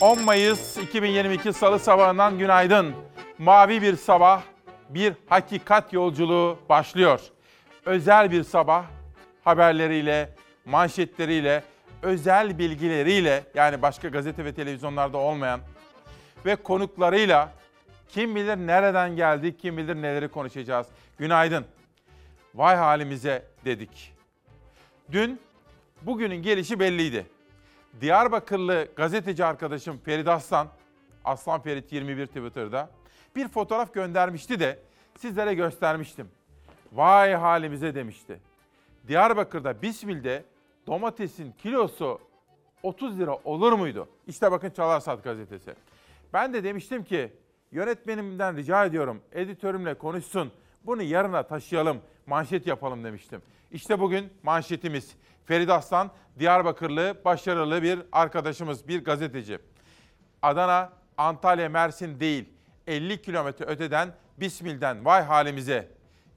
10 Mayıs 2022 Salı sabahından günaydın. Mavi bir sabah, bir hakikat yolculuğu başlıyor. Özel bir sabah haberleriyle, manşetleriyle, özel bilgileriyle yani başka gazete ve televizyonlarda olmayan ve konuklarıyla kim bilir nereden geldik, kim bilir neleri konuşacağız. Günaydın. Vay halimize dedik. Dün bugünün gelişi belliydi. Diyarbakırlı gazeteci arkadaşım Ferit Aslan, Aslan Ferit 21 Twitter'da bir fotoğraf göndermişti de sizlere göstermiştim. Vay halimize demişti. Diyarbakır'da Bismil'de domatesin kilosu 30 lira olur muydu? İşte bakın Çalarsat gazetesi. Ben de demiştim ki yönetmenimden rica ediyorum editörümle konuşsun. Bunu yarına taşıyalım, manşet yapalım demiştim. İşte bugün manşetimiz. Ferit Aslan, Diyarbakırlı, başarılı bir arkadaşımız, bir gazeteci. Adana, Antalya, Mersin değil, 50 kilometre öteden Bismil'den vay halimize.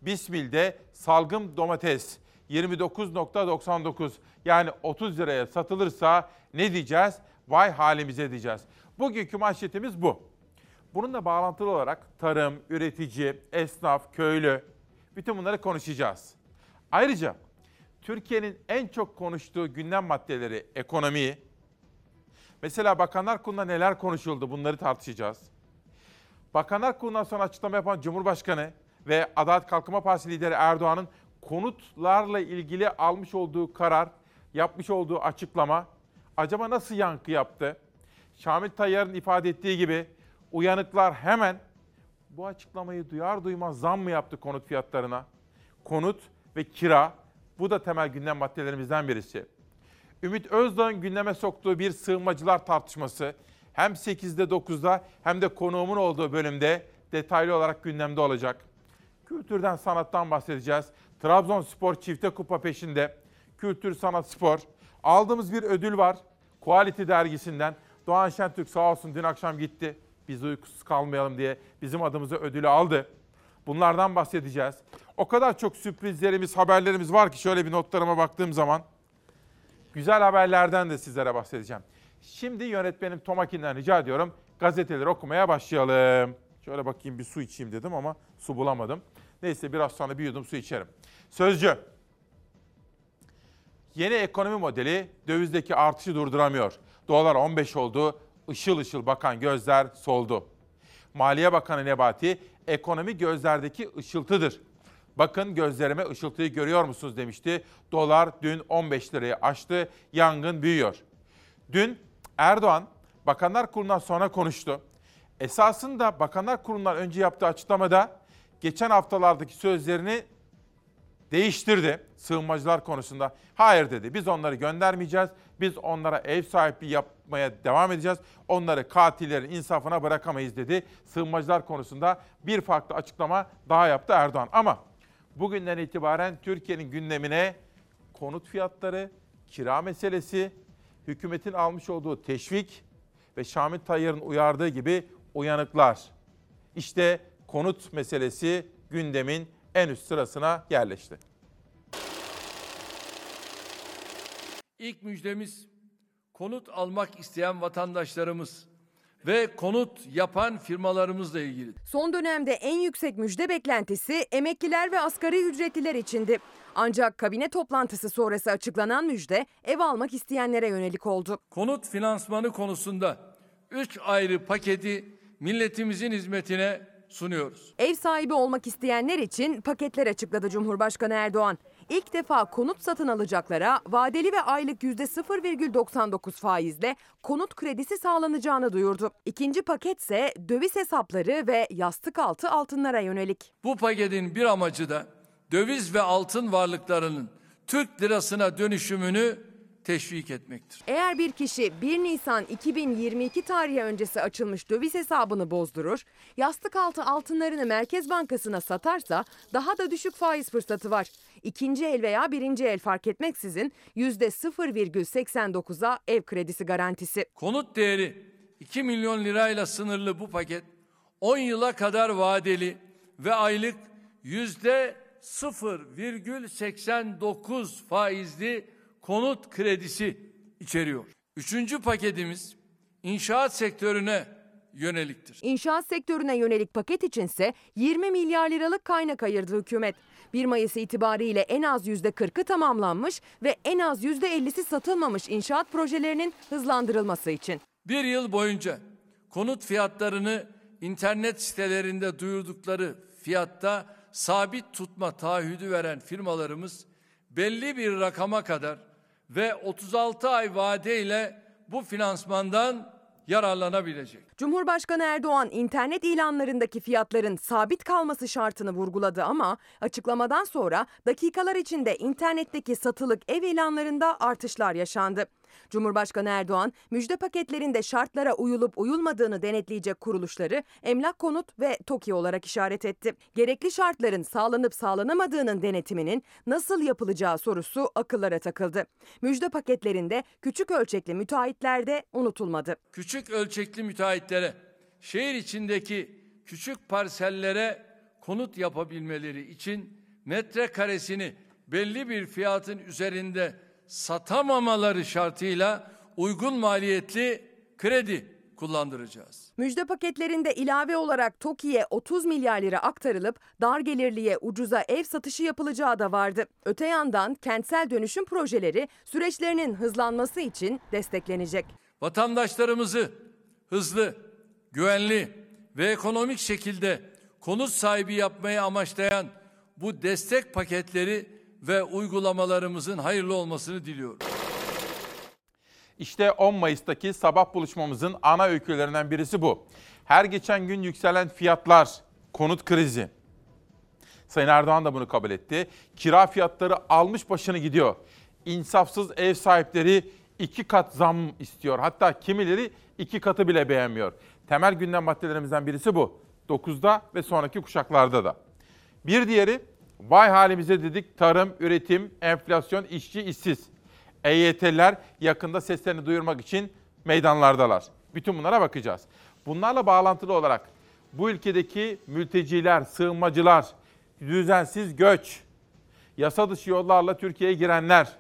Bismil'de salgım domates 29.99 yani 30 liraya satılırsa ne diyeceğiz? Vay halimize diyeceğiz. Bugünkü manşetimiz bu. Bununla bağlantılı olarak tarım, üretici, esnaf, köylü bütün bunları konuşacağız. Ayrıca Türkiye'nin en çok konuştuğu gündem maddeleri ekonomi. Mesela Bakanlar Kurulu'nda neler konuşuldu bunları tartışacağız. Bakanlar Kurulu'ndan sonra açıklama yapan Cumhurbaşkanı ve Adalet Kalkınma Partisi lideri Erdoğan'ın konutlarla ilgili almış olduğu karar, yapmış olduğu açıklama acaba nasıl yankı yaptı? Şamil Tayyar'ın ifade ettiği gibi uyanıklar hemen bu açıklamayı duyar duymaz zam mı yaptı konut fiyatlarına? Konut ve kira bu da temel gündem maddelerimizden birisi. Ümit Özdağ'ın gündeme soktuğu bir sığınmacılar tartışması hem 8'de 9'da hem de konuğumun olduğu bölümde detaylı olarak gündemde olacak. Kültürden, sanattan bahsedeceğiz. Trabzonspor çifte kupa peşinde. Kültür, sanat, spor. Aldığımız bir ödül var. Quality dergisinden. Doğan Şentürk sağ olsun dün akşam gitti. Biz uykusuz kalmayalım diye bizim adımıza ödülü aldı. Bunlardan bahsedeceğiz. O kadar çok sürprizlerimiz, haberlerimiz var ki şöyle bir notlarıma baktığım zaman güzel haberlerden de sizlere bahsedeceğim. Şimdi yönetmenim Tomakin'den rica ediyorum gazeteleri okumaya başlayalım. Şöyle bakayım bir su içeyim dedim ama su bulamadım. Neyse biraz sonra bir yudum su içerim. Sözcü. Yeni ekonomi modeli dövizdeki artışı durduramıyor. Dolar 15 oldu, ışıl ışıl bakan gözler soldu. Maliye Bakanı Nebati, ekonomi gözlerdeki ışıltıdır. Bakın gözlerime ışıltıyı görüyor musunuz demişti. Dolar dün 15 lirayı aştı, yangın büyüyor. Dün Erdoğan Bakanlar Kurulu'ndan sonra konuştu. Esasında Bakanlar Kurulu'ndan önce yaptığı açıklamada geçen haftalardaki sözlerini değiştirdi sığınmacılar konusunda. Hayır dedi biz onları göndermeyeceğiz. Biz onlara ev sahipliği yapmaya devam edeceğiz. Onları katillerin insafına bırakamayız dedi. Sığınmacılar konusunda bir farklı açıklama daha yaptı Erdoğan. Ama bugünden itibaren Türkiye'nin gündemine konut fiyatları, kira meselesi, hükümetin almış olduğu teşvik ve Şamil Tayyar'ın uyardığı gibi uyanıklar. İşte konut meselesi gündemin en üst sırasına yerleşti. İlk müjdemiz konut almak isteyen vatandaşlarımız ve konut yapan firmalarımızla ilgili. Son dönemde en yüksek müjde beklentisi emekliler ve asgari ücretliler içindi. Ancak kabine toplantısı sonrası açıklanan müjde ev almak isteyenlere yönelik oldu. Konut finansmanı konusunda 3 ayrı paketi milletimizin hizmetine sunuyoruz. Ev sahibi olmak isteyenler için paketler açıkladı Cumhurbaşkanı Erdoğan. İlk defa konut satın alacaklara vadeli ve aylık %0,99 faizle konut kredisi sağlanacağını duyurdu. İkinci paket ise döviz hesapları ve yastık altı altınlara yönelik. Bu paketin bir amacı da döviz ve altın varlıklarının Türk lirasına dönüşümünü teşvik etmektir. Eğer bir kişi 1 Nisan 2022 tarihi öncesi açılmış döviz hesabını bozdurur, yastık altı altınlarını Merkez Bankası'na satarsa daha da düşük faiz fırsatı var. İkinci el veya birinci el fark etmeksizin %0,89'a ev kredisi garantisi. Konut değeri 2 milyon lirayla sınırlı bu paket 10 yıla kadar vadeli ve aylık %0,89 faizli konut kredisi içeriyor. Üçüncü paketimiz inşaat sektörüne yöneliktir. İnşaat sektörüne yönelik paket içinse 20 milyar liralık kaynak ayırdı hükümet. 1 Mayıs itibariyle en az %40'ı tamamlanmış ve en az %50'si satılmamış inşaat projelerinin hızlandırılması için. Bir yıl boyunca konut fiyatlarını internet sitelerinde duyurdukları fiyatta sabit tutma taahhüdü veren firmalarımız belli bir rakama kadar ve 36 ay vadeyle bu finansmandan yararlanabilecek. Cumhurbaşkanı Erdoğan internet ilanlarındaki fiyatların sabit kalması şartını vurguladı ama açıklamadan sonra dakikalar içinde internetteki satılık ev ilanlarında artışlar yaşandı. Cumhurbaşkanı Erdoğan müjde paketlerinde şartlara uyulup uyulmadığını denetleyecek kuruluşları Emlak Konut ve TOKİ olarak işaret etti. Gerekli şartların sağlanıp sağlanamadığının denetiminin nasıl yapılacağı sorusu akıllara takıldı. Müjde paketlerinde küçük ölçekli müteahhitler de unutulmadı. Küçük ölçekli müteahhitlere şehir içindeki küçük parsellere konut yapabilmeleri için metrekaresini belli bir fiyatın üzerinde satamamaları şartıyla uygun maliyetli kredi kullandıracağız. Müjde paketlerinde ilave olarak TOKİ'ye 30 milyar lira aktarılıp dar gelirliye ucuza ev satışı yapılacağı da vardı. Öte yandan kentsel dönüşüm projeleri süreçlerinin hızlanması için desteklenecek. Vatandaşlarımızı hızlı, güvenli ve ekonomik şekilde konut sahibi yapmayı amaçlayan bu destek paketleri ve uygulamalarımızın hayırlı olmasını diliyorum. İşte 10 Mayıs'taki sabah buluşmamızın ana öykülerinden birisi bu. Her geçen gün yükselen fiyatlar, konut krizi. Sayın Erdoğan da bunu kabul etti. Kira fiyatları almış başını gidiyor. İnsafsız ev sahipleri iki kat zam istiyor. Hatta kimileri iki katı bile beğenmiyor. Temel gündem maddelerimizden birisi bu. 9'da ve sonraki kuşaklarda da. Bir diğeri vay halimize dedik tarım, üretim, enflasyon, işçi, işsiz. EYT'liler yakında seslerini duyurmak için meydanlardalar. Bütün bunlara bakacağız. Bunlarla bağlantılı olarak bu ülkedeki mülteciler, sığınmacılar, düzensiz göç, yasa dışı yollarla Türkiye'ye girenler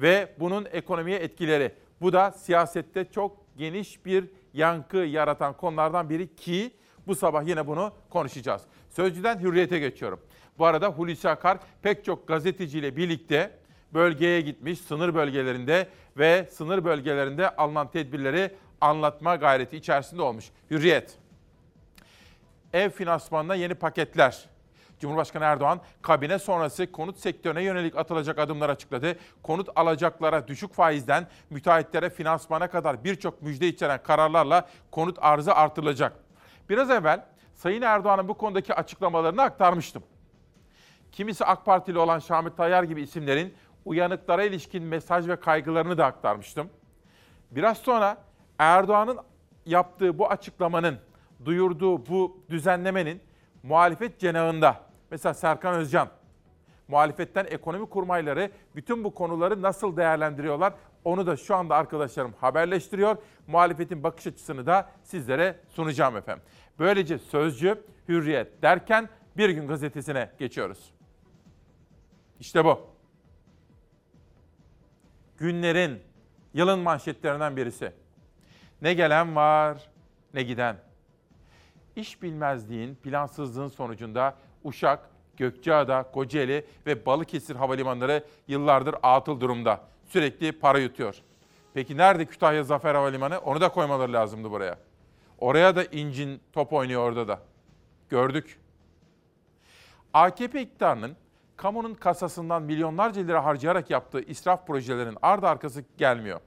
ve bunun ekonomiye etkileri. Bu da siyasette çok geniş bir yankı yaratan konulardan biri ki bu sabah yine bunu konuşacağız. Sözcüden hürriyete geçiyorum. Bu arada Hulusi Akar pek çok gazeteciyle birlikte bölgeye gitmiş, sınır bölgelerinde ve sınır bölgelerinde alınan tedbirleri anlatma gayreti içerisinde olmuş. Hürriyet. Ev finansmanına yeni paketler. Cumhurbaşkanı Erdoğan kabine sonrası konut sektörüne yönelik atılacak adımlar açıkladı. Konut alacaklara düşük faizden müteahhitlere finansmana kadar birçok müjde içeren kararlarla konut arzı artırılacak. Biraz evvel Sayın Erdoğan'ın bu konudaki açıklamalarını aktarmıştım. Kimisi AK Partili olan Şamil Tayyar gibi isimlerin uyanıklara ilişkin mesaj ve kaygılarını da aktarmıştım. Biraz sonra Erdoğan'ın yaptığı bu açıklamanın, duyurduğu bu düzenlemenin muhalefet cenahında, mesela Serkan Özcan, muhalefetten ekonomi kurmayları bütün bu konuları nasıl değerlendiriyorlar onu da şu anda arkadaşlarım haberleştiriyor. Muhalefetin bakış açısını da sizlere sunacağım efendim. Böylece Sözcü, Hürriyet derken Bir Gün Gazetesi'ne geçiyoruz. İşte bu. Günlerin, yılın manşetlerinden birisi. Ne gelen var, ne giden. İş bilmezliğin, plansızlığın sonucunda Uşak, Gökçeada, Kocaeli ve Balıkesir havalimanları yıllardır atıl durumda. Sürekli para yutuyor. Peki nerede Kütahya Zafer Havalimanı? Onu da koymaları lazımdı buraya. Oraya da incin top oynuyor orada da. Gördük. AKP iktidarının kamunun kasasından milyonlarca lira harcayarak yaptığı israf projelerinin ardı arkası gelmiyor.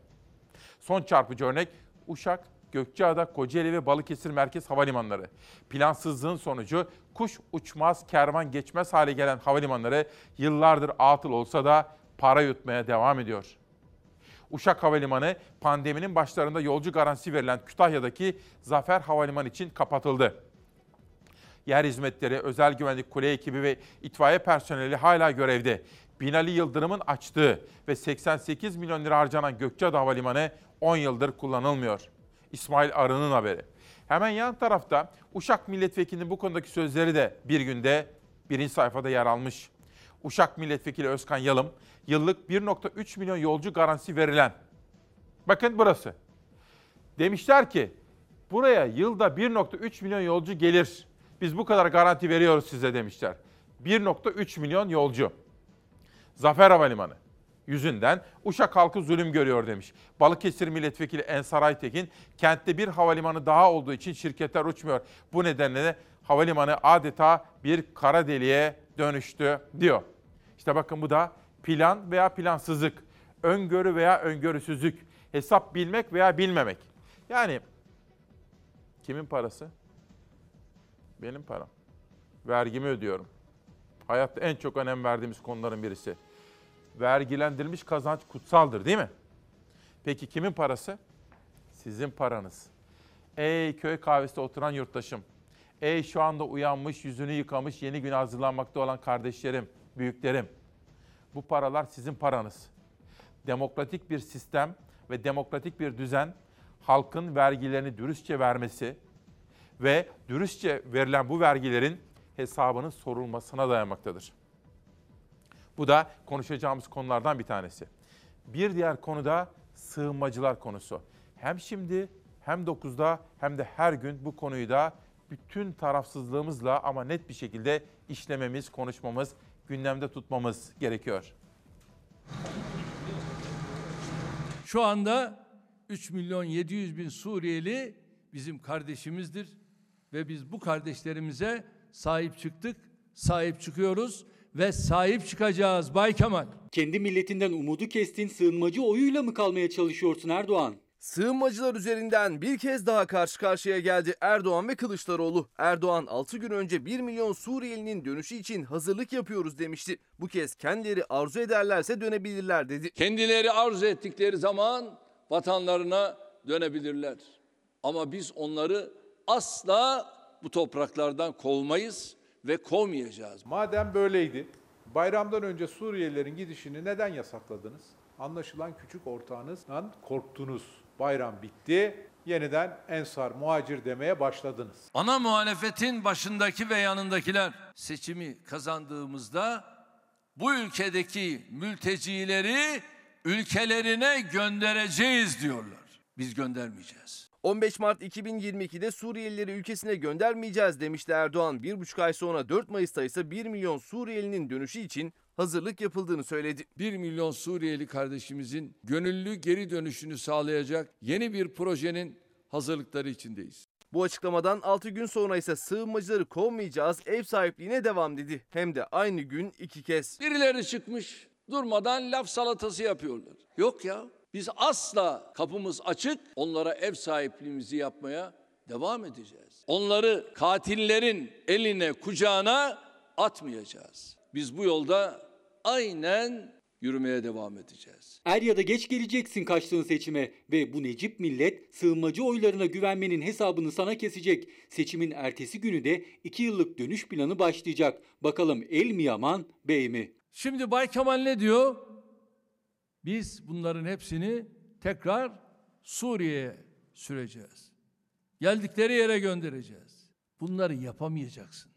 Son çarpıcı örnek Uşak, Gökçeada, Kocaeli ve Balıkesir Merkez Havalimanları. Plansızlığın sonucu kuş uçmaz, kervan geçmez hale gelen havalimanları yıllardır atıl olsa da para yutmaya devam ediyor. Uşak Havalimanı pandeminin başlarında yolcu garantisi verilen Kütahya'daki Zafer Havalimanı için kapatıldı. Yer hizmetleri, özel güvenlik kule ekibi ve itfaiye personeli hala görevde. Binali Yıldırım'ın açtığı ve 88 milyon lira harcanan Gökçeada Havalimanı 10 yıldır kullanılmıyor. İsmail Arı'nın haberi. Hemen yan tarafta Uşak Milletvekili'nin bu konudaki sözleri de bir günde birinci sayfada yer almış. Uşak Milletvekili Özkan Yalım, yıllık 1.3 milyon yolcu garantisi verilen. Bakın burası. Demişler ki buraya yılda 1.3 milyon yolcu gelir. Biz bu kadar garanti veriyoruz size demişler. 1.3 milyon yolcu. Zafer Havalimanı yüzünden Uşak halkı zulüm görüyor demiş. Balıkesir Milletvekili Ensar Aytekin, kentte bir havalimanı daha olduğu için şirketler uçmuyor. Bu nedenle de havalimanı adeta bir kara deliğe dönüştü diyor. İşte bakın bu da plan veya plansızlık, öngörü veya öngörüsüzlük, hesap bilmek veya bilmemek. Yani kimin parası? Benim param. Vergimi ödüyorum. Hayatta en çok önem verdiğimiz konuların birisi. Vergilendirilmiş kazanç kutsaldır değil mi? Peki kimin parası? Sizin paranız. Ey köy kahvesinde oturan yurttaşım. Ey şu anda uyanmış, yüzünü yıkamış, yeni güne hazırlanmakta olan kardeşlerim, büyüklerim. Bu paralar sizin paranız. Demokratik bir sistem ve demokratik bir düzen halkın vergilerini dürüstçe vermesi ve dürüstçe verilen bu vergilerin hesabının sorulmasına dayanmaktadır. Bu da konuşacağımız konulardan bir tanesi. Bir diğer konu da sığınmacılar konusu. Hem şimdi hem 9'da hem de her gün bu konuyu da bütün tarafsızlığımızla ama net bir şekilde işlememiz, konuşmamız, gündemde tutmamız gerekiyor. Şu anda 3 milyon 700 bin Suriyeli bizim kardeşimizdir ve biz bu kardeşlerimize sahip çıktık, sahip çıkıyoruz ve sahip çıkacağız Bay Kemal. Kendi milletinden umudu kestin, sığınmacı oyuyla mı kalmaya çalışıyorsun Erdoğan? Sığınmacılar üzerinden bir kez daha karşı karşıya geldi Erdoğan ve Kılıçdaroğlu. Erdoğan 6 gün önce 1 milyon Suriyelinin dönüşü için hazırlık yapıyoruz demişti. Bu kez kendileri arzu ederlerse dönebilirler dedi. Kendileri arzu ettikleri zaman vatanlarına dönebilirler. Ama biz onları asla bu topraklardan kovmayız ve kovmayacağız. Madem böyleydi, bayramdan önce Suriyelilerin gidişini neden yasakladınız? Anlaşılan küçük ortağınızdan korktunuz. Bayram bitti, yeniden ensar, muhacir demeye başladınız. Ana muhalefetin başındaki ve yanındakiler seçimi kazandığımızda bu ülkedeki mültecileri ülkelerine göndereceğiz diyorlar. Biz göndermeyeceğiz. 15 Mart 2022'de Suriyelileri ülkesine göndermeyeceğiz demişti Erdoğan. Bir buçuk ay sonra 4 Mayıs'ta ise 1 milyon Suriyelinin dönüşü için hazırlık yapıldığını söyledi. 1 milyon Suriyeli kardeşimizin gönüllü geri dönüşünü sağlayacak yeni bir projenin hazırlıkları içindeyiz. Bu açıklamadan 6 gün sonra ise sığınmacıları kovmayacağız, ev sahipliğine devam dedi. Hem de aynı gün iki kez. Birileri çıkmış durmadan laf salatası yapıyorlar. Yok ya biz asla kapımız açık onlara ev sahipliğimizi yapmaya devam edeceğiz. Onları katillerin eline kucağına atmayacağız. Biz bu yolda aynen yürümeye devam edeceğiz. Er ya da geç geleceksin kaçtığın seçime ve bu Necip millet sığınmacı oylarına güvenmenin hesabını sana kesecek. Seçimin ertesi günü de 2 yıllık dönüş planı başlayacak. Bakalım el mi yaman, bey mi? Şimdi Bay Kemal ne diyor? Biz bunların hepsini tekrar Suriye'ye süreceğiz. Geldikleri yere göndereceğiz. Bunları yapamayacaksın.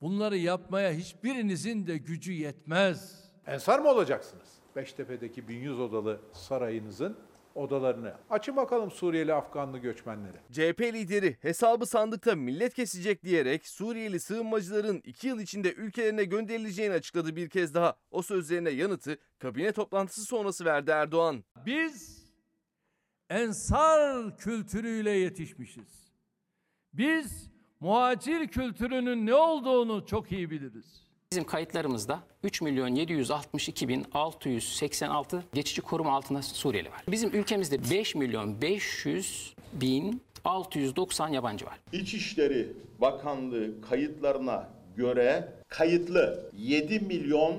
Bunları yapmaya hiçbirinizin de gücü yetmez. Ensar mı olacaksınız? Beştepe'deki 1100 odalı sarayınızın odalarını. Açın bakalım Suriyeli Afganlı göçmenlere. CHP lideri hesabı sandıkta millet kesecek diyerek Suriyeli sığınmacıların 2 yıl içinde ülkelerine gönderileceğini açıkladı bir kez daha. O sözlerine yanıtı kabine toplantısı sonrası verdi Erdoğan. Biz ensar kültürüyle yetişmişiz. Biz muhacir kültürünün ne olduğunu çok iyi biliriz. Bizim kayıtlarımızda 3 milyon 762 bin 686 geçici koruma altında Suriyeli var. Bizim ülkemizde 5 milyon 500 bin 690 yabancı var. İçişleri Bakanlığı kayıtlarına göre kayıtlı 7 milyon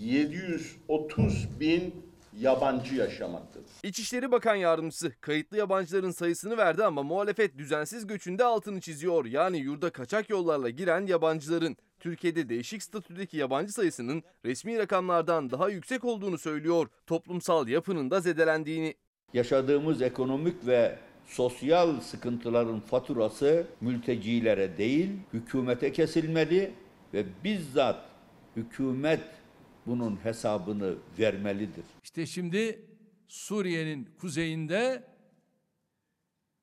730 bin yabancı yaşamaktadır. İçişleri Bakan Yardımcısı kayıtlı yabancıların sayısını verdi ama muhalefet düzensiz göçünde altını çiziyor. Yani yurda kaçak yollarla giren yabancıların Türkiye'de değişik statüdeki yabancı sayısının resmi rakamlardan daha yüksek olduğunu söylüyor. Toplumsal yapının da zedelendiğini. Yaşadığımız ekonomik ve sosyal sıkıntıların faturası mültecilere değil, hükümete kesilmeli ve bizzat hükümet bunun hesabını vermelidir. İşte şimdi Suriye'nin kuzeyinde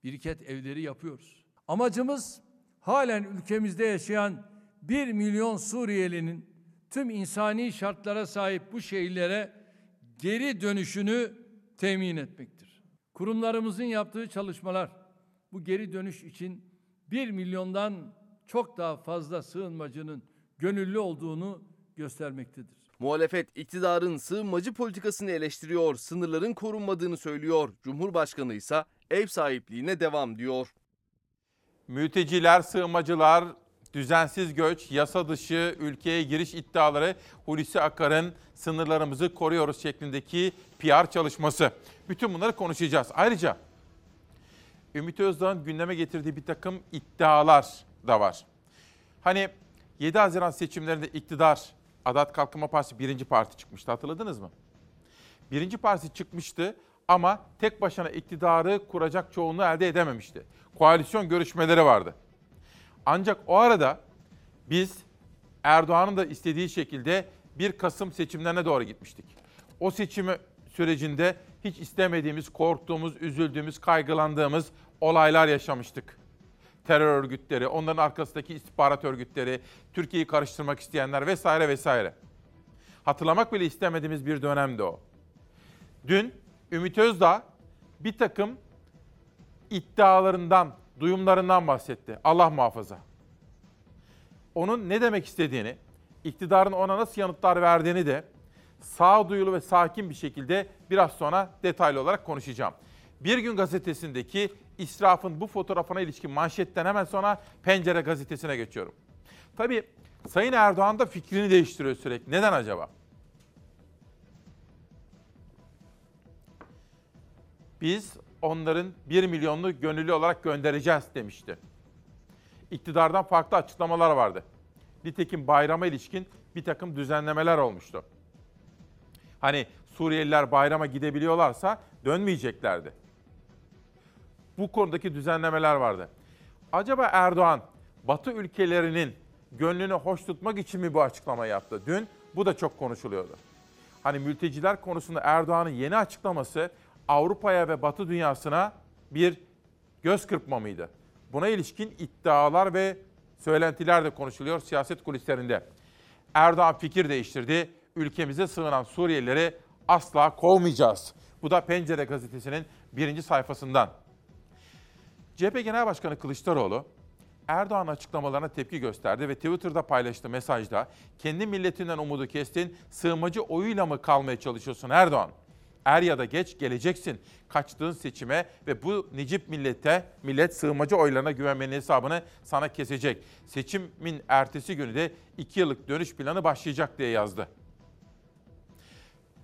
biriket evleri yapıyoruz. Amacımız halen ülkemizde yaşayan 1 milyon Suriyelinin tüm insani şartlara sahip bu şehirlere geri dönüşünü temin etmektir. Kurumlarımızın yaptığı çalışmalar bu geri dönüş için 1 milyondan çok daha fazla sığınmacının gönüllü olduğunu göstermektedir. Muhalefet iktidarın sığınmacı politikasını eleştiriyor, sınırların korunmadığını söylüyor. Cumhurbaşkanı ise ev sahipliğine devam diyor. Mülteciler, sığınmacılar, düzensiz göç, yasa dışı ülkeye giriş iddiaları Hulusi Akar'ın sınırlarımızı koruyoruz şeklindeki PR çalışması. Bütün bunları konuşacağız. Ayrıca Ümit Özdağ'ın gündeme getirdiği bir takım iddialar da var. Hani 7 Haziran seçimlerinde iktidar Adalet Kalkınma Partisi birinci parti çıkmıştı hatırladınız mı? Birinci parti çıkmıştı ama tek başına iktidarı kuracak çoğunluğu elde edememişti. Koalisyon görüşmeleri vardı. Ancak o arada biz Erdoğan'ın da istediği şekilde 1 Kasım seçimlerine doğru gitmiştik. O seçimi sürecinde hiç istemediğimiz, korktuğumuz, üzüldüğümüz, kaygılandığımız olaylar yaşamıştık. Terör örgütleri, onların arkasındaki istihbarat örgütleri, Türkiye'yi karıştırmak isteyenler vesaire vesaire. Hatırlamak bile istemediğimiz bir dönemdi o. Dün Ümit Özdağ bir takım iddialarından, duyumlarından bahsetti. Allah muhafaza. Onun ne demek istediğini, iktidarın ona nasıl yanıtlar verdiğini de sağduyulu ve sakin bir şekilde biraz sonra detaylı olarak konuşacağım. Bir gün gazetesindeki israfın bu fotoğrafına ilişkin manşetten hemen sonra Pencere gazetesine geçiyorum. Tabii Sayın Erdoğan da fikrini değiştiriyor sürekli. Neden acaba? Biz onların 1 milyonlu gönüllü olarak göndereceğiz demişti. İktidardan farklı açıklamalar vardı. Nitekim bayrama ilişkin bir takım düzenlemeler olmuştu. Hani Suriyeliler bayrama gidebiliyorlarsa dönmeyeceklerdi. Bu konudaki düzenlemeler vardı. Acaba Erdoğan Batı ülkelerinin gönlünü hoş tutmak için mi bu açıklamayı yaptı? Dün bu da çok konuşuluyordu. Hani mülteciler konusunda Erdoğan'ın yeni açıklaması Avrupa'ya ve Batı dünyasına bir göz kırpma mıydı? Buna ilişkin iddialar ve söylentiler de konuşuluyor siyaset kulislerinde. Erdoğan fikir değiştirdi. Ülkemize sığınan Suriyelileri asla kovmayacağız. Bu da Pencere gazetesinin birinci sayfasından. CHP Genel Başkanı Kılıçdaroğlu, Erdoğan açıklamalarına tepki gösterdi ve Twitter'da paylaştığı mesajda kendi milletinden umudu kestin, sığınmacı oyuyla mı kalmaya çalışıyorsun Erdoğan? Er ya da geç geleceksin kaçtığın seçime ve bu Necip millete, millet sığınmacı oylarına güvenmenin hesabını sana kesecek. Seçimin ertesi günü de iki yıllık dönüş planı başlayacak diye yazdı.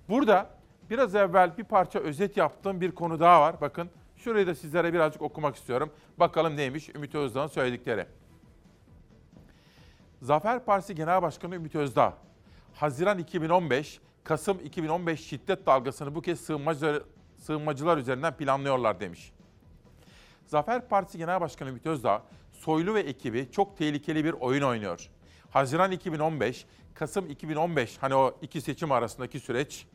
Burada biraz evvel bir parça özet yaptığım bir konu daha var. Bakın şurayı da sizlere birazcık okumak istiyorum. Bakalım neymiş Ümit Özdağ'ın söyledikleri. Zafer Partisi Genel Başkanı Ümit Özdağ, Haziran 2015, Kasım 2015 şiddet dalgasını bu kez sığınmacılar, sığınmacılar üzerinden planlıyorlar demiş. Zafer Partisi Genel Başkanı Ümit Özdağ, Soylu ve ekibi çok tehlikeli bir oyun oynuyor. Haziran 2015, Kasım 2015 hani o iki seçim arasındaki süreç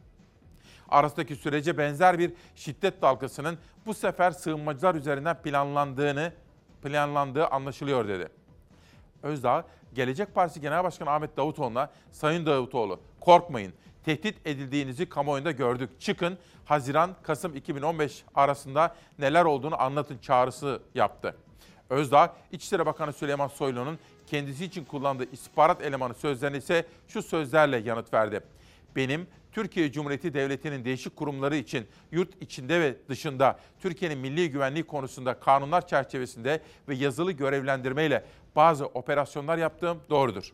arasındaki sürece benzer bir şiddet dalgasının bu sefer sığınmacılar üzerinden planlandığını planlandığı anlaşılıyor dedi. Özdağ, Gelecek Partisi Genel Başkanı Ahmet Davutoğlu'na Sayın Davutoğlu korkmayın tehdit edildiğinizi kamuoyunda gördük. Çıkın Haziran Kasım 2015 arasında neler olduğunu anlatın çağrısı yaptı. Özdağ, İçişleri Bakanı Süleyman Soylu'nun kendisi için kullandığı istihbarat elemanı sözlerine ise şu sözlerle yanıt verdi. Benim Türkiye Cumhuriyeti Devleti'nin değişik kurumları için yurt içinde ve dışında Türkiye'nin milli güvenliği konusunda kanunlar çerçevesinde ve yazılı görevlendirmeyle bazı operasyonlar yaptığım doğrudur.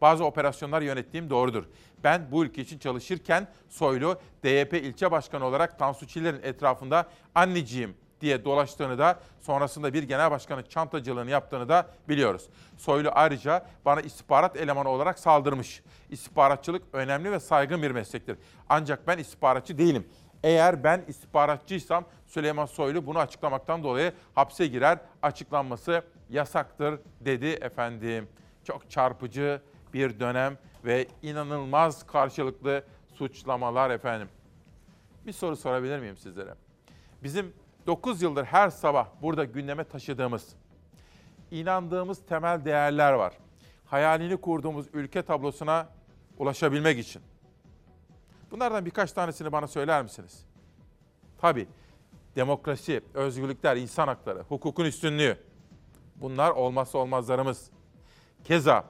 Bazı operasyonlar yönettiğim doğrudur. Ben bu ülke için çalışırken Soylu DYP ilçe başkanı olarak Tansu Çiller'in etrafında anneciğim diye dolaştığını da sonrasında bir genel başkanın çantacılığını yaptığını da biliyoruz. Soylu ayrıca bana istihbarat elemanı olarak saldırmış. İstihbaratçılık önemli ve saygın bir meslektir. Ancak ben istihbaratçı değilim. Eğer ben istihbaratçıysam Süleyman Soylu bunu açıklamaktan dolayı hapse girer. Açıklanması yasaktır dedi efendim. Çok çarpıcı bir dönem ve inanılmaz karşılıklı suçlamalar efendim. Bir soru sorabilir miyim sizlere? Bizim 9 yıldır her sabah burada gündeme taşıdığımız, inandığımız temel değerler var. Hayalini kurduğumuz ülke tablosuna ulaşabilmek için. Bunlardan birkaç tanesini bana söyler misiniz? Tabii demokrasi, özgürlükler, insan hakları, hukukun üstünlüğü. Bunlar olmazsa olmazlarımız. Keza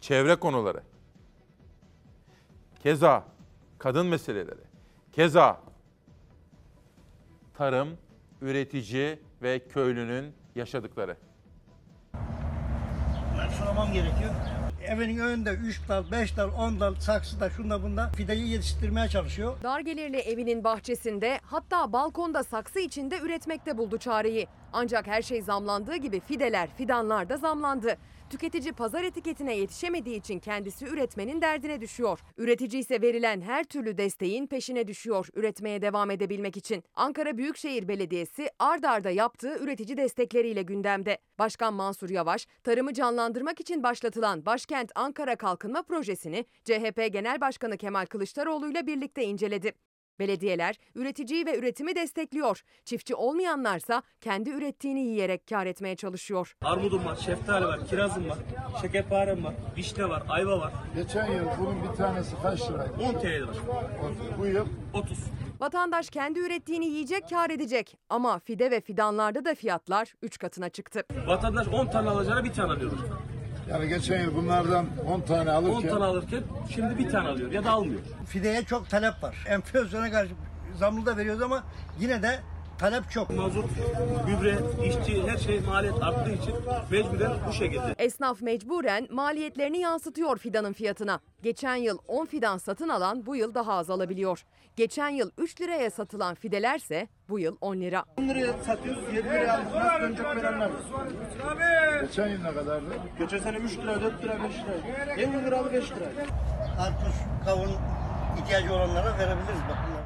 çevre konuları. Keza kadın meseleleri. Keza tarım, üretici ve köylünün yaşadıkları. Ben sulamam gerekiyor. Evinin önünde 3 dal, 5 dal, 10 dal saksıda şunda bunda fideyi yetiştirmeye çalışıyor. Dar gelirli evinin bahçesinde hatta balkonda saksı içinde üretmekte buldu çareyi. Ancak her şey zamlandığı gibi fideler, fidanlar da zamlandı. Tüketici pazar etiketine yetişemediği için kendisi üretmenin derdine düşüyor. Üretici ise verilen her türlü desteğin peşine düşüyor üretmeye devam edebilmek için. Ankara Büyükşehir Belediyesi ard arda yaptığı üretici destekleriyle gündemde. Başkan Mansur Yavaş, tarımı canlandırmak için başlatılan Başkent Ankara Kalkınma Projesi'ni CHP Genel Başkanı Kemal Kılıçdaroğlu ile birlikte inceledi. Belediyeler üreticiyi ve üretimi destekliyor. Çiftçi olmayanlarsa kendi ürettiğini yiyerek kar etmeye çalışıyor. Armudum var, şeftali var, kirazım var, şekerparem var, vişne var, ayva var. Geçen yıl bunun bir tanesi kaç lira? 10 TL var. Bu yıl 30. Vatandaş kendi ürettiğini yiyecek, kar edecek. Ama fide ve fidanlarda da fiyatlar 3 katına çıktı. Vatandaş 10 tane alacağına bir tane alıyor. Yani geçen yıl bunlardan 10 tane 10 alırken tane alırken şimdi bir tane alıyor ya da almıyor. Fideye çok talep var. Enflasyona karşı zamlı da veriyoruz ama yine de talep çok. Mazot, gübre, işçi her şey maliyet arttığı için mecburen bu şekilde. Esnaf mecburen maliyetlerini yansıtıyor fidanın fiyatına. Geçen yıl 10 fidan satın alan bu yıl daha az alabiliyor. Geçen yıl 3 liraya satılan fidelerse bu yıl 10 lira. 10 liraya satıyoruz, 7 liraya alıyoruz. Nasıl dönecek verenler? geçen yıl ne kadardı? Geçen sene 3 lira, 4 lira, 5 lira. 50 lira, 5 lira. Karpuz, kavun ihtiyacı olanlara verebiliriz bak bunlar.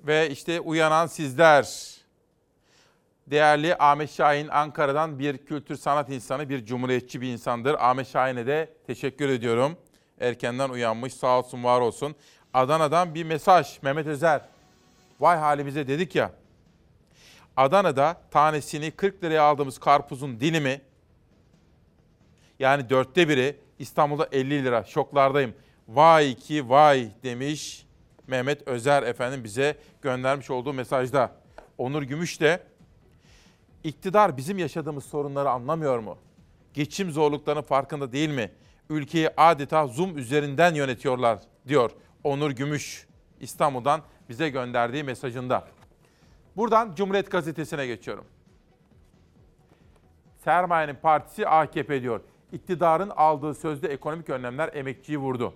Ve işte uyanan sizler. Değerli Ahmet Şahin Ankara'dan bir kültür sanat insanı, bir cumhuriyetçi bir insandır. Ahmet Şahin'e de teşekkür ediyorum. Erkenden uyanmış, sağ olsun, var olsun. Adana'dan bir mesaj, Mehmet Özer. Vay halimize dedik ya. Adana'da tanesini 40 liraya aldığımız karpuzun dilimi, yani dörtte biri İstanbul'da 50 lira. Şoklardayım. Vay ki vay demiş Mehmet Özer efendim bize göndermiş olduğu mesajda. Onur Gümüş de iktidar bizim yaşadığımız sorunları anlamıyor mu? Geçim zorluklarının farkında değil mi? Ülkeyi adeta Zoom üzerinden yönetiyorlar diyor Onur Gümüş İstanbul'dan bize gönderdiği mesajında. Buradan Cumhuriyet Gazetesi'ne geçiyorum. Sermayenin partisi AKP diyor. İktidarın aldığı sözde ekonomik önlemler emekçiyi vurdu.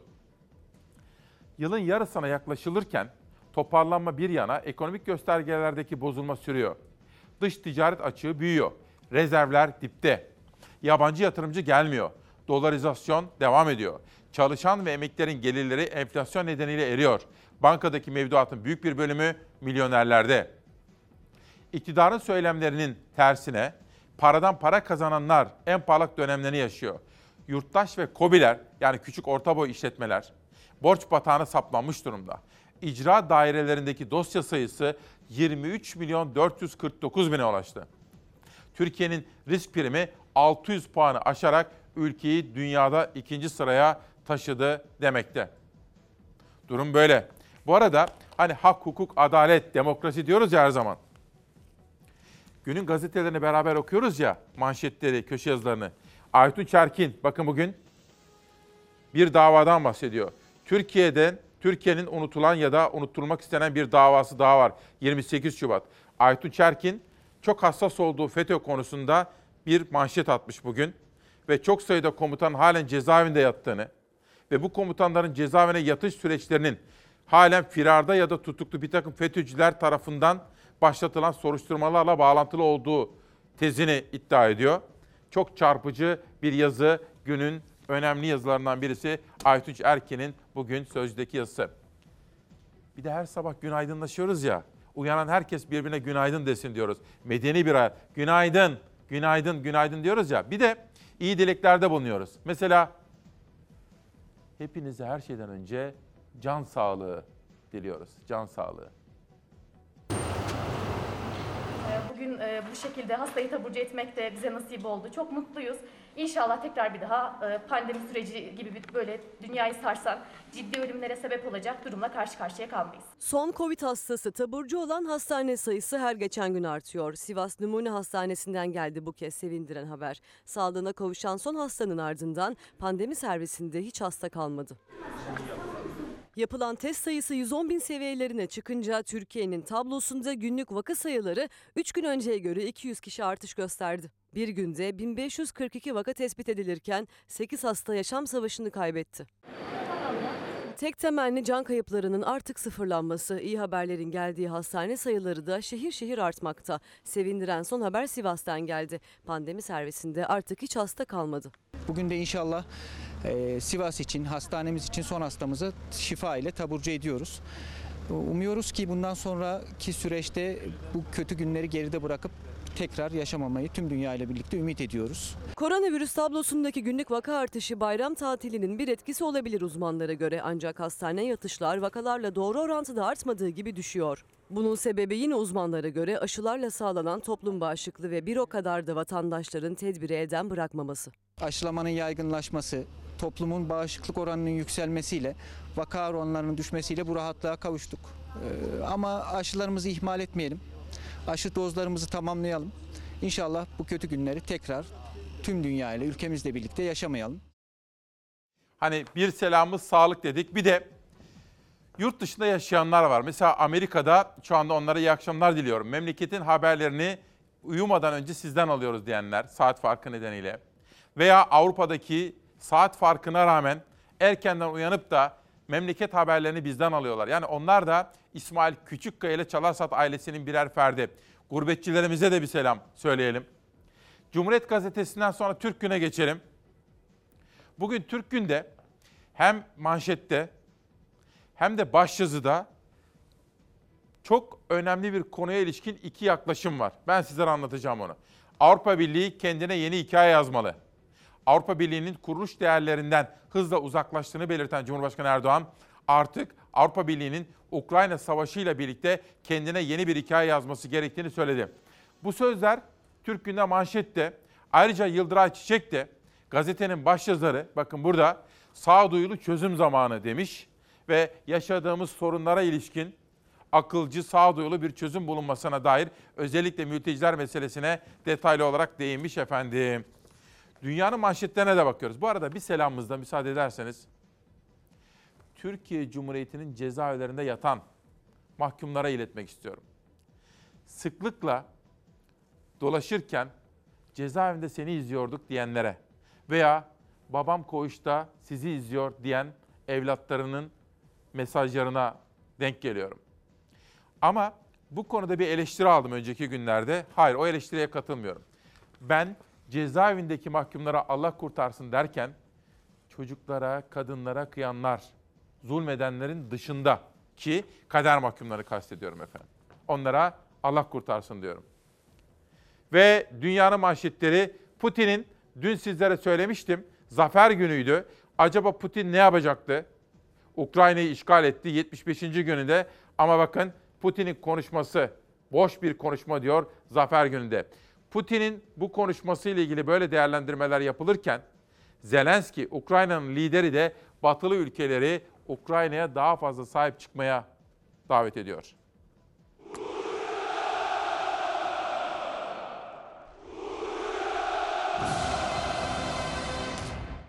Yılın yarısına yaklaşılırken toparlanma bir yana ekonomik göstergelerdeki bozulma sürüyor. Dış ticaret açığı büyüyor. Rezervler dipte. Yabancı yatırımcı gelmiyor. Dolarizasyon devam ediyor. Çalışan ve emeklilerin gelirleri enflasyon nedeniyle eriyor. Bankadaki mevduatın büyük bir bölümü milyonerlerde. İktidarın söylemlerinin tersine paradan para kazananlar en parlak dönemlerini yaşıyor. Yurttaş ve kobiler yani küçük orta boy işletmeler borç batağına saplanmış durumda. İcra dairelerindeki dosya sayısı 23 milyon 449 bine ulaştı. Türkiye'nin risk primi 600 puanı aşarak ülkeyi dünyada ikinci sıraya taşıdı demekte. Durum böyle. Bu arada hani hak, hukuk, adalet, demokrasi diyoruz ya her zaman. Günün gazetelerini beraber okuyoruz ya manşetleri, köşe yazılarını. Aytun Çerkin bakın bugün bir davadan bahsediyor. Türkiye'den Türkiye'nin unutulan ya da unutturulmak istenen bir davası daha var. 28 Şubat. Aytun Çerkin çok hassas olduğu FETÖ konusunda bir manşet atmış bugün ve çok sayıda komutan halen cezaevinde yattığını ve bu komutanların cezaevine yatış süreçlerinin halen firarda ya da tutuklu bir takım FETÖ'cüler tarafından başlatılan soruşturmalarla bağlantılı olduğu tezini iddia ediyor. Çok çarpıcı bir yazı günün önemli yazılarından birisi Aytunç Erkin'in bugün Sözcü'deki yazısı. Bir de her sabah günaydınlaşıyoruz ya. Uyanan herkes birbirine günaydın desin diyoruz. Medeni bir. Günaydın, günaydın, günaydın diyoruz ya. Bir de iyi dileklerde bulunuyoruz. Mesela hepinize her şeyden önce can sağlığı diliyoruz. Can sağlığı. bugün e, bu şekilde hastayı taburcu etmek de bize nasip oldu. Çok mutluyuz. İnşallah tekrar bir daha e, pandemi süreci gibi bir böyle dünyayı sarsan ciddi ölümlere sebep olacak durumla karşı karşıya kalmayız. Son Covid hastası taburcu olan hastane sayısı her geçen gün artıyor. Sivas Numune Hastanesi'nden geldi bu kez sevindiren haber. Sağlığına kavuşan son hastanın ardından pandemi servisinde hiç hasta kalmadı. Yapılan test sayısı 110 bin seviyelerine çıkınca Türkiye'nin tablosunda günlük vaka sayıları 3 gün önceye göre 200 kişi artış gösterdi. Bir günde 1542 vaka tespit edilirken 8 hasta yaşam savaşını kaybetti. Tek temenni can kayıplarının artık sıfırlanması. İyi haberlerin geldiği hastane sayıları da şehir şehir artmakta. Sevindiren son haber Sivas'tan geldi. Pandemi servisinde artık hiç hasta kalmadı. Bugün de inşallah e, Sivas için, hastanemiz için son hastamızı şifa ile taburcu ediyoruz. Umuyoruz ki bundan sonraki süreçte bu kötü günleri geride bırakıp tekrar yaşamamayı tüm dünya ile birlikte ümit ediyoruz. Koronavirüs tablosundaki günlük vaka artışı bayram tatilinin bir etkisi olabilir uzmanlara göre ancak hastane yatışlar vakalarla doğru orantıda artmadığı gibi düşüyor. Bunun sebebi yine uzmanlara göre aşılarla sağlanan toplum bağışıklığı ve bir o kadar da vatandaşların tedbiri elden bırakmaması. Aşılamanın yaygınlaşması, toplumun bağışıklık oranının yükselmesiyle vaka oranlarının düşmesiyle bu rahatlığa kavuştuk. Ee, ama aşılarımızı ihmal etmeyelim. Aşı dozlarımızı tamamlayalım. İnşallah bu kötü günleri tekrar tüm dünya ile ülkemizle birlikte yaşamayalım. Hani bir selamımız sağlık dedik. Bir de yurt dışında yaşayanlar var. Mesela Amerika'da şu anda onlara iyi akşamlar diliyorum. Memleketin haberlerini uyumadan önce sizden alıyoruz diyenler saat farkı nedeniyle. Veya Avrupa'daki saat farkına rağmen erkenden uyanıp da memleket haberlerini bizden alıyorlar. Yani onlar da İsmail Küçükkaya ile Çalarsat ailesinin birer ferdi. Gurbetçilerimize de bir selam söyleyelim. Cumhuriyet Gazetesi'nden sonra Türk Gün'e geçelim. Bugün Türk Gün'de hem manşette hem de başyazıda çok önemli bir konuya ilişkin iki yaklaşım var. Ben sizlere anlatacağım onu. Avrupa Birliği kendine yeni hikaye yazmalı. Avrupa Birliği'nin kuruluş değerlerinden hızla uzaklaştığını belirten Cumhurbaşkanı Erdoğan artık Avrupa Birliği'nin Ukrayna Savaşı ile birlikte kendine yeni bir hikaye yazması gerektiğini söyledi. Bu sözler Türk Gün'de manşette. Ayrıca Yıldıray Çiçek de gazetenin başyazarı bakın burada sağduyulu çözüm zamanı demiş ve yaşadığımız sorunlara ilişkin akılcı, sağduyulu bir çözüm bulunmasına dair özellikle mülteciler meselesine detaylı olarak değinmiş efendim. Dünyanın manşetlerine de bakıyoruz. Bu arada bir selamımızda müsaade ederseniz Türkiye Cumhuriyeti'nin cezaevlerinde yatan mahkumlara iletmek istiyorum. Sıklıkla dolaşırken cezaevinde seni izliyorduk diyenlere veya babam koğuşta sizi izliyor diyen evlatlarının mesajlarına denk geliyorum. Ama bu konuda bir eleştiri aldım önceki günlerde. Hayır o eleştiriye katılmıyorum. Ben cezaevindeki mahkumlara Allah kurtarsın derken çocuklara, kadınlara kıyanlar, zulmedenlerin dışında ki kader mahkumları kastediyorum efendim. Onlara Allah kurtarsın diyorum. Ve dünyanın manşetleri Putin'in dün sizlere söylemiştim. Zafer günüydü. Acaba Putin ne yapacaktı? Ukrayna'yı işgal etti 75. gününde ama bakın Putin'in konuşması boş bir konuşma diyor Zafer gününde. Putin'in bu konuşması ile ilgili böyle değerlendirmeler yapılırken Zelenski, Ukrayna'nın lideri de batılı ülkeleri Ukrayna'ya daha fazla sahip çıkmaya davet ediyor.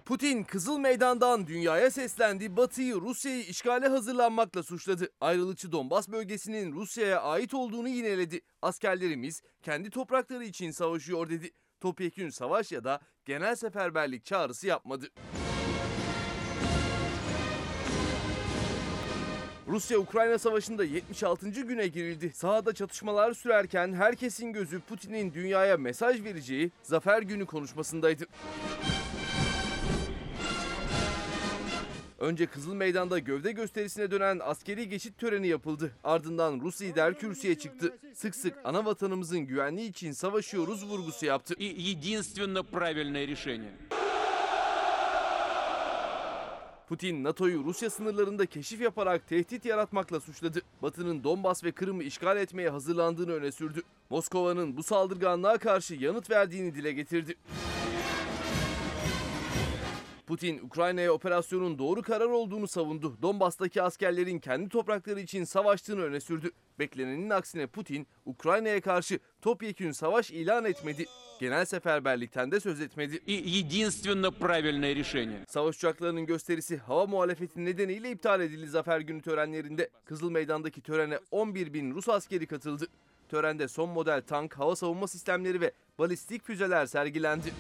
Putin Kızıl Meydan'dan dünyaya seslendi, Batı'yı Rusya'yı işgale hazırlanmakla suçladı. Ayrılıkçı Donbas bölgesinin Rusya'ya ait olduğunu yineledi. Askerlerimiz kendi toprakları için savaşıyor dedi. Topyekün savaş ya da genel seferberlik çağrısı yapmadı. Rusya-Ukrayna savaşında 76. güne girildi. Sahada çatışmalar sürerken herkesin gözü Putin'in dünyaya mesaj vereceği Zafer Günü konuşmasındaydı. Önce Kızıl Meydan'da gövde gösterisine dönen askeri geçit töreni yapıldı. Ardından Rus lider kürsüye çıktı. Sık sık ana vatanımızın güvenliği için savaşıyoruz vurgusu yaptı. Putin NATO'yu Rusya sınırlarında keşif yaparak tehdit yaratmakla suçladı. Batı'nın Donbas ve Kırım'ı işgal etmeye hazırlandığını öne sürdü. Moskova'nın bu saldırganlığa karşı yanıt verdiğini dile getirdi. Putin, Ukrayna'ya operasyonun doğru karar olduğunu savundu. Donbas'taki askerlerin kendi toprakları için savaştığını öne sürdü. Beklenenin aksine Putin, Ukrayna'ya karşı topyekün savaş ilan etmedi. Genel seferberlikten de söz etmedi. Savaş uçaklarının gösterisi hava muhalefeti nedeniyle iptal edildi zafer günü törenlerinde. Kızıl Meydan'daki törene 11 bin Rus askeri katıldı. Törende son model tank, hava savunma sistemleri ve balistik füzeler sergilendi.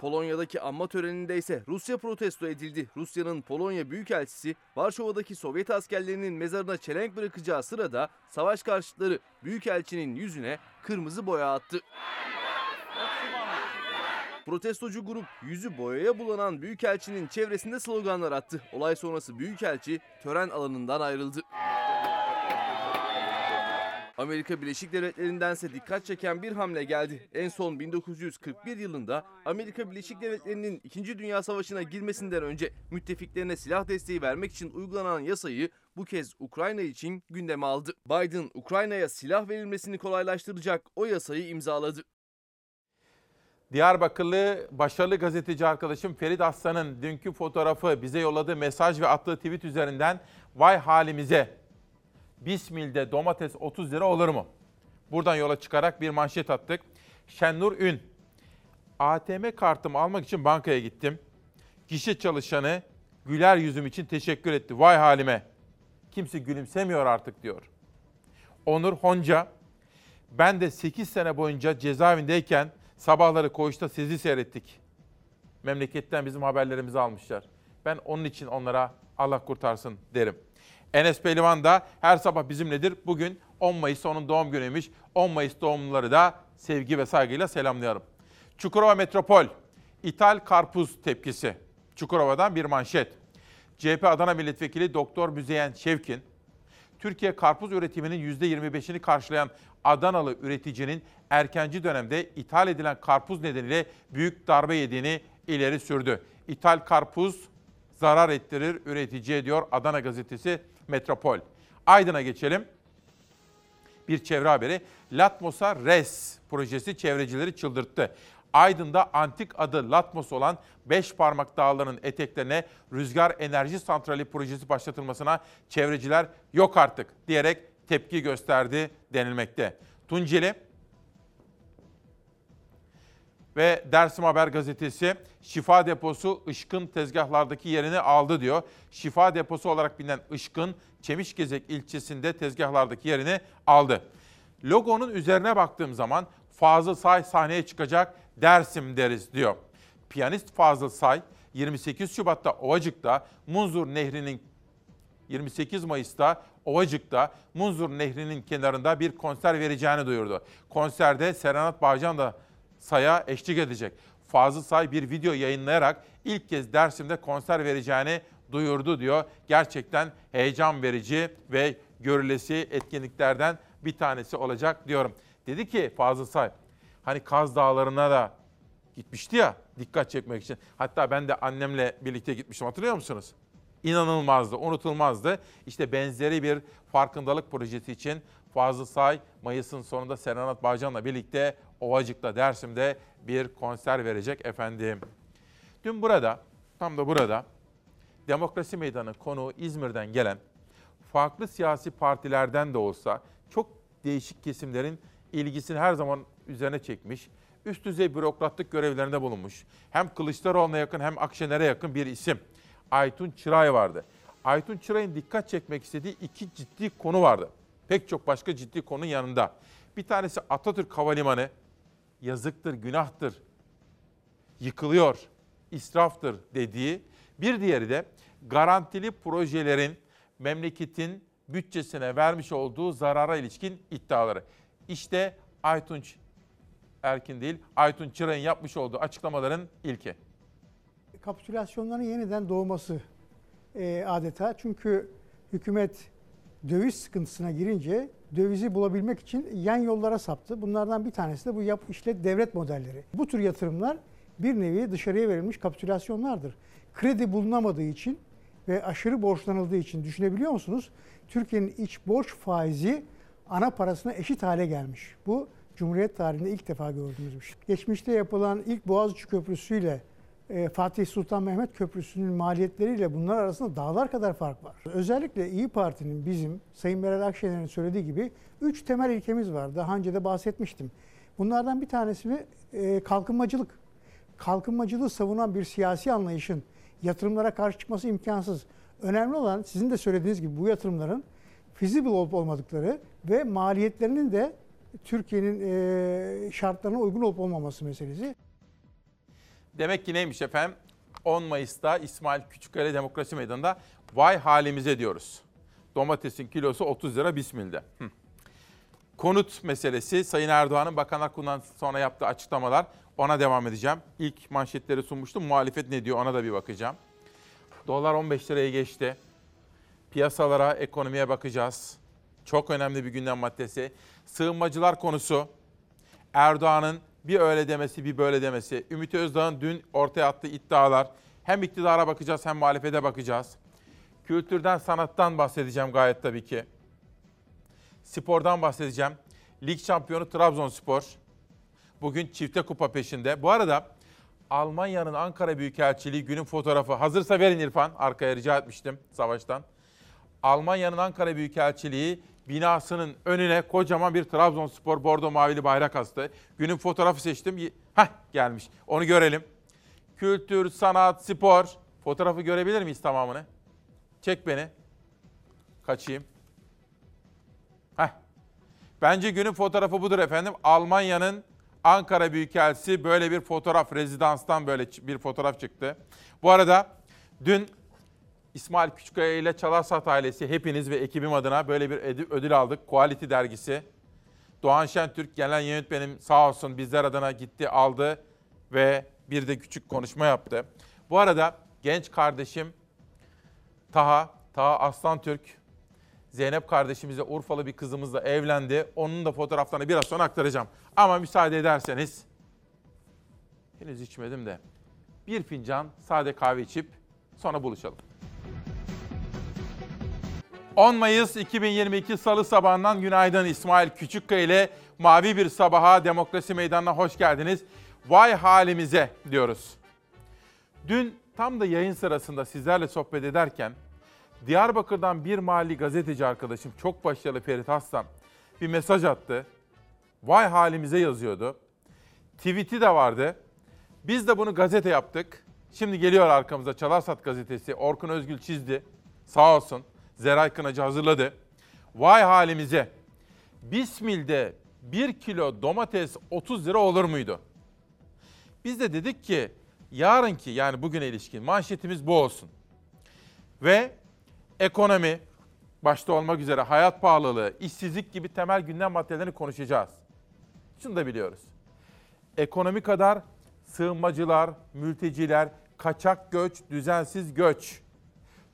Polonya'daki anma töreninde ise Rusya protesto edildi. Rusya'nın Polonya Büyükelçisi Varşova'daki Sovyet askerlerinin mezarına çelenk bırakacağı sırada savaş karşıtları Büyükelçinin yüzüne kırmızı boya attı. Protestocu grup yüzü boyaya bulanan Büyükelçinin çevresinde sloganlar attı. Olay sonrası Büyükelçi tören alanından ayrıldı. Amerika Birleşik Devletleri'ndense dikkat çeken bir hamle geldi. En son 1941 yılında Amerika Birleşik Devletleri'nin 2. Dünya Savaşı'na girmesinden önce müttefiklerine silah desteği vermek için uygulanan yasayı bu kez Ukrayna için gündeme aldı. Biden, Ukrayna'ya silah verilmesini kolaylaştıracak o yasayı imzaladı. Diyarbakırlı başarılı gazeteci arkadaşım Ferit Aslan'ın dünkü fotoğrafı bize yolladığı mesaj ve attığı tweet üzerinden vay halimize Bismil'de domates 30 lira olur mu? Buradan yola çıkarak bir manşet attık. Şennur Ün, ATM kartımı almak için bankaya gittim. Gişe çalışanı güler yüzüm için teşekkür etti. Vay halime. Kimse gülümsemiyor artık diyor. Onur Honca, ben de 8 sene boyunca cezaevindeyken sabahları koğuşta sizi seyrettik. Memleketten bizim haberlerimizi almışlar. Ben onun için onlara Allah kurtarsın derim. Enes Pehlivan da her sabah bizimledir. Bugün 10 Mayıs onun doğum günüymüş. 10 Mayıs doğumluları da sevgi ve saygıyla selamlıyorum. Çukurova Metropol, İthal karpuz tepkisi. Çukurova'dan bir manşet. CHP Adana Milletvekili Doktor Müzeyyen Şevkin, Türkiye karpuz üretiminin %25'ini karşılayan Adanalı üreticinin erkenci dönemde ithal edilen karpuz nedeniyle büyük darbe yediğini ileri sürdü. İthal karpuz zarar ettirir üreticiye diyor Adana gazetesi Metropol. Aydın'a geçelim. Bir çevre haberi. Latmos'a RES projesi çevrecileri çıldırttı. Aydın'da antik adı Latmos olan Beş Parmak Dağları'nın eteklerine rüzgar enerji santrali projesi başlatılmasına çevreciler yok artık diyerek tepki gösterdi denilmekte. Tunceli ve Dersim Haber gazetesi şifa deposu Işkın tezgahlardaki yerini aldı diyor. Şifa deposu olarak bilinen Işkın, Çemişgezek ilçesinde tezgahlardaki yerini aldı. Logonun üzerine baktığım zaman Fazıl Say sahneye çıkacak Dersim deriz diyor. Piyanist Fazıl Say 28 Şubat'ta Ovacık'ta Munzur Nehri'nin 28 Mayıs'ta Ovacık'ta Munzur Nehri'nin kenarında bir konser vereceğini duyurdu. Konserde Serenat Bağcan da Say'a eşlik edecek. Fazıl Say bir video yayınlayarak ilk kez Dersim'de konser vereceğini duyurdu diyor. Gerçekten heyecan verici ve görülesi etkinliklerden bir tanesi olacak diyorum. Dedi ki Fazıl Say, hani Kaz Dağları'na da gitmişti ya dikkat çekmek için. Hatta ben de annemle birlikte gitmiştim hatırlıyor musunuz? İnanılmazdı, unutulmazdı. İşte benzeri bir farkındalık projesi için Fazıl Say Mayıs'ın sonunda Serenat Bağcan'la birlikte Ovacık'ta Dersim'de bir konser verecek efendim. Dün burada, tam da burada Demokrasi Meydanı konuğu İzmir'den gelen farklı siyasi partilerden de olsa çok değişik kesimlerin ilgisini her zaman üzerine çekmiş. Üst düzey bürokratlık görevlerinde bulunmuş. Hem Kılıçdaroğlu'na yakın hem Akşener'e yakın bir isim. Aytun Çıray vardı. Aytun Çıray'ın dikkat çekmek istediği iki ciddi konu vardı. Pek çok başka ciddi konu yanında. Bir tanesi Atatürk Havalimanı. Yazıktır, günahtır, yıkılıyor, israftır dediği. Bir diğeri de garantili projelerin memleketin bütçesine vermiş olduğu zarara ilişkin iddiaları. İşte Aytunç Erkin değil, Aytun Çıray'ın yapmış olduğu açıklamaların ilki. Kapitülasyonların yeniden doğması e, adeta. Çünkü hükümet döviz sıkıntısına girince dövizi bulabilmek için yan yollara saptı. Bunlardan bir tanesi de bu yap işlet devlet modelleri. Bu tür yatırımlar bir nevi dışarıya verilmiş kapitülasyonlardır. Kredi bulunamadığı için ve aşırı borçlanıldığı için düşünebiliyor musunuz? Türkiye'nin iç borç faizi ana parasına eşit hale gelmiş. Bu Cumhuriyet tarihinde ilk defa gördüğümüz bir şey. Geçmişte yapılan ilk Boğaziçi Köprüsü ile Fatih Sultan Mehmet Köprüsü'nün maliyetleriyle bunlar arasında dağlar kadar fark var. Özellikle İyi Parti'nin bizim Sayın Meral Akşener'in söylediği gibi üç temel ilkemiz var. Daha önce de bahsetmiştim. Bunlardan bir tanesi e, kalkınmacılık. Kalkınmacılığı savunan bir siyasi anlayışın yatırımlara karşı çıkması imkansız. Önemli olan sizin de söylediğiniz gibi bu yatırımların feasible olup olmadıkları ve maliyetlerinin de Türkiye'nin e, şartlarına uygun olup olmaması meselesi. Demek ki neymiş efendim? 10 Mayıs'ta İsmail Küçükkale Demokrasi Meydanı'nda vay halimize diyoruz. Domatesin kilosu 30 lira bismillah. Hı. Konut meselesi Sayın Erdoğan'ın Bakanlar Kurulu'ndan sonra yaptığı açıklamalar ona devam edeceğim. İlk manşetleri sunmuştum. Muhalefet ne diyor ona da bir bakacağım. Dolar 15 liraya geçti. Piyasalara, ekonomiye bakacağız. Çok önemli bir gündem maddesi. Sığınmacılar konusu. Erdoğan'ın bir öyle demesi bir böyle demesi. Ümit Özdağ'ın dün ortaya attığı iddialar. Hem iktidara bakacağız hem muhalefete bakacağız. Kültürden, sanattan bahsedeceğim gayet tabii ki. Spordan bahsedeceğim. Lig şampiyonu Trabzonspor. Bugün çifte kupa peşinde. Bu arada Almanya'nın Ankara Büyükelçiliği günün fotoğrafı. Hazırsa verin İrfan. Arkaya rica etmiştim savaştan. Almanya'nın Ankara Büyükelçiliği binasının önüne kocaman bir Trabzonspor bordo mavili bayrak astı. Günün fotoğrafı seçtim. Heh gelmiş. Onu görelim. Kültür, sanat, spor. Fotoğrafı görebilir miyiz tamamını? Çek beni. Kaçayım. Heh. Bence günün fotoğrafı budur efendim. Almanya'nın Ankara Büyükelçisi böyle bir fotoğraf, rezidanstan böyle bir fotoğraf çıktı. Bu arada dün İsmail Küçükkaya ile Çalarsat ailesi hepiniz ve ekibim adına böyle bir ödül aldık. Quality dergisi. Doğan Şentürk genel yönetmenim sağ olsun bizler adına gitti aldı ve bir de küçük konuşma yaptı. Bu arada genç kardeşim Taha, Taha Aslan Türk, Zeynep kardeşimizle Urfalı bir kızımızla evlendi. Onun da fotoğraflarını biraz sonra aktaracağım. Ama müsaade ederseniz, henüz içmedim de bir fincan sade kahve içip sonra buluşalım. 10 Mayıs 2022 Salı sabahından günaydın İsmail Küçükkaya ile Mavi Bir Sabaha Demokrasi Meydanı'na hoş geldiniz. Vay halimize diyoruz. Dün tam da yayın sırasında sizlerle sohbet ederken Diyarbakır'dan bir mahalli gazeteci arkadaşım çok başarılı Ferit Aslan bir mesaj attı. Vay halimize yazıyordu. Tweet'i de vardı. Biz de bunu gazete yaptık. Şimdi geliyor arkamıza Çalarsat gazetesi. Orkun Özgül çizdi. Sağ olsun. Zeray Kınacı hazırladı. Vay halimize. Bismil'de 1 kilo domates 30 lira olur muydu? Biz de dedik ki yarınki yani bugüne ilişkin manşetimiz bu olsun. Ve ekonomi başta olmak üzere hayat pahalılığı, işsizlik gibi temel gündem maddelerini konuşacağız. Şunu da biliyoruz. Ekonomi kadar sığınmacılar, mülteciler, kaçak göç, düzensiz göç,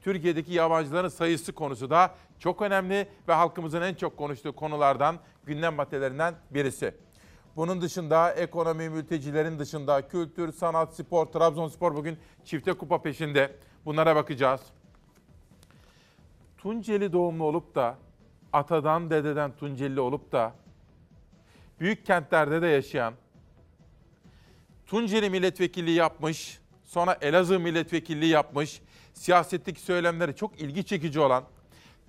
Türkiye'deki yabancıların sayısı konusu da çok önemli ve halkımızın en çok konuştuğu konulardan, gündem maddelerinden birisi. Bunun dışında ekonomi, mültecilerin dışında kültür, sanat, spor, Trabzonspor bugün çifte kupa peşinde. Bunlara bakacağız. Tunceli doğumlu olup da, atadan dededen Tunceli olup da, büyük kentlerde de yaşayan, Tunceli milletvekilliği yapmış, sonra Elazığ milletvekilliği yapmış, siyasetteki söylemleri çok ilgi çekici olan,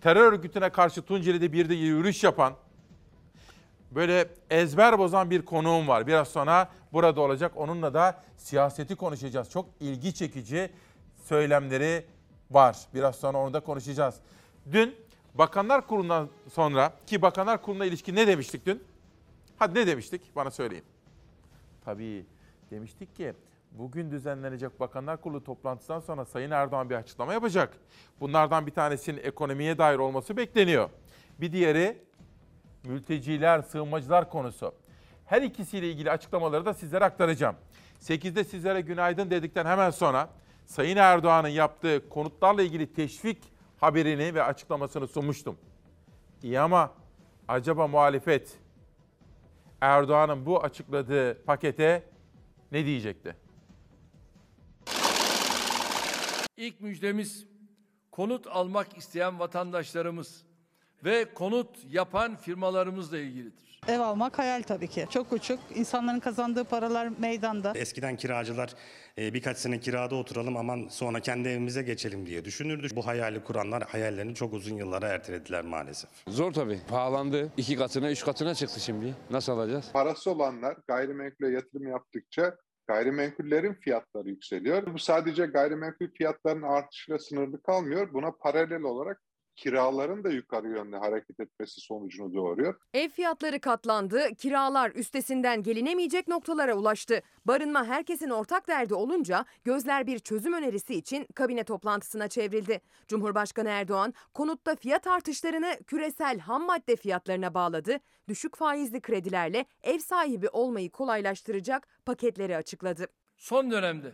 terör örgütüne karşı Tunceli'de bir de yürüyüş yapan, böyle ezber bozan bir konuğum var. Biraz sonra burada olacak. Onunla da siyaseti konuşacağız. Çok ilgi çekici söylemleri var. Biraz sonra onu da konuşacağız. Dün Bakanlar Kurulu'ndan sonra ki Bakanlar Kurulu'na ilişkin ne demiştik dün? Hadi ne demiştik? Bana söyleyin. Tabii demiştik ki bugün düzenlenecek Bakanlar Kurulu toplantısından sonra Sayın Erdoğan bir açıklama yapacak. Bunlardan bir tanesinin ekonomiye dair olması bekleniyor. Bir diğeri mülteciler, sığınmacılar konusu. Her ikisiyle ilgili açıklamaları da sizlere aktaracağım. 8'de sizlere günaydın dedikten hemen sonra Sayın Erdoğan'ın yaptığı konutlarla ilgili teşvik haberini ve açıklamasını sunmuştum. İyi ama acaba muhalefet Erdoğan'ın bu açıkladığı pakete ne diyecekti? İlk müjdemiz konut almak isteyen vatandaşlarımız ve konut yapan firmalarımızla ilgilidir. Ev almak hayal tabii ki. Çok uçuk. İnsanların kazandığı paralar meydanda. Eskiden kiracılar e, birkaç sene kirada oturalım aman sonra kendi evimize geçelim diye düşünürdü. Bu hayali kuranlar hayallerini çok uzun yıllara ertelediler maalesef. Zor tabii. Pahalandı. İki katına, üç katına çıktı şimdi. Nasıl alacağız? Parası olanlar gayrimenkule yatırım yaptıkça gayrimenkullerin fiyatları yükseliyor. Bu sadece gayrimenkul fiyatlarının artışıyla sınırlı kalmıyor. Buna paralel olarak kiraların da yukarı yönde hareket etmesi sonucunu doğuruyor. Ev fiyatları katlandı, kiralar üstesinden gelinemeyecek noktalara ulaştı. Barınma herkesin ortak derdi olunca gözler bir çözüm önerisi için kabine toplantısına çevrildi. Cumhurbaşkanı Erdoğan konutta fiyat artışlarını küresel ham madde fiyatlarına bağladı. Düşük faizli kredilerle ev sahibi olmayı kolaylaştıracak paketleri açıkladı. Son dönemde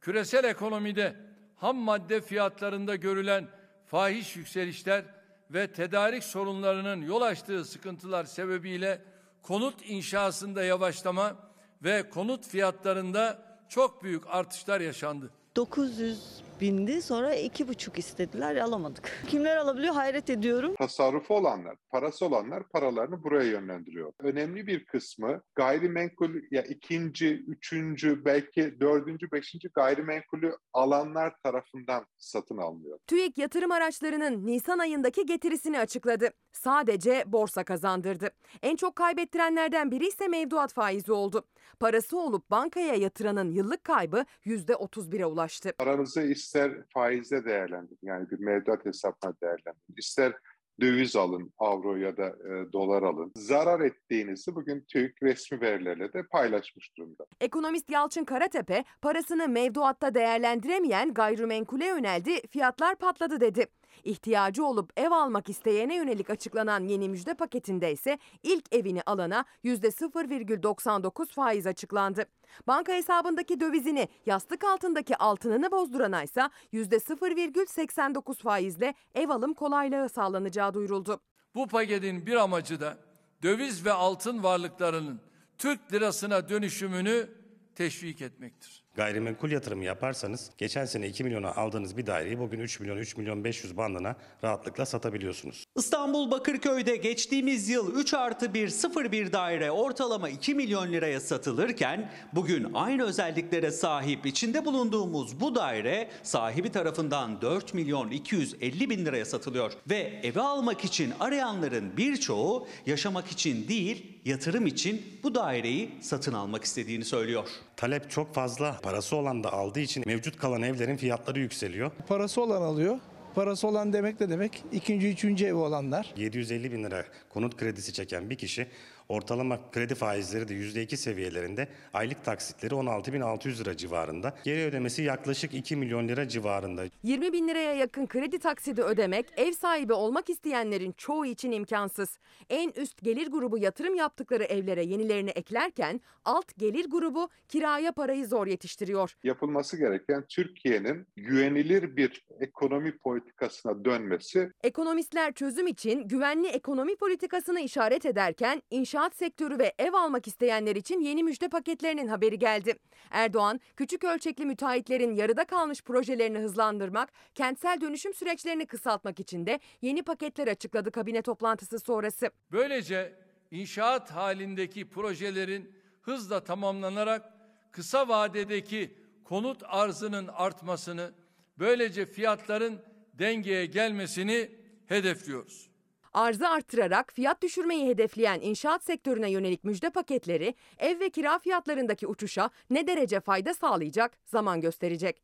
küresel ekonomide ham madde fiyatlarında görülen fahiş yükselişler ve tedarik sorunlarının yol açtığı sıkıntılar sebebiyle konut inşasında yavaşlama ve konut fiyatlarında çok büyük artışlar yaşandı. 900 bindi sonra iki buçuk istediler alamadık. Kimler alabiliyor hayret ediyorum. Tasarrufu olanlar, parası olanlar paralarını buraya yönlendiriyor. Önemli bir kısmı gayrimenkul ya ikinci, üçüncü, belki dördüncü, beşinci gayrimenkulü alanlar tarafından satın alınıyor. TÜİK yatırım araçlarının Nisan ayındaki getirisini açıkladı. Sadece borsa kazandırdı. En çok kaybettirenlerden biri ise mevduat faizi oldu. Parası olup bankaya yatıranın yıllık kaybı %31'e ulaştı. Paranızı ister faizle değerlendirin yani bir mevduat hesabına değerlendirin. ister döviz alın, avro ya da e, dolar alın. Zarar ettiğinizi bugün TÜİK resmi verilerle de paylaşmış durumda. Ekonomist Yalçın Karatepe parasını mevduatta değerlendiremeyen gayrimenkule yöneldi, fiyatlar patladı dedi. İhtiyacı olup ev almak isteyene yönelik açıklanan yeni müjde paketinde ise ilk evini alana %0,99 faiz açıklandı. Banka hesabındaki dövizini, yastık altındaki altınını bozdurana ise %0,89 faizle ev alım kolaylığı sağlanacağı duyuruldu. Bu paketin bir amacı da döviz ve altın varlıklarının Türk lirasına dönüşümünü teşvik etmektir. Gayrimenkul yatırımı yaparsanız geçen sene 2 milyona aldığınız bir daireyi bugün 3 milyon 3 milyon 500 bandına rahatlıkla satabiliyorsunuz. İstanbul Bakırköy'de geçtiğimiz yıl 3 artı 1 01 daire ortalama 2 milyon liraya satılırken bugün aynı özelliklere sahip içinde bulunduğumuz bu daire sahibi tarafından 4 milyon 250 bin liraya satılıyor. Ve evi almak için arayanların birçoğu yaşamak için değil yatırım için bu daireyi satın almak istediğini söylüyor. Talep çok fazla. Parası olan da aldığı için mevcut kalan evlerin fiyatları yükseliyor. Parası olan alıyor. Parası olan demek ne demek? İkinci, üçüncü evi olanlar. 750 bin lira konut kredisi çeken bir kişi ortalama kredi faizleri de %2 seviyelerinde aylık taksitleri 16.600 lira civarında. Geri ödemesi yaklaşık 2 milyon lira civarında. 20 bin liraya yakın kredi taksidi ödemek ev sahibi olmak isteyenlerin çoğu için imkansız. En üst gelir grubu yatırım yaptıkları evlere yenilerini eklerken alt gelir grubu kiraya parayı zor yetiştiriyor. Yapılması gereken Türkiye'nin güvenilir bir ekonomi politikasına dönmesi. Ekonomistler çözüm için güvenli ekonomi politikasını işaret ederken inşaat sektörü ve ev almak isteyenler için yeni müjde paketlerinin haberi geldi. Erdoğan, küçük ölçekli müteahhitlerin yarıda kalmış projelerini hızlandırmak, kentsel dönüşüm süreçlerini kısaltmak için de yeni paketler açıkladı kabine toplantısı sonrası. Böylece inşaat halindeki projelerin hızla tamamlanarak kısa vadedeki konut arzının artmasını, böylece fiyatların dengeye gelmesini hedefliyoruz. Arzı artırarak fiyat düşürmeyi hedefleyen inşaat sektörüne yönelik müjde paketleri ev ve kira fiyatlarındaki uçuşa ne derece fayda sağlayacak zaman gösterecek.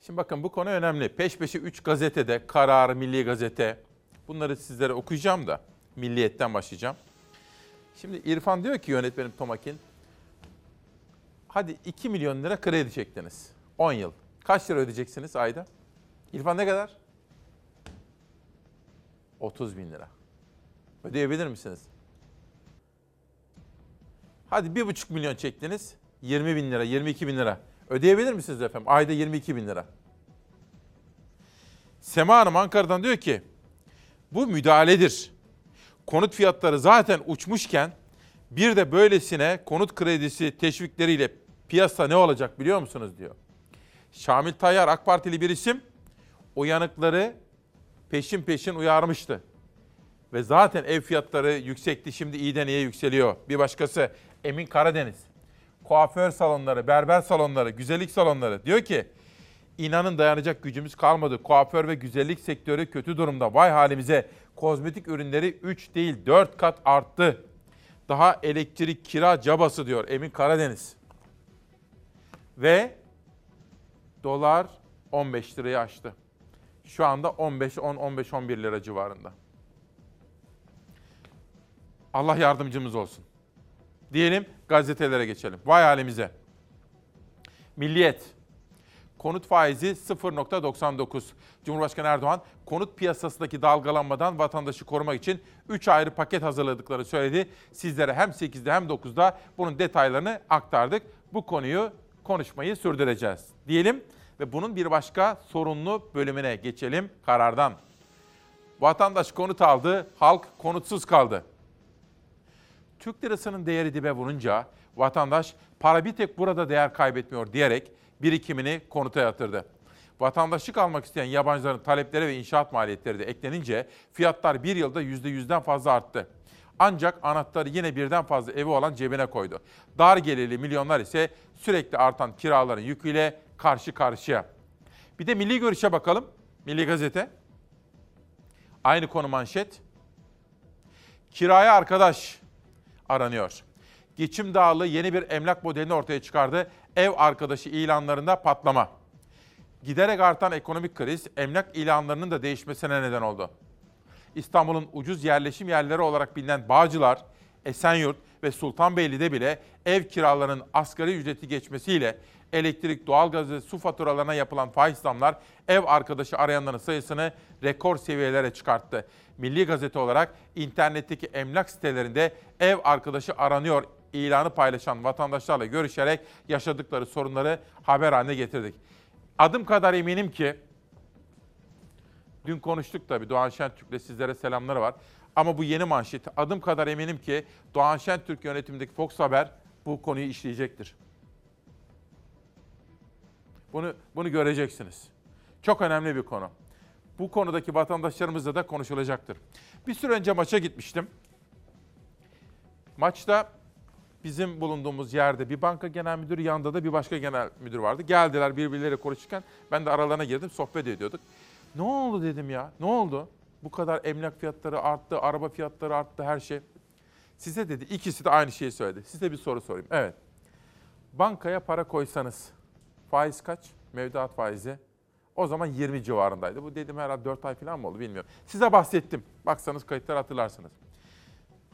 Şimdi bakın bu konu önemli. Peş peşe 3 gazetede, Karar, Milli Gazete bunları sizlere okuyacağım da Milliyet'ten başlayacağım. Şimdi İrfan diyor ki yönetmenim Tomakin, hadi 2 milyon lira kredi çektiniz. 10 yıl. Kaç lira ödeyeceksiniz ayda? İrfan ne kadar? 30 bin lira. Ödeyebilir misiniz? Hadi 1,5 milyon çektiniz. 20 bin lira, 22 bin lira. Ödeyebilir misiniz efendim? Ayda 22 bin lira. Sema Hanım Ankara'dan diyor ki, bu müdahaledir. Konut fiyatları zaten uçmuşken bir de böylesine konut kredisi teşvikleriyle piyasa ne olacak biliyor musunuz diyor. Şamil Tayyar AK Partili bir isim uyanıkları peşin peşin uyarmıştı. Ve zaten ev fiyatları yüksekti şimdi iyiden iyiye yükseliyor. Bir başkası Emin Karadeniz. Kuaför salonları, berber salonları, güzellik salonları diyor ki inanın dayanacak gücümüz kalmadı. Kuaför ve güzellik sektörü kötü durumda. Vay halimize. Kozmetik ürünleri 3 değil 4 kat arttı. Daha elektrik kira cabası diyor Emin Karadeniz. Ve dolar 15 lirayı aştı. Şu anda 15 10 15 11 lira civarında. Allah yardımcımız olsun. Diyelim gazetelere geçelim. Vay halimize. Milliyet. Konut faizi 0.99. Cumhurbaşkanı Erdoğan konut piyasasındaki dalgalanmadan vatandaşı korumak için 3 ayrı paket hazırladıklarını söyledi. Sizlere hem 8'de hem 9'da bunun detaylarını aktardık. Bu konuyu konuşmayı sürdüreceğiz. Diyelim ve bunun bir başka sorunlu bölümüne geçelim karardan. Vatandaş konut aldı, halk konutsuz kaldı. Türk lirasının değeri dibe vurunca vatandaş para bir tek burada değer kaybetmiyor diyerek birikimini konuta yatırdı. Vatandaşlık almak isteyen yabancıların talepleri ve inşaat maliyetleri de eklenince fiyatlar bir yılda %100'den fazla arttı. Ancak anahtarı yine birden fazla evi olan cebine koydu. Dar gelirli milyonlar ise sürekli artan kiraların yüküyle karşı karşıya. Bir de Milli Görüş'e bakalım. Milli Gazete. Aynı konu manşet. Kiraya arkadaş aranıyor. Geçim Dağlı yeni bir emlak modelini ortaya çıkardı. Ev arkadaşı ilanlarında patlama. Giderek artan ekonomik kriz emlak ilanlarının da değişmesine neden oldu. İstanbul'un ucuz yerleşim yerleri olarak bilinen Bağcılar, Esenyurt ve Sultanbeyli'de bile ev kiralarının asgari ücreti geçmesiyle elektrik, doğalgaz ve su faturalarına yapılan faiz zamlar ev arkadaşı arayanların sayısını rekor seviyelere çıkarttı. Milli Gazete olarak internetteki emlak sitelerinde ev arkadaşı aranıyor ilanı paylaşan vatandaşlarla görüşerek yaşadıkları sorunları haber haline getirdik. Adım kadar eminim ki dün konuştuk tabii Doğan Şentürk'le sizlere selamları var. Ama bu yeni manşet. Adım kadar eminim ki Doğan Şentürk yönetimindeki Fox Haber bu konuyu işleyecektir. Bunu bunu göreceksiniz. Çok önemli bir konu. Bu konudaki vatandaşlarımızla da konuşulacaktır. Bir süre önce maça gitmiştim. Maçta bizim bulunduğumuz yerde bir banka genel müdürü, yanında da bir başka genel müdür vardı. Geldiler birbirleriyle konuşurken ben de aralarına girdim, sohbet ediyorduk. Ne oldu dedim ya, ne oldu? Bu kadar emlak fiyatları arttı, araba fiyatları arttı, her şey. Size dedi, ikisi de aynı şeyi söyledi. Size bir soru sorayım. Evet. Bankaya para koysanız, faiz kaç? Mevduat faizi. O zaman 20 civarındaydı. Bu dedim herhalde 4 ay falan mı oldu bilmiyorum. Size bahsettim. Baksanız kayıtları hatırlarsınız.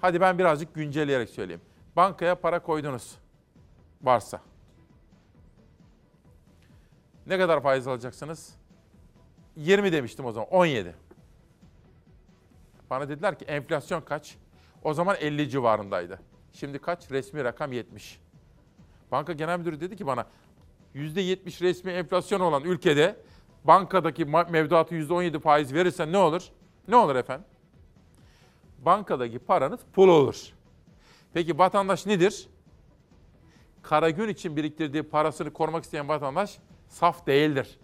Hadi ben birazcık güncelleyerek söyleyeyim. Bankaya para koydunuz. Varsa. Ne kadar faiz alacaksınız? 20 demiştim o zaman. 17. Bana dediler ki enflasyon kaç? O zaman 50 civarındaydı. Şimdi kaç? Resmi rakam 70. Banka genel müdürü dedi ki bana %70 resmi enflasyon olan ülkede bankadaki mevduatı %17 faiz verirsen ne olur? Ne olur efendim? Bankadaki paranız pul olur. Peki vatandaş nedir? Kara gün için biriktirdiği parasını korumak isteyen vatandaş saf değildir.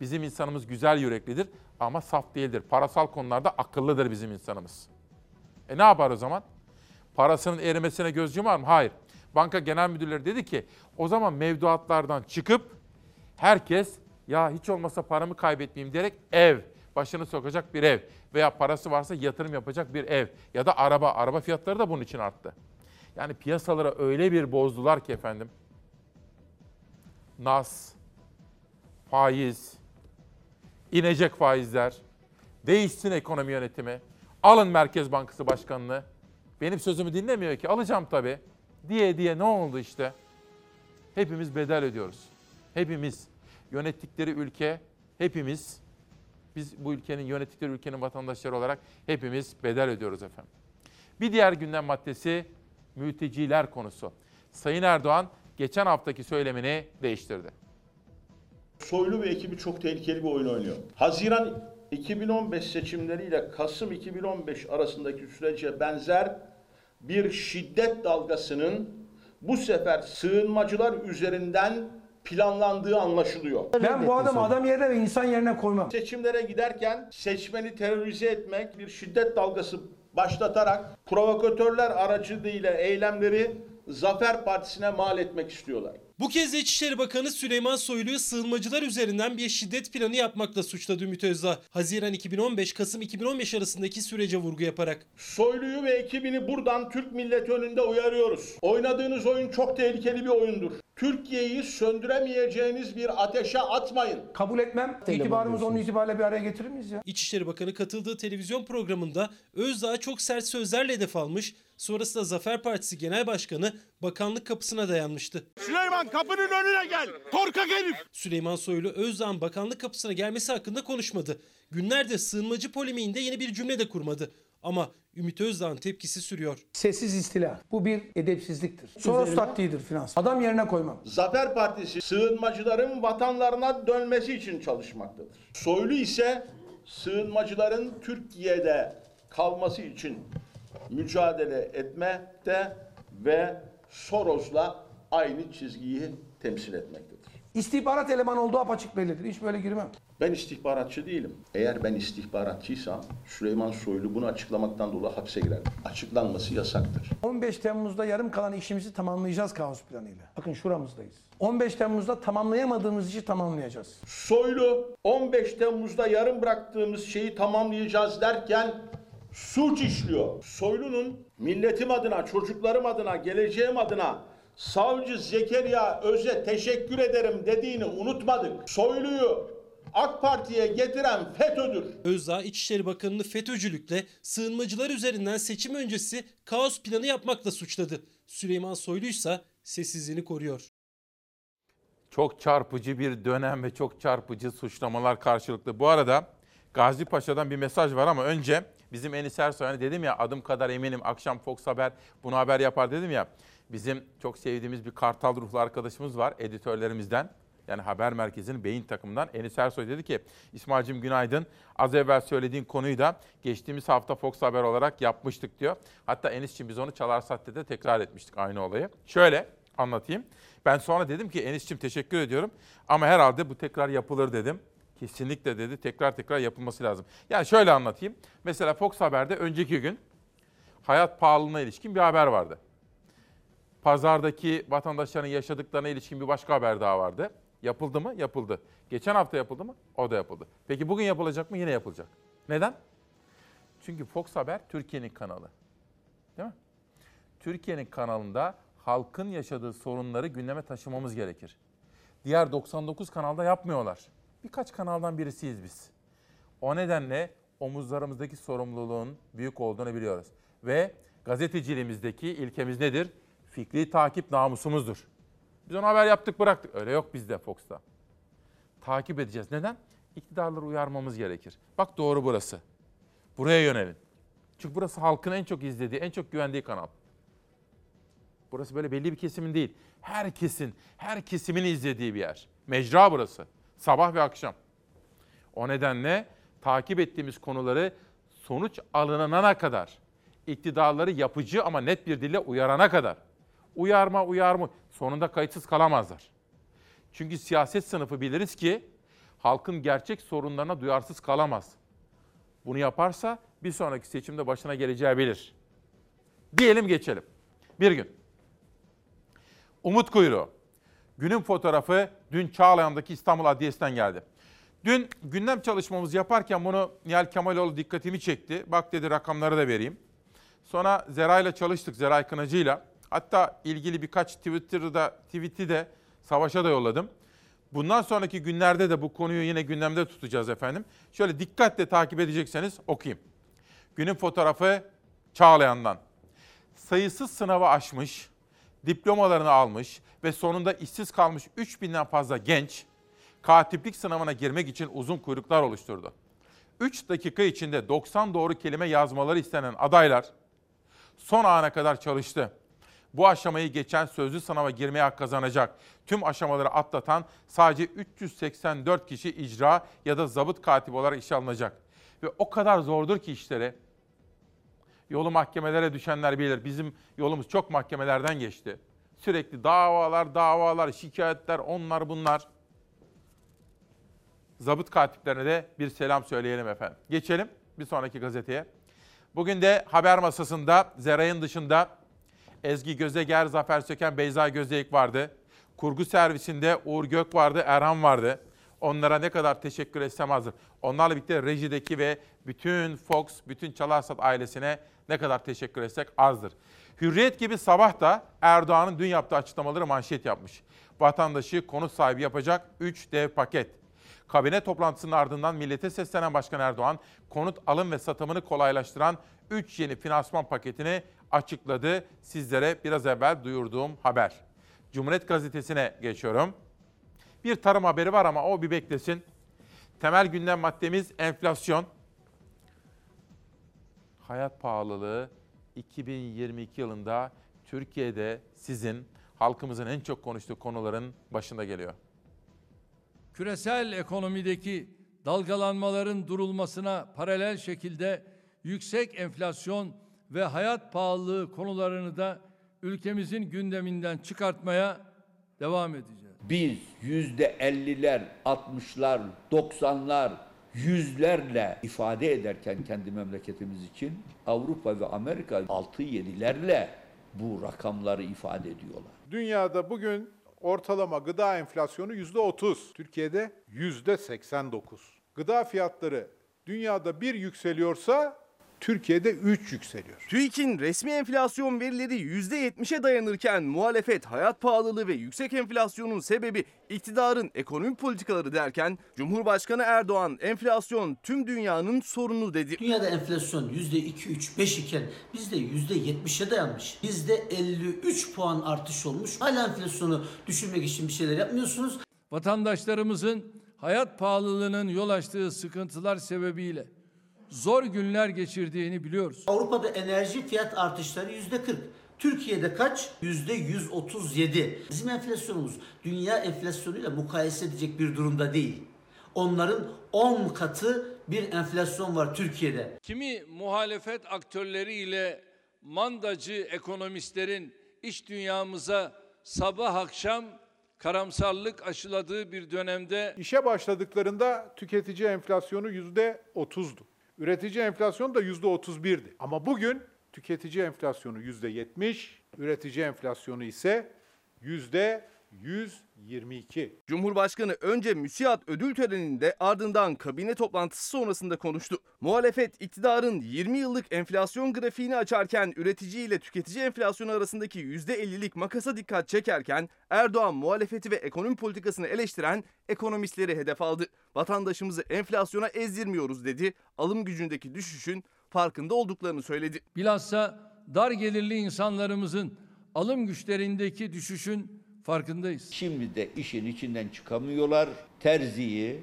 Bizim insanımız güzel yüreklidir ama saf değildir. Parasal konularda akıllıdır bizim insanımız. E ne yapar o zaman? Parasının erimesine göz yumar mı? Hayır. Banka genel müdürleri dedi ki o zaman mevduatlardan çıkıp herkes ya hiç olmasa paramı kaybetmeyeyim diyerek ev, başını sokacak bir ev veya parası varsa yatırım yapacak bir ev ya da araba. Araba fiyatları da bunun için arttı. Yani piyasalara öyle bir bozdular ki efendim. Nas, faiz, inecek faizler, değişsin ekonomi yönetimi, alın Merkez Bankası Başkanı'nı. Benim sözümü dinlemiyor ki alacağım tabii diye diye ne oldu işte? Hepimiz bedel ödüyoruz. Hepimiz yönettikleri ülke, hepimiz biz bu ülkenin yönettikleri ülkenin vatandaşları olarak hepimiz bedel ödüyoruz efendim. Bir diğer gündem maddesi mülteciler konusu. Sayın Erdoğan geçen haftaki söylemini değiştirdi. Soylu ve ekibi çok tehlikeli bir oyun oynuyor. Haziran 2015 seçimleriyle Kasım 2015 arasındaki sürece benzer bir şiddet dalgasının bu sefer sığınmacılar üzerinden planlandığı anlaşılıyor. Ben bu adamı adam yerine ve insan yerine koymam. Seçimlere giderken seçmeni terörize etmek, bir şiddet dalgası başlatarak provokatörler aracılığıyla eylemleri Zafer Partisi'ne mal etmek istiyorlar. Bu kez de İçişleri Bakanı Süleyman Soylu'yu sığınmacılar üzerinden bir şiddet planı yapmakla suçladı Ümit Özdağ. Haziran 2015 Kasım 2015 arasındaki sürece vurgu yaparak. Soylu'yu ve ekibini buradan Türk milleti önünde uyarıyoruz. Oynadığınız oyun çok tehlikeli bir oyundur. Türkiye'yi söndüremeyeceğiniz bir ateşe atmayın. Kabul etmem. İtibarımızı onun itibariyle bir araya getirir miyiz ya? İçişleri Bakanı katıldığı televizyon programında Özdağ çok sert sözlerle hedef almış. Sonrasında Zafer Partisi Genel Başkanı bakanlık kapısına dayanmıştı. Süleyman kapının önüne gel. Korkak herif. Süleyman Soylu Özdağ'ın bakanlık kapısına gelmesi hakkında konuşmadı. Günlerdir sığınmacı polemiğinde yeni bir cümle de kurmadı. Ama Ümit Özdağ'ın tepkisi sürüyor. Sessiz istila. Bu bir edepsizliktir. Soros taktiğidir finans. Adam yerine koymam. Zafer Partisi sığınmacıların vatanlarına dönmesi için çalışmaktadır. Soylu ise sığınmacıların Türkiye'de kalması için mücadele etmekte ve Soros'la aynı çizgiyi temsil etmektedir. İstihbarat elemanı olduğu apaçık bellidir. Hiç böyle girmem. Ben istihbaratçı değilim. Eğer ben istihbaratçıysam Süleyman Soylu bunu açıklamaktan dolayı hapse girer. Açıklanması yasaktır. 15 Temmuz'da yarım kalan işimizi tamamlayacağız kaos planıyla. Bakın şuramızdayız. 15 Temmuz'da tamamlayamadığımız işi tamamlayacağız. Soylu 15 Temmuz'da yarım bıraktığımız şeyi tamamlayacağız derken suç işliyor. Soylu'nun milletim adına, çocuklarım adına, geleceğim adına savcı Zekeriya Öz'e teşekkür ederim dediğini unutmadık. Soylu'yu AK Parti'ye getiren FETÖ'dür. Özdağ İçişleri Bakanı'nı FETÖ'cülükle sığınmacılar üzerinden seçim öncesi kaos planı yapmakla suçladı. Süleyman Soylu ise sessizliğini koruyor. Çok çarpıcı bir dönem ve çok çarpıcı suçlamalar karşılıklı. Bu arada Gazi Paşa'dan bir mesaj var ama önce bizim Enis Ersoy hani dedim ya adım kadar eminim akşam Fox Haber bunu haber yapar dedim ya. Bizim çok sevdiğimiz bir kartal ruhlu arkadaşımız var editörlerimizden. Yani haber merkezinin beyin takımından Enis Ersoy dedi ki İsmail'cim günaydın. Az evvel söylediğin konuyu da geçtiğimiz hafta Fox Haber olarak yapmıştık diyor. Hatta Enis'ciğim biz onu Çalar Saat'te de tekrar etmiştik aynı olayı. Şöyle anlatayım. Ben sonra dedim ki Enis'ciğim teşekkür ediyorum ama herhalde bu tekrar yapılır dedim. Kesinlikle dedi tekrar tekrar yapılması lazım. Yani şöyle anlatayım. Mesela Fox Haber'de önceki gün hayat pahalılığına ilişkin bir haber vardı. Pazardaki vatandaşların yaşadıklarına ilişkin bir başka haber daha vardı. Yapıldı mı? Yapıldı. Geçen hafta yapıldı mı? O da yapıldı. Peki bugün yapılacak mı? Yine yapılacak. Neden? Çünkü Fox Haber Türkiye'nin kanalı. Değil mi? Türkiye'nin kanalında halkın yaşadığı sorunları gündeme taşımamız gerekir. Diğer 99 kanalda yapmıyorlar. Birkaç kanaldan birisiyiz biz. O nedenle omuzlarımızdaki sorumluluğun büyük olduğunu biliyoruz. Ve gazeteciliğimizdeki ilkemiz nedir? Fikri takip namusumuzdur. Biz ona haber yaptık bıraktık. Öyle yok bizde Fox'ta. Takip edeceğiz. Neden? İktidarları uyarmamız gerekir. Bak doğru burası. Buraya yönelin. Çünkü burası halkın en çok izlediği, en çok güvendiği kanal. Burası böyle belli bir kesimin değil. Herkesin, her kesimin izlediği bir yer. Mecra burası. Sabah ve akşam. O nedenle takip ettiğimiz konuları sonuç alınana kadar, iktidarları yapıcı ama net bir dille uyarana kadar. Uyarma, uyarma. Sonunda kayıtsız kalamazlar. Çünkü siyaset sınıfı biliriz ki halkın gerçek sorunlarına duyarsız kalamaz. Bunu yaparsa bir sonraki seçimde başına geleceği bilir. Diyelim geçelim. Bir gün. Umut Kuyruğu. Günün fotoğrafı dün Çağlayan'daki İstanbul Adliyesi'nden geldi. Dün gündem çalışmamızı yaparken bunu Nihal Kemaloğlu dikkatimi çekti. Bak dedi rakamları da vereyim. Sonra Zeray'la çalıştık, Zeray Kınacı'yla. Hatta ilgili birkaç Twitter'da, tweet'i de Savaş'a da yolladım. Bundan sonraki günlerde de bu konuyu yine gündemde tutacağız efendim. Şöyle dikkatle takip edecekseniz okuyayım. Günün fotoğrafı Çağlayan'dan. Sayısız sınavı aşmış, diplomalarını almış ve sonunda işsiz kalmış 3000'den fazla genç katiplik sınavına girmek için uzun kuyruklar oluşturdu. 3 dakika içinde 90 doğru kelime yazmaları istenen adaylar son ana kadar çalıştı. Bu aşamayı geçen sözlü sınava girmeye hak kazanacak. Tüm aşamaları atlatan sadece 384 kişi icra ya da zabıt katibi olarak işe alınacak. Ve o kadar zordur ki işleri. Yolu mahkemelere düşenler bilir. Bizim yolumuz çok mahkemelerden geçti. Sürekli davalar, davalar, şikayetler, onlar bunlar. Zabıt katiplerine de bir selam söyleyelim efendim. Geçelim bir sonraki gazeteye. Bugün de haber masasında Zeray'ın dışında Ezgi Gözeger, Zafer Söken, Beyza Gözeyik vardı. Kurgu servisinde Uğur Gök vardı, Erhan vardı. Onlara ne kadar teşekkür etsem azdır. Onlarla birlikte rejideki ve bütün Fox, bütün Çalarsat ailesine ne kadar teşekkür etsek azdır. Hürriyet gibi sabah da Erdoğan'ın dün yaptığı açıklamaları manşet yapmış. Vatandaşı konut sahibi yapacak 3 dev paket. Kabine toplantısının ardından millete seslenen Başkan Erdoğan, konut alım ve satımını kolaylaştıran 3 yeni finansman paketini açıkladı. Sizlere biraz evvel duyurduğum haber. Cumhuriyet Gazetesi'ne geçiyorum. Bir tarım haberi var ama o bir beklesin. Temel gündem maddemiz enflasyon. Hayat pahalılığı 2022 yılında Türkiye'de sizin halkımızın en çok konuştuğu konuların başında geliyor. Küresel ekonomideki dalgalanmaların durulmasına paralel şekilde yüksek enflasyon ve hayat pahalılığı konularını da ülkemizin gündeminden çıkartmaya devam edeceğiz. Biz yüzde elliler, altmışlar, doksanlar, yüzlerle ifade ederken kendi memleketimiz için Avrupa ve Amerika altı yedilerle bu rakamları ifade ediyorlar. Dünyada bugün ortalama gıda enflasyonu yüzde 30. Türkiye'de yüzde 89. Gıda fiyatları dünyada bir yükseliyorsa Türkiye'de 3 yükseliyor. TÜİK'in resmi enflasyon verileri %70'e dayanırken muhalefet hayat pahalılığı ve yüksek enflasyonun sebebi iktidarın ekonomi politikaları derken Cumhurbaşkanı Erdoğan enflasyon tüm dünyanın sorunu dedi. Dünyada enflasyon %2, 3, 5 iken bizde %70'e dayanmış. Bizde 53 puan artış olmuş. Hala enflasyonu düşürmek için bir şeyler yapmıyorsunuz. Vatandaşlarımızın hayat pahalılığının yol açtığı sıkıntılar sebebiyle zor günler geçirdiğini biliyoruz. Avrupa'da enerji fiyat artışları %40. Türkiye'de kaç? %137. Bizim enflasyonumuz dünya enflasyonuyla mukayese edecek bir durumda değil. Onların 10 katı bir enflasyon var Türkiye'de. Kimi muhalefet aktörleriyle mandacı ekonomistlerin iş dünyamıza sabah akşam karamsarlık aşıladığı bir dönemde İşe başladıklarında tüketici enflasyonu yüzde 30'du. Üretici enflasyonu da %31'di. Ama bugün tüketici enflasyonu %70, üretici enflasyonu ise %100 22. Cumhurbaşkanı önce müsiat ödül töreninde ardından kabine toplantısı sonrasında konuştu. Muhalefet iktidarın 20 yıllık enflasyon grafiğini açarken üretici ile tüketici enflasyonu arasındaki %50'lik makasa dikkat çekerken Erdoğan muhalefeti ve ekonomi politikasını eleştiren ekonomistleri hedef aldı. Vatandaşımızı enflasyona ezdirmiyoruz dedi. Alım gücündeki düşüşün farkında olduklarını söyledi. Bilhassa dar gelirli insanlarımızın alım güçlerindeki düşüşün farkındayız. Şimdi de işin içinden çıkamıyorlar. Terziyi,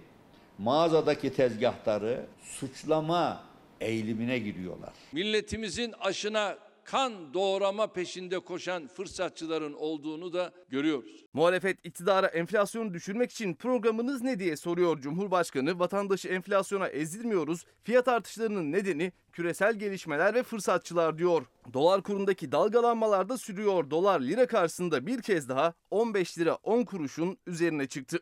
mağazadaki tezgahtarı suçlama eğilimine giriyorlar. Milletimizin aşına kan doğrama peşinde koşan fırsatçıların olduğunu da görüyoruz. Muhalefet iktidara enflasyonu düşürmek için programınız ne diye soruyor Cumhurbaşkanı. Vatandaşı enflasyona ezdirmiyoruz. Fiyat artışlarının nedeni küresel gelişmeler ve fırsatçılar diyor. Dolar kurundaki dalgalanmalar da sürüyor. Dolar lira karşısında bir kez daha 15 lira 10 kuruşun üzerine çıktı.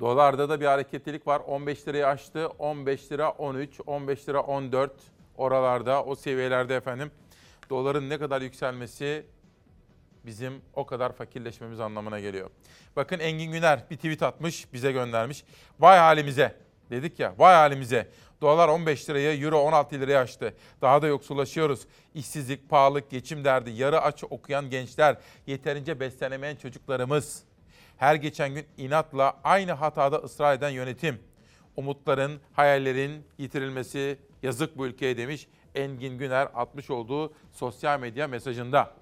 Dolarda da bir hareketlilik var. 15 lirayı aştı. 15 lira 13, 15 lira 14 oralarda, o seviyelerde efendim. Doların ne kadar yükselmesi bizim o kadar fakirleşmemiz anlamına geliyor. Bakın Engin Güner bir tweet atmış, bize göndermiş. Vay halimize dedik ya, vay halimize. Dolar 15 liraya, euro 16 liraya aştı. Daha da yoksullaşıyoruz. İşsizlik, pahalılık, geçim derdi, yarı aç okuyan gençler, yeterince beslenemeyen çocuklarımız. Her geçen gün inatla aynı hatada ısrar eden yönetim. Umutların, hayallerin yitirilmesi yazık bu ülkeye demiş Engin Güner atmış olduğu sosyal medya mesajında.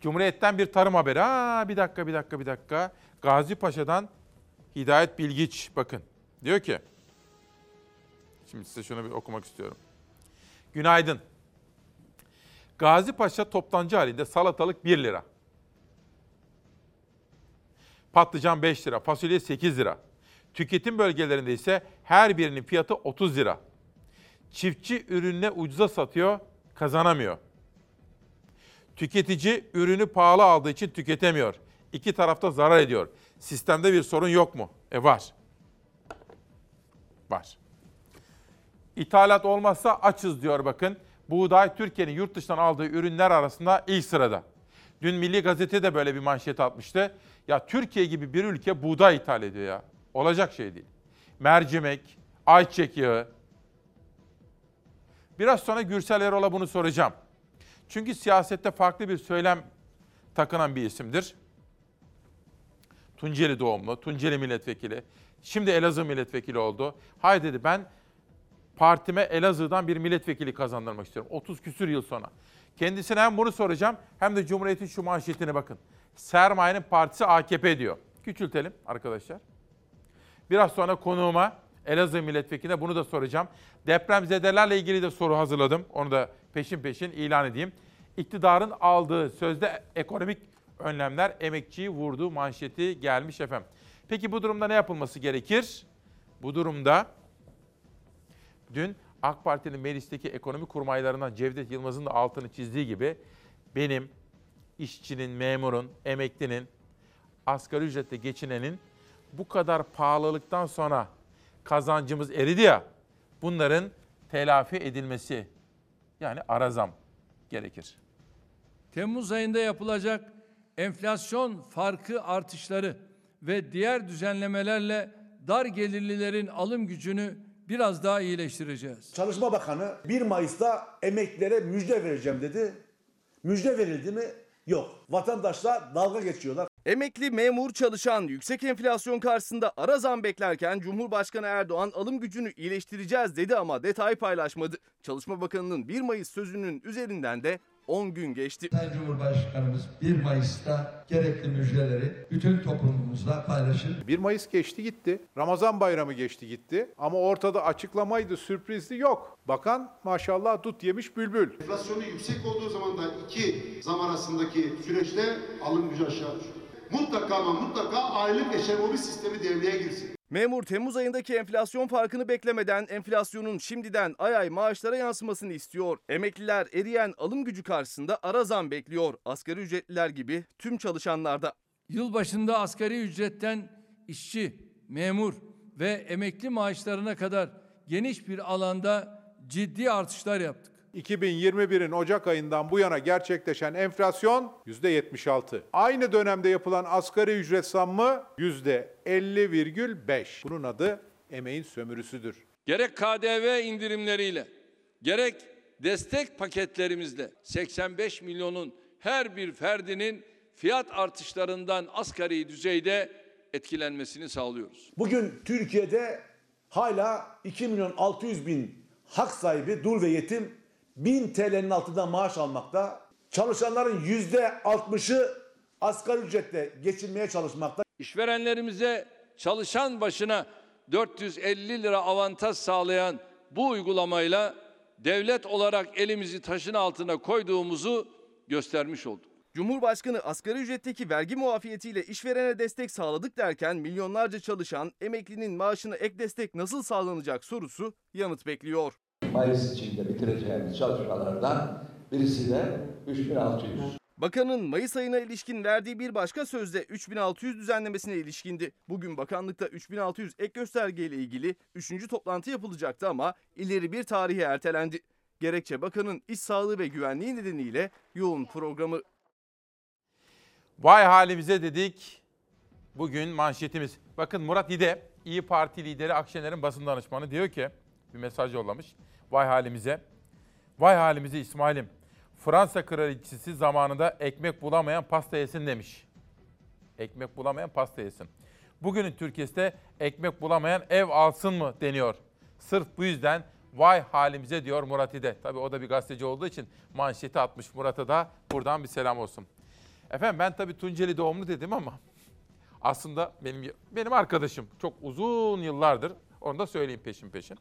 Cumhuriyet'ten bir tarım haberi. Aa, bir dakika, bir dakika, bir dakika. Gazi Paşa'dan Hidayet Bilgiç bakın. Diyor ki, şimdi size şunu bir okumak istiyorum. Günaydın. Gazi Paşa toptancı halinde salatalık 1 lira. Patlıcan 5 lira, fasulye 8 lira. Tüketim bölgelerinde ise her birinin fiyatı 30 lira. Çiftçi ürününe ucuza satıyor, kazanamıyor. Tüketici ürünü pahalı aldığı için tüketemiyor. İki tarafta zarar ediyor. Sistemde bir sorun yok mu? E var. Var. İthalat olmazsa açız diyor bakın. Buğday Türkiye'nin yurt dışından aldığı ürünler arasında ilk sırada. Dün Milli Gazete de böyle bir manşet atmıştı. Ya Türkiye gibi bir ülke buğday ithal ediyor ya. Olacak şey değil. Mercimek, ayçiçek yağı. Biraz sonra Gürsel Erol'a bunu soracağım. Çünkü siyasette farklı bir söylem takınan bir isimdir. Tunceli doğumlu, Tunceli milletvekili. Şimdi Elazığ milletvekili oldu. Hay dedi ben partime Elazığ'dan bir milletvekili kazandırmak istiyorum. 30 küsür yıl sonra. Kendisine hem bunu soracağım hem de Cumhuriyet'in şu manşetine bakın. Sermayenin partisi AKP diyor. Küçültelim arkadaşlar. Biraz sonra konuğuma Elazığ milletvekiline bunu da soracağım. Depremzedelerle ilgili de soru hazırladım. Onu da peşin peşin ilan edeyim. İktidarın aldığı sözde ekonomik önlemler emekçiyi vurdu manşeti gelmiş efendim. Peki bu durumda ne yapılması gerekir? Bu durumda dün AK Parti'nin meclisteki ekonomi kurmaylarından Cevdet Yılmaz'ın da altını çizdiği gibi benim işçinin, memurun, emeklinin, asgari ücretle geçinenin bu kadar pahalılıktan sonra kazancımız eridi ya, bunların telafi edilmesi yani arazam gerekir. Temmuz ayında yapılacak enflasyon farkı artışları ve diğer düzenlemelerle dar gelirlilerin alım gücünü biraz daha iyileştireceğiz. Çalışma Bakanı 1 Mayıs'ta emeklilere müjde vereceğim dedi. Müjde verildi mi? Yok. Vatandaşlar dalga geçiyorlar. Emekli, memur, çalışan yüksek enflasyon karşısında ara zam beklerken Cumhurbaşkanı Erdoğan alım gücünü iyileştireceğiz dedi ama detay paylaşmadı. Çalışma Bakanı'nın 1 Mayıs sözünün üzerinden de 10 gün geçti. Sayın Cumhurbaşkanımız 1 Mayıs'ta gerekli müjdeleri bütün toplumumuzla paylaşır. 1 Mayıs geçti gitti. Ramazan bayramı geçti gitti. Ama ortada açıklamaydı, sürprizdi yok. Bakan maşallah dut yemiş bülbül. Enflasyonu yüksek olduğu zaman da iki zam arasındaki süreçte alım gücü aşağı düşüyor. Mutlaka ama mutlaka aylık eşemobi sistemi devreye girsin. Memur Temmuz ayındaki enflasyon farkını beklemeden enflasyonun şimdiden ay ay maaşlara yansımasını istiyor. Emekliler eriyen alım gücü karşısında ara zam bekliyor. Asgari ücretliler gibi tüm çalışanlarda. Yılbaşında asgari ücretten işçi, memur ve emekli maaşlarına kadar geniş bir alanda ciddi artışlar yaptık. 2021'in Ocak ayından bu yana gerçekleşen enflasyon %76. Aynı dönemde yapılan asgari ücret zammı %50,5. Bunun adı emeğin sömürüsüdür. Gerek KDV indirimleriyle, gerek destek paketlerimizle 85 milyonun her bir ferdinin fiyat artışlarından asgari düzeyde etkilenmesini sağlıyoruz. Bugün Türkiye'de hala 2 milyon 600 bin hak sahibi dul ve yetim 1000 TL'nin altında maaş almakta. Çalışanların %60'ı asgari ücretle geçinmeye çalışmakta. İşverenlerimize çalışan başına 450 lira avantaj sağlayan bu uygulamayla devlet olarak elimizi taşın altına koyduğumuzu göstermiş olduk. Cumhurbaşkanı asgari ücretteki vergi muafiyetiyle işverene destek sağladık derken milyonlarca çalışan emeklinin maaşına ek destek nasıl sağlanacak sorusu yanıt bekliyor. Mayıs içinde bitireceğimiz çalışmalardan birisi de 3600. Bakanın Mayıs ayına ilişkin verdiği bir başka sözde 3600 düzenlemesine ilişkindi. Bugün bakanlıkta 3600 ek göstergeyle ilgili 3. toplantı yapılacaktı ama ileri bir tarihe ertelendi. Gerekçe bakanın iş sağlığı ve güvenliği nedeniyle yoğun programı. Vay halimize dedik. Bugün manşetimiz. Bakın Murat İde, İyi Parti lideri Akşener'in basın danışmanı diyor ki bir mesaj yollamış. Vay halimize. Vay halimize İsmail'im. Fransa kraliçesi zamanında ekmek bulamayan pasta yesin demiş. Ekmek bulamayan pasta yesin. Bugünün Türkiye'de ekmek bulamayan ev alsın mı deniyor. Sırf bu yüzden vay halimize diyor Murat İde. Tabii o da bir gazeteci olduğu için manşeti atmış Murat'a da buradan bir selam olsun. Efendim ben tabii Tunceli doğumlu dedim ama aslında benim benim arkadaşım çok uzun yıllardır onu da söyleyeyim peşin peşin.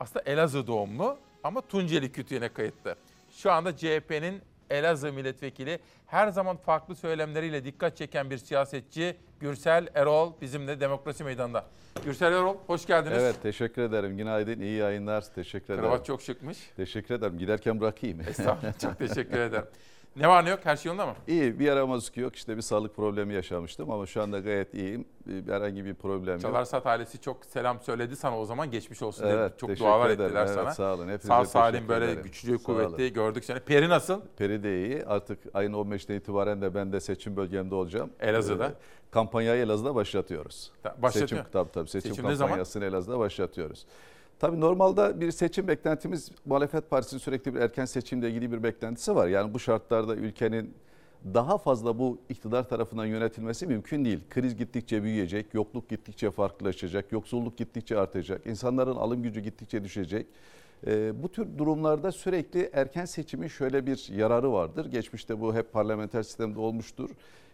Aslında Elazığ doğumlu ama Tunceli Kütüğü'ne kayıtlı. Şu anda CHP'nin Elazığ milletvekili her zaman farklı söylemleriyle dikkat çeken bir siyasetçi Gürsel Erol bizimle demokrasi meydanında. Gürsel Erol hoş geldiniz. Evet teşekkür ederim. Günaydın, iyi yayınlar. Teşekkür ederim. Kravat çok şıkmış. Teşekkür ederim. Giderken bırakayım. Estağfurullah çok teşekkür ederim. Ne var ne yok? Her şey yolunda mı? İyi bir yaramazlık yok. İşte bir sağlık problemi yaşamıştım ama şu anda gayet iyiyim. Herhangi bir problem yok. Çalarsat ailesi çok selam söyledi sana o zaman geçmiş olsun Evet, dedi. Çok teşekkür dualar ederim. ettiler Evet, sana. sağ olun. Hepinize Sağ salim böyle ederim. güçlü kuvvetli gördük seni. Peri nasıl? Peri de iyi. Artık ayın 15'te itibaren de ben de seçim bölgemde olacağım. Elazığ'da? Ee, kampanyayı Elazığ'da başlatıyoruz. Ta- başlatıyor. Seçim, tabii tabii. Seçim, Seçim kampanyasını Elazığ'da başlatıyoruz. Tabii normalde bir seçim beklentimiz muhalefet partisinin sürekli bir erken seçimle ilgili bir beklentisi var. Yani bu şartlarda ülkenin daha fazla bu iktidar tarafından yönetilmesi mümkün değil. Kriz gittikçe büyüyecek, yokluk gittikçe farklılaşacak, yoksulluk gittikçe artacak, insanların alım gücü gittikçe düşecek. Ee, bu tür durumlarda sürekli erken seçimin şöyle bir yararı vardır. Geçmişte bu hep parlamenter sistemde olmuştur.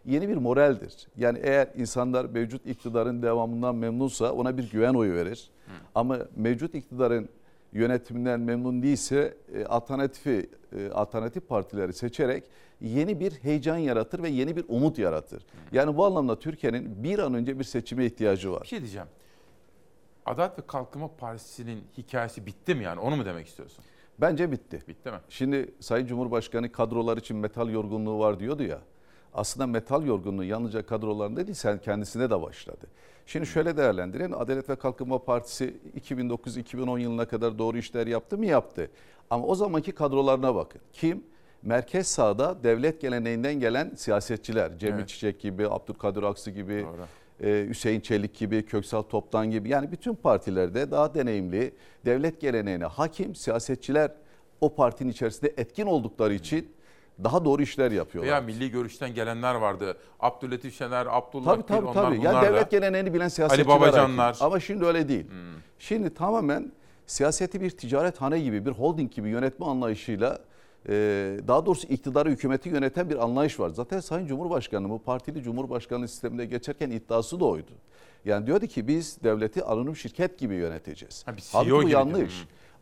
Yeni bir moraldir. Yani eğer insanlar mevcut iktidarın devamından memnunsa ona bir güven oyu verir. Ama mevcut iktidarın yönetiminden memnun değilse e, alternatifi e, alternatif partileri seçerek yeni bir heyecan yaratır ve yeni bir umut yaratır. Yani bu anlamda Türkiye'nin bir an önce bir seçime ihtiyacı var. Bir şey diyeceğim. Adalet ve Kalkınma Partisi'nin hikayesi bitti mi yani? Onu mu demek istiyorsun? Bence bitti. Bitti mi? Şimdi Sayın Cumhurbaşkanı kadrolar için metal yorgunluğu var diyordu ya. Aslında metal yorgunluğu yalnızca kadrolarında değil sen kendisine de başladı. Şimdi şöyle değerlendirin. Adalet ve Kalkınma Partisi 2009-2010 yılına kadar doğru işler yaptı mı? Yaptı. Ama o zamanki kadrolarına bakın. Kim? Merkez sağda devlet geleneğinden gelen siyasetçiler. Cemil Evet. Çiçek gibi, Abdülkadir Aksı gibi, e, Hüseyin Çelik gibi, Köksal Toptan gibi. Yani bütün partilerde daha deneyimli, devlet geleneğine hakim siyasetçiler o partinin içerisinde etkin oldukları için daha doğru işler yapıyorlar. Veya milli görüşten gelenler vardı. Abdülatif Şener, Abdullah Tabii Gül, tabii onlar tabii. bunlar Ya da. devlet geleneğini bilen siyasetçiler. Ali Babacanlar. hakim. Ama şimdi öyle değil. Şimdi tamamen siyaseti bir ticarethane gibi, bir holding gibi yönetme anlayışıyla e, daha doğrusu iktidarı, hükümeti yöneten bir anlayış var. Zaten Sayın Cumhurbaşkanı bu partili Cumhurbaşkanlığı sisteminde geçerken iddiası da oydu. Yani diyordu ki biz devleti anonim şirket gibi yöneteceğiz. Ha, bir CEO Halbuki bu gibi yanlış. diyor.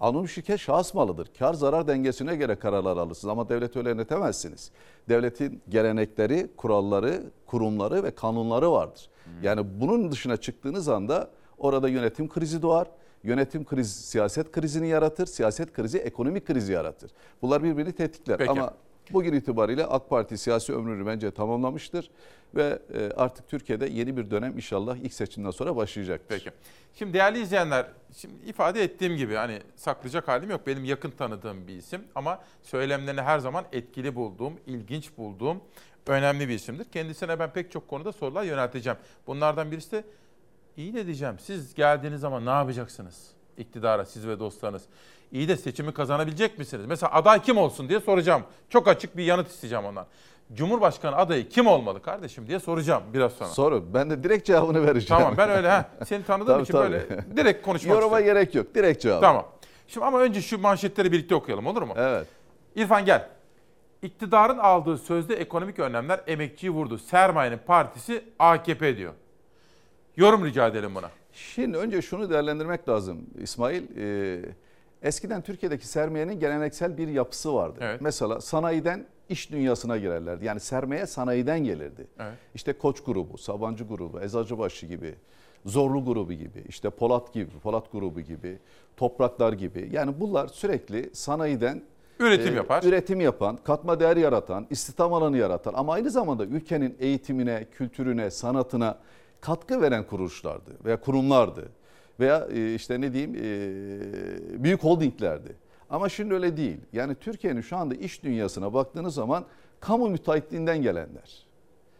Anonim şirket şahıs malıdır. Kar zarar dengesine göre kararlar alırsınız ama devleti öyle yönetemezsiniz. Devletin gelenekleri, kuralları, kurumları ve kanunları vardır. Yani bunun dışına çıktığınız anda orada yönetim krizi doğar. Yönetim krizi siyaset krizini yaratır. Siyaset krizi ekonomik krizi yaratır. Bunlar birbirini tetikler Peki. ama bugün itibariyle AK Parti siyasi ömrünü bence tamamlamıştır ve e, artık Türkiye'de yeni bir dönem inşallah ilk seçimden sonra başlayacaktır. Peki. Şimdi değerli izleyenler, şimdi ifade ettiğim gibi hani saklayacak halim yok. Benim yakın tanıdığım bir isim ama söylemlerini her zaman etkili bulduğum, ilginç bulduğum önemli bir isimdir. Kendisine ben pek çok konuda sorular yönelteceğim. Bunlardan birisi de iyi de diyeceğim. Siz geldiğiniz zaman ne yapacaksınız? İktidara siz ve dostlarınız. İyi de seçimi kazanabilecek misiniz? Mesela aday kim olsun diye soracağım. Çok açık bir yanıt isteyeceğim ondan. Cumhurbaşkanı adayı kim olmalı kardeşim diye soracağım biraz sonra. Sorun. Ben de direkt cevabını vereceğim. Tamam ben öyle ha. Seni tanıdığım Tabii, için tabii. böyle direkt konuşmak Yoruma istiyorum. gerek yok. Direkt cevap. Tamam. Şimdi ama önce şu manşetleri birlikte okuyalım olur mu? Evet. İrfan gel. İktidarın aldığı sözde ekonomik önlemler emekçiyi vurdu. Sermayenin partisi AKP diyor. Yorum rica edelim buna. Şimdi önce şunu değerlendirmek lazım İsmail. Ee, eskiden Türkiye'deki sermayenin geleneksel bir yapısı vardı. Evet. Mesela sanayiden iş dünyasına girerlerdi. Yani sermaye sanayiden gelirdi. Evet. İşte Koç grubu, Sabancı grubu, Eczacıbaşı gibi, Zorlu grubu gibi, işte Polat gibi, Polat grubu gibi, Topraklar gibi. Yani bunlar sürekli sanayiden Üretim yapar. Üretim yapan, katma değer yaratan, istihdam alanı yaratan ama aynı zamanda ülkenin eğitimine, kültürüne, sanatına katkı veren kuruluşlardı veya kurumlardı. Veya e, işte ne diyeyim e, büyük holdinglerdi. Ama şimdi öyle değil. Yani Türkiye'nin şu anda iş dünyasına baktığınız zaman kamu müteahhitliğinden gelenler.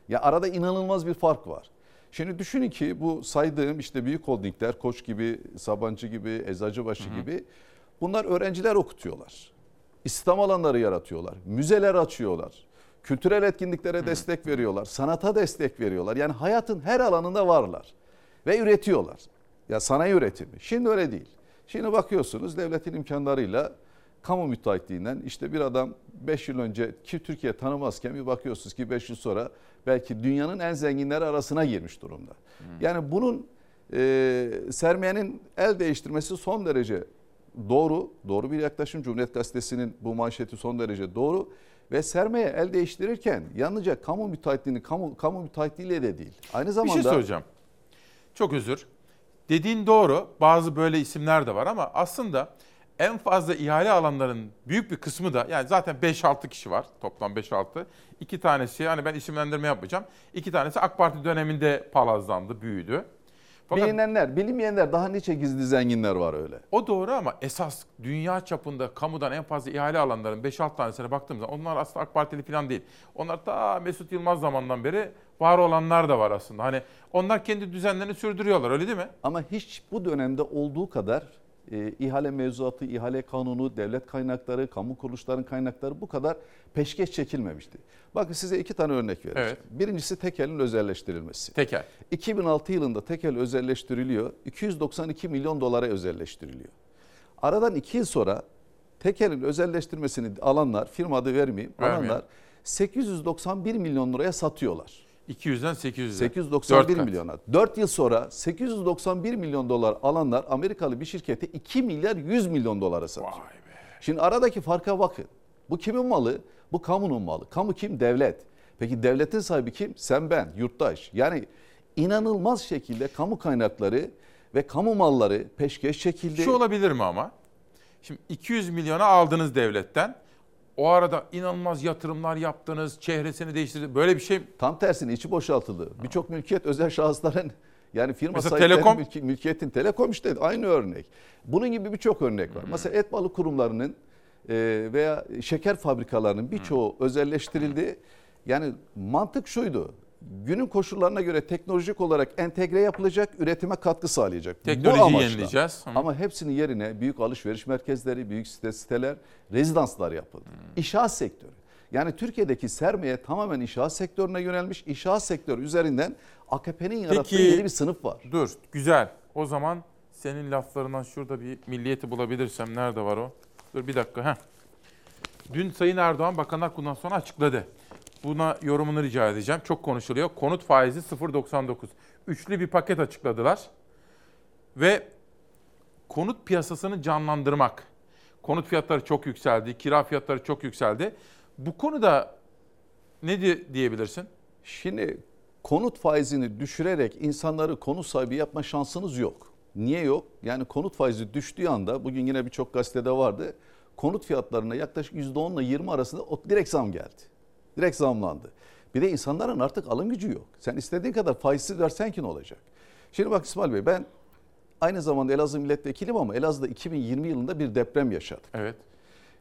Ya arada inanılmaz bir fark var. Şimdi düşünün ki bu saydığım işte büyük holdingler, Koç gibi, Sabancı gibi, Eczacıbaşı gibi bunlar öğrenciler okutuyorlar. İstihdam alanları yaratıyorlar. Müzeler açıyorlar. Kültürel etkinliklere destek veriyorlar. Sanata destek veriyorlar. Yani hayatın her alanında varlar. Ve üretiyorlar. Ya sanayi üretimi. Şimdi öyle değil. Şimdi bakıyorsunuz devletin imkanlarıyla kamu müteahhitliğinden işte bir adam 5 yıl önce ki Türkiye tanımazken bir bakıyorsunuz ki 5 yıl sonra belki dünyanın en zenginleri arasına girmiş durumda. Yani bunun e, sermayenin el değiştirmesi son derece doğru. Doğru bir yaklaşım. Cumhuriyet Gazetesi'nin bu manşeti son derece doğru. Ve sermaye el değiştirirken yalnızca kamu müteahhitliğini kamu, kamu müteahhitliğiyle de değil. Aynı zamanda Bir şey söyleyeceğim. Çok özür. Dediğin doğru. Bazı böyle isimler de var ama aslında En fazla ihale alanların büyük bir kısmı da yani zaten 5-6 kişi var toplam 5-6. İki tanesi hani ben isimlendirme yapmayacağım. İki tanesi AK Parti döneminde palazlandı, büyüdü. Fakat Bilinenler, bilinmeyenler daha nice gizli zenginler var öyle. o doğru ama esas dünya çapında kamudan en fazla ihale alanların 5-6 tanesine baktığımızda onlar aslında AK Partili falan değil. Onlar ta Mesut Yılmaz zamandan beri var olanlar da var aslında. Hani onlar kendi düzenlerini sürdürüyorlar öyle değil mi? Ama hiç bu dönemde olduğu kadar e, ihale mevzuatı, ihale kanunu, devlet kaynakları, kamu kuruluşların kaynakları bu kadar peşkeş çekilmemişti. Bakın size iki tane örnek vereceğim. Evet. Birincisi tekelin özelleştirilmesi. Tekel. 2006 yılında tekel özelleştiriliyor. 292 milyon dolara özelleştiriliyor. Aradan iki yıl sonra tekelin özelleştirmesini alanlar, firma adı vermeyeyim, alanlar 891 milyon liraya satıyorlar. 200'den 800'e. 891 Dört kat. milyona. 4 yıl sonra 891 milyon dolar alanlar Amerikalı bir şirkete 2 milyar 100 milyon dolara satıyor. Şimdi aradaki farka bakın. Bu kimin malı? Bu kamunun malı. Kamu kim? Devlet. Peki devletin sahibi kim? Sen ben, yurttaş. Yani inanılmaz şekilde kamu kaynakları ve kamu malları peşkeş çekildi. Şu olabilir mi ama? Şimdi 200 milyona aldınız devletten. O arada inanılmaz yatırımlar yaptınız, çehresini değiştirdiniz. Böyle bir şey Tam tersine içi boşaltıldı. Birçok mülkiyet özel şahısların yani firma Mesela sahiplerinin Telekom- mülki- mülkiyetin Telekom işte aynı örnek. Bunun gibi birçok örnek var. Mesela et balık kurumlarının e, veya şeker fabrikalarının birçoğu özelleştirildi. Yani mantık şuydu. Günün koşullarına göre teknolojik olarak entegre yapılacak, üretime katkı sağlayacak. Teknolojiyi amaçla. yenileyeceğiz. Hı. Ama hepsinin yerine büyük alışveriş merkezleri, büyük site siteler, rezidanslar yapıldı. İnşaat sektörü. Yani Türkiye'deki sermaye tamamen inşaat sektörüne yönelmiş. İnşaat sektörü üzerinden AKP'nin yarattığı Peki- yeni bir sınıf var. Dur, güzel. O zaman senin laflarından şurada bir milliyeti bulabilirsem nerede var o? Dur bir dakika. Heh. Dün Sayın Erdoğan Bakanlar Kurulu'ndan sonra açıkladı. Buna yorumunu rica edeceğim. Çok konuşuluyor. Konut faizi 0.99. Üçlü bir paket açıkladılar. Ve konut piyasasını canlandırmak. Konut fiyatları çok yükseldi, kira fiyatları çok yükseldi. Bu konuda ne di- diyebilirsin? Şimdi konut faizini düşürerek insanları konut sahibi yapma şansınız yok. Niye yok? Yani konut faizi düştüğü anda bugün yine birçok gazetede vardı. Konut fiyatlarına yaklaşık %10 ile 20 arasında direkt zam geldi. Direkt zamlandı. Bir de insanların artık alım gücü yok. Sen istediğin kadar faizsiz versen ki ne olacak? Şimdi bak İsmail Bey ben aynı zamanda Elazığ milletvekiliyim ama Elazığ'da 2020 yılında bir deprem yaşadık. Evet.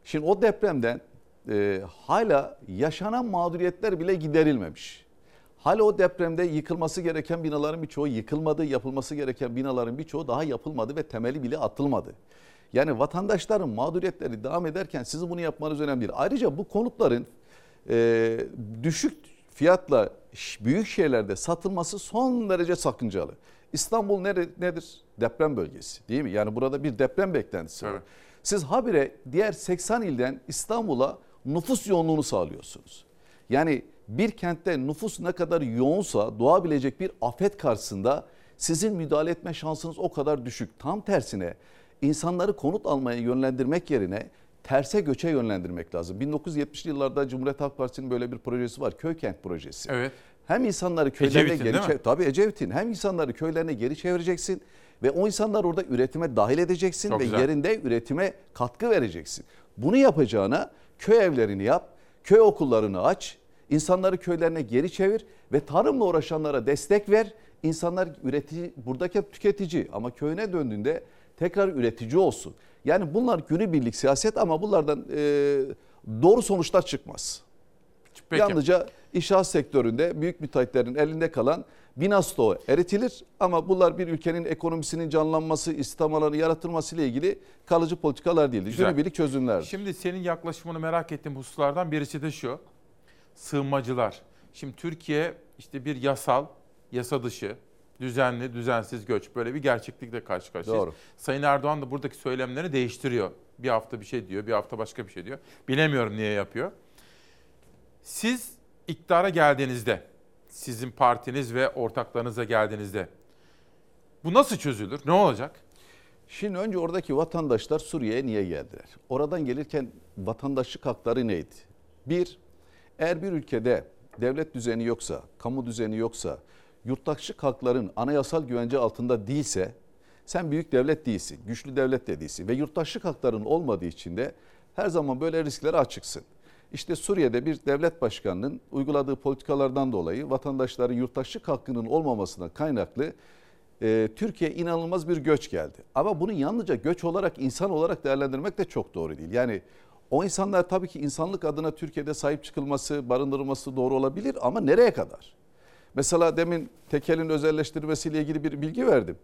Şimdi o depremden e, hala yaşanan mağduriyetler bile giderilmemiş. Hala o depremde yıkılması gereken binaların birçoğu yıkılmadı, yapılması gereken binaların birçoğu daha yapılmadı ve temeli bile atılmadı. Yani vatandaşların mağduriyetleri devam ederken sizin bunu yapmanız önemli değil. Ayrıca bu konutların e, düşük fiyatla büyük şehirlerde satılması son derece sakıncalı. İstanbul nere- nedir? Deprem bölgesi değil mi? Yani burada bir deprem beklentisi var. Siz habire diğer 80 ilden İstanbul'a nüfus yoğunluğunu sağlıyorsunuz. Yani bir kentte nüfus ne kadar yoğunsa doğabilecek bir afet karşısında sizin müdahale etme şansınız o kadar düşük. Tam tersine insanları konut almaya yönlendirmek yerine terse göçe yönlendirmek lazım. 1970'li yıllarda Cumhuriyet Halk Partisi'nin böyle bir projesi var. Köy kent projesi. Evet. Hem insanları köylerine Ecevit'in geri değil mi? çev- tabii Ecevit'in hem insanları köylerine geri çevireceksin ve o insanları orada üretime dahil edeceksin Çok ve güzel. yerinde üretime katkı vereceksin. Bunu yapacağına köy evlerini yap, köy okullarını aç, insanları köylerine geri çevir ve tarımla uğraşanlara destek ver. İnsanlar üretici, buradaki tüketici ama köyüne döndüğünde tekrar üretici olsun. Yani bunlar günübirlik siyaset ama bunlardan e, doğru sonuçlar çıkmaz. Peki. Yalnızca inşaat sektöründe büyük müteahhitlerin elinde kalan bina stoğu eritilir ama bunlar bir ülkenin ekonomisinin canlanması, istihdam alanı yaratılması ile ilgili kalıcı politikalar değildir. Günübirlik çözümlerdir. Şimdi senin yaklaşımını merak ettiğim hususlardan birisi de şu. Sığınmacılar. Şimdi Türkiye işte bir yasal, yasa dışı, düzenli, düzensiz göç böyle bir gerçeklikle karşı karşıyayız. Doğru. Sayın Erdoğan da buradaki söylemlerini değiştiriyor. Bir hafta bir şey diyor, bir hafta başka bir şey diyor. Bilemiyorum niye yapıyor. Siz iktidara geldiğinizde, sizin partiniz ve ortaklarınızla geldiğinizde bu nasıl çözülür? Ne olacak? Şimdi önce oradaki vatandaşlar Suriye'ye niye geldiler? Oradan gelirken vatandaşlık hakları neydi? Bir, eğer bir ülkede devlet düzeni yoksa, kamu düzeni yoksa, yurttaşlık hakların anayasal güvence altında değilse Sen büyük devlet değilsin, güçlü devlet de değilsin ve yurttaşlık hakların olmadığı için de her zaman böyle risklere açıksın. İşte Suriye'de bir devlet başkanının uyguladığı politikalardan dolayı vatandaşların yurttaşlık hakkının olmamasına kaynaklı e, Türkiye inanılmaz bir göç geldi. Ama bunu yalnızca göç olarak insan olarak değerlendirmek de çok doğru değil. Yani o insanlar tabii ki insanlık adına Türkiye'de sahip çıkılması, barındırılması doğru olabilir ama nereye kadar? Mesela demin tekelin özelleştirmesiyle ilgili bir bilgi verdim.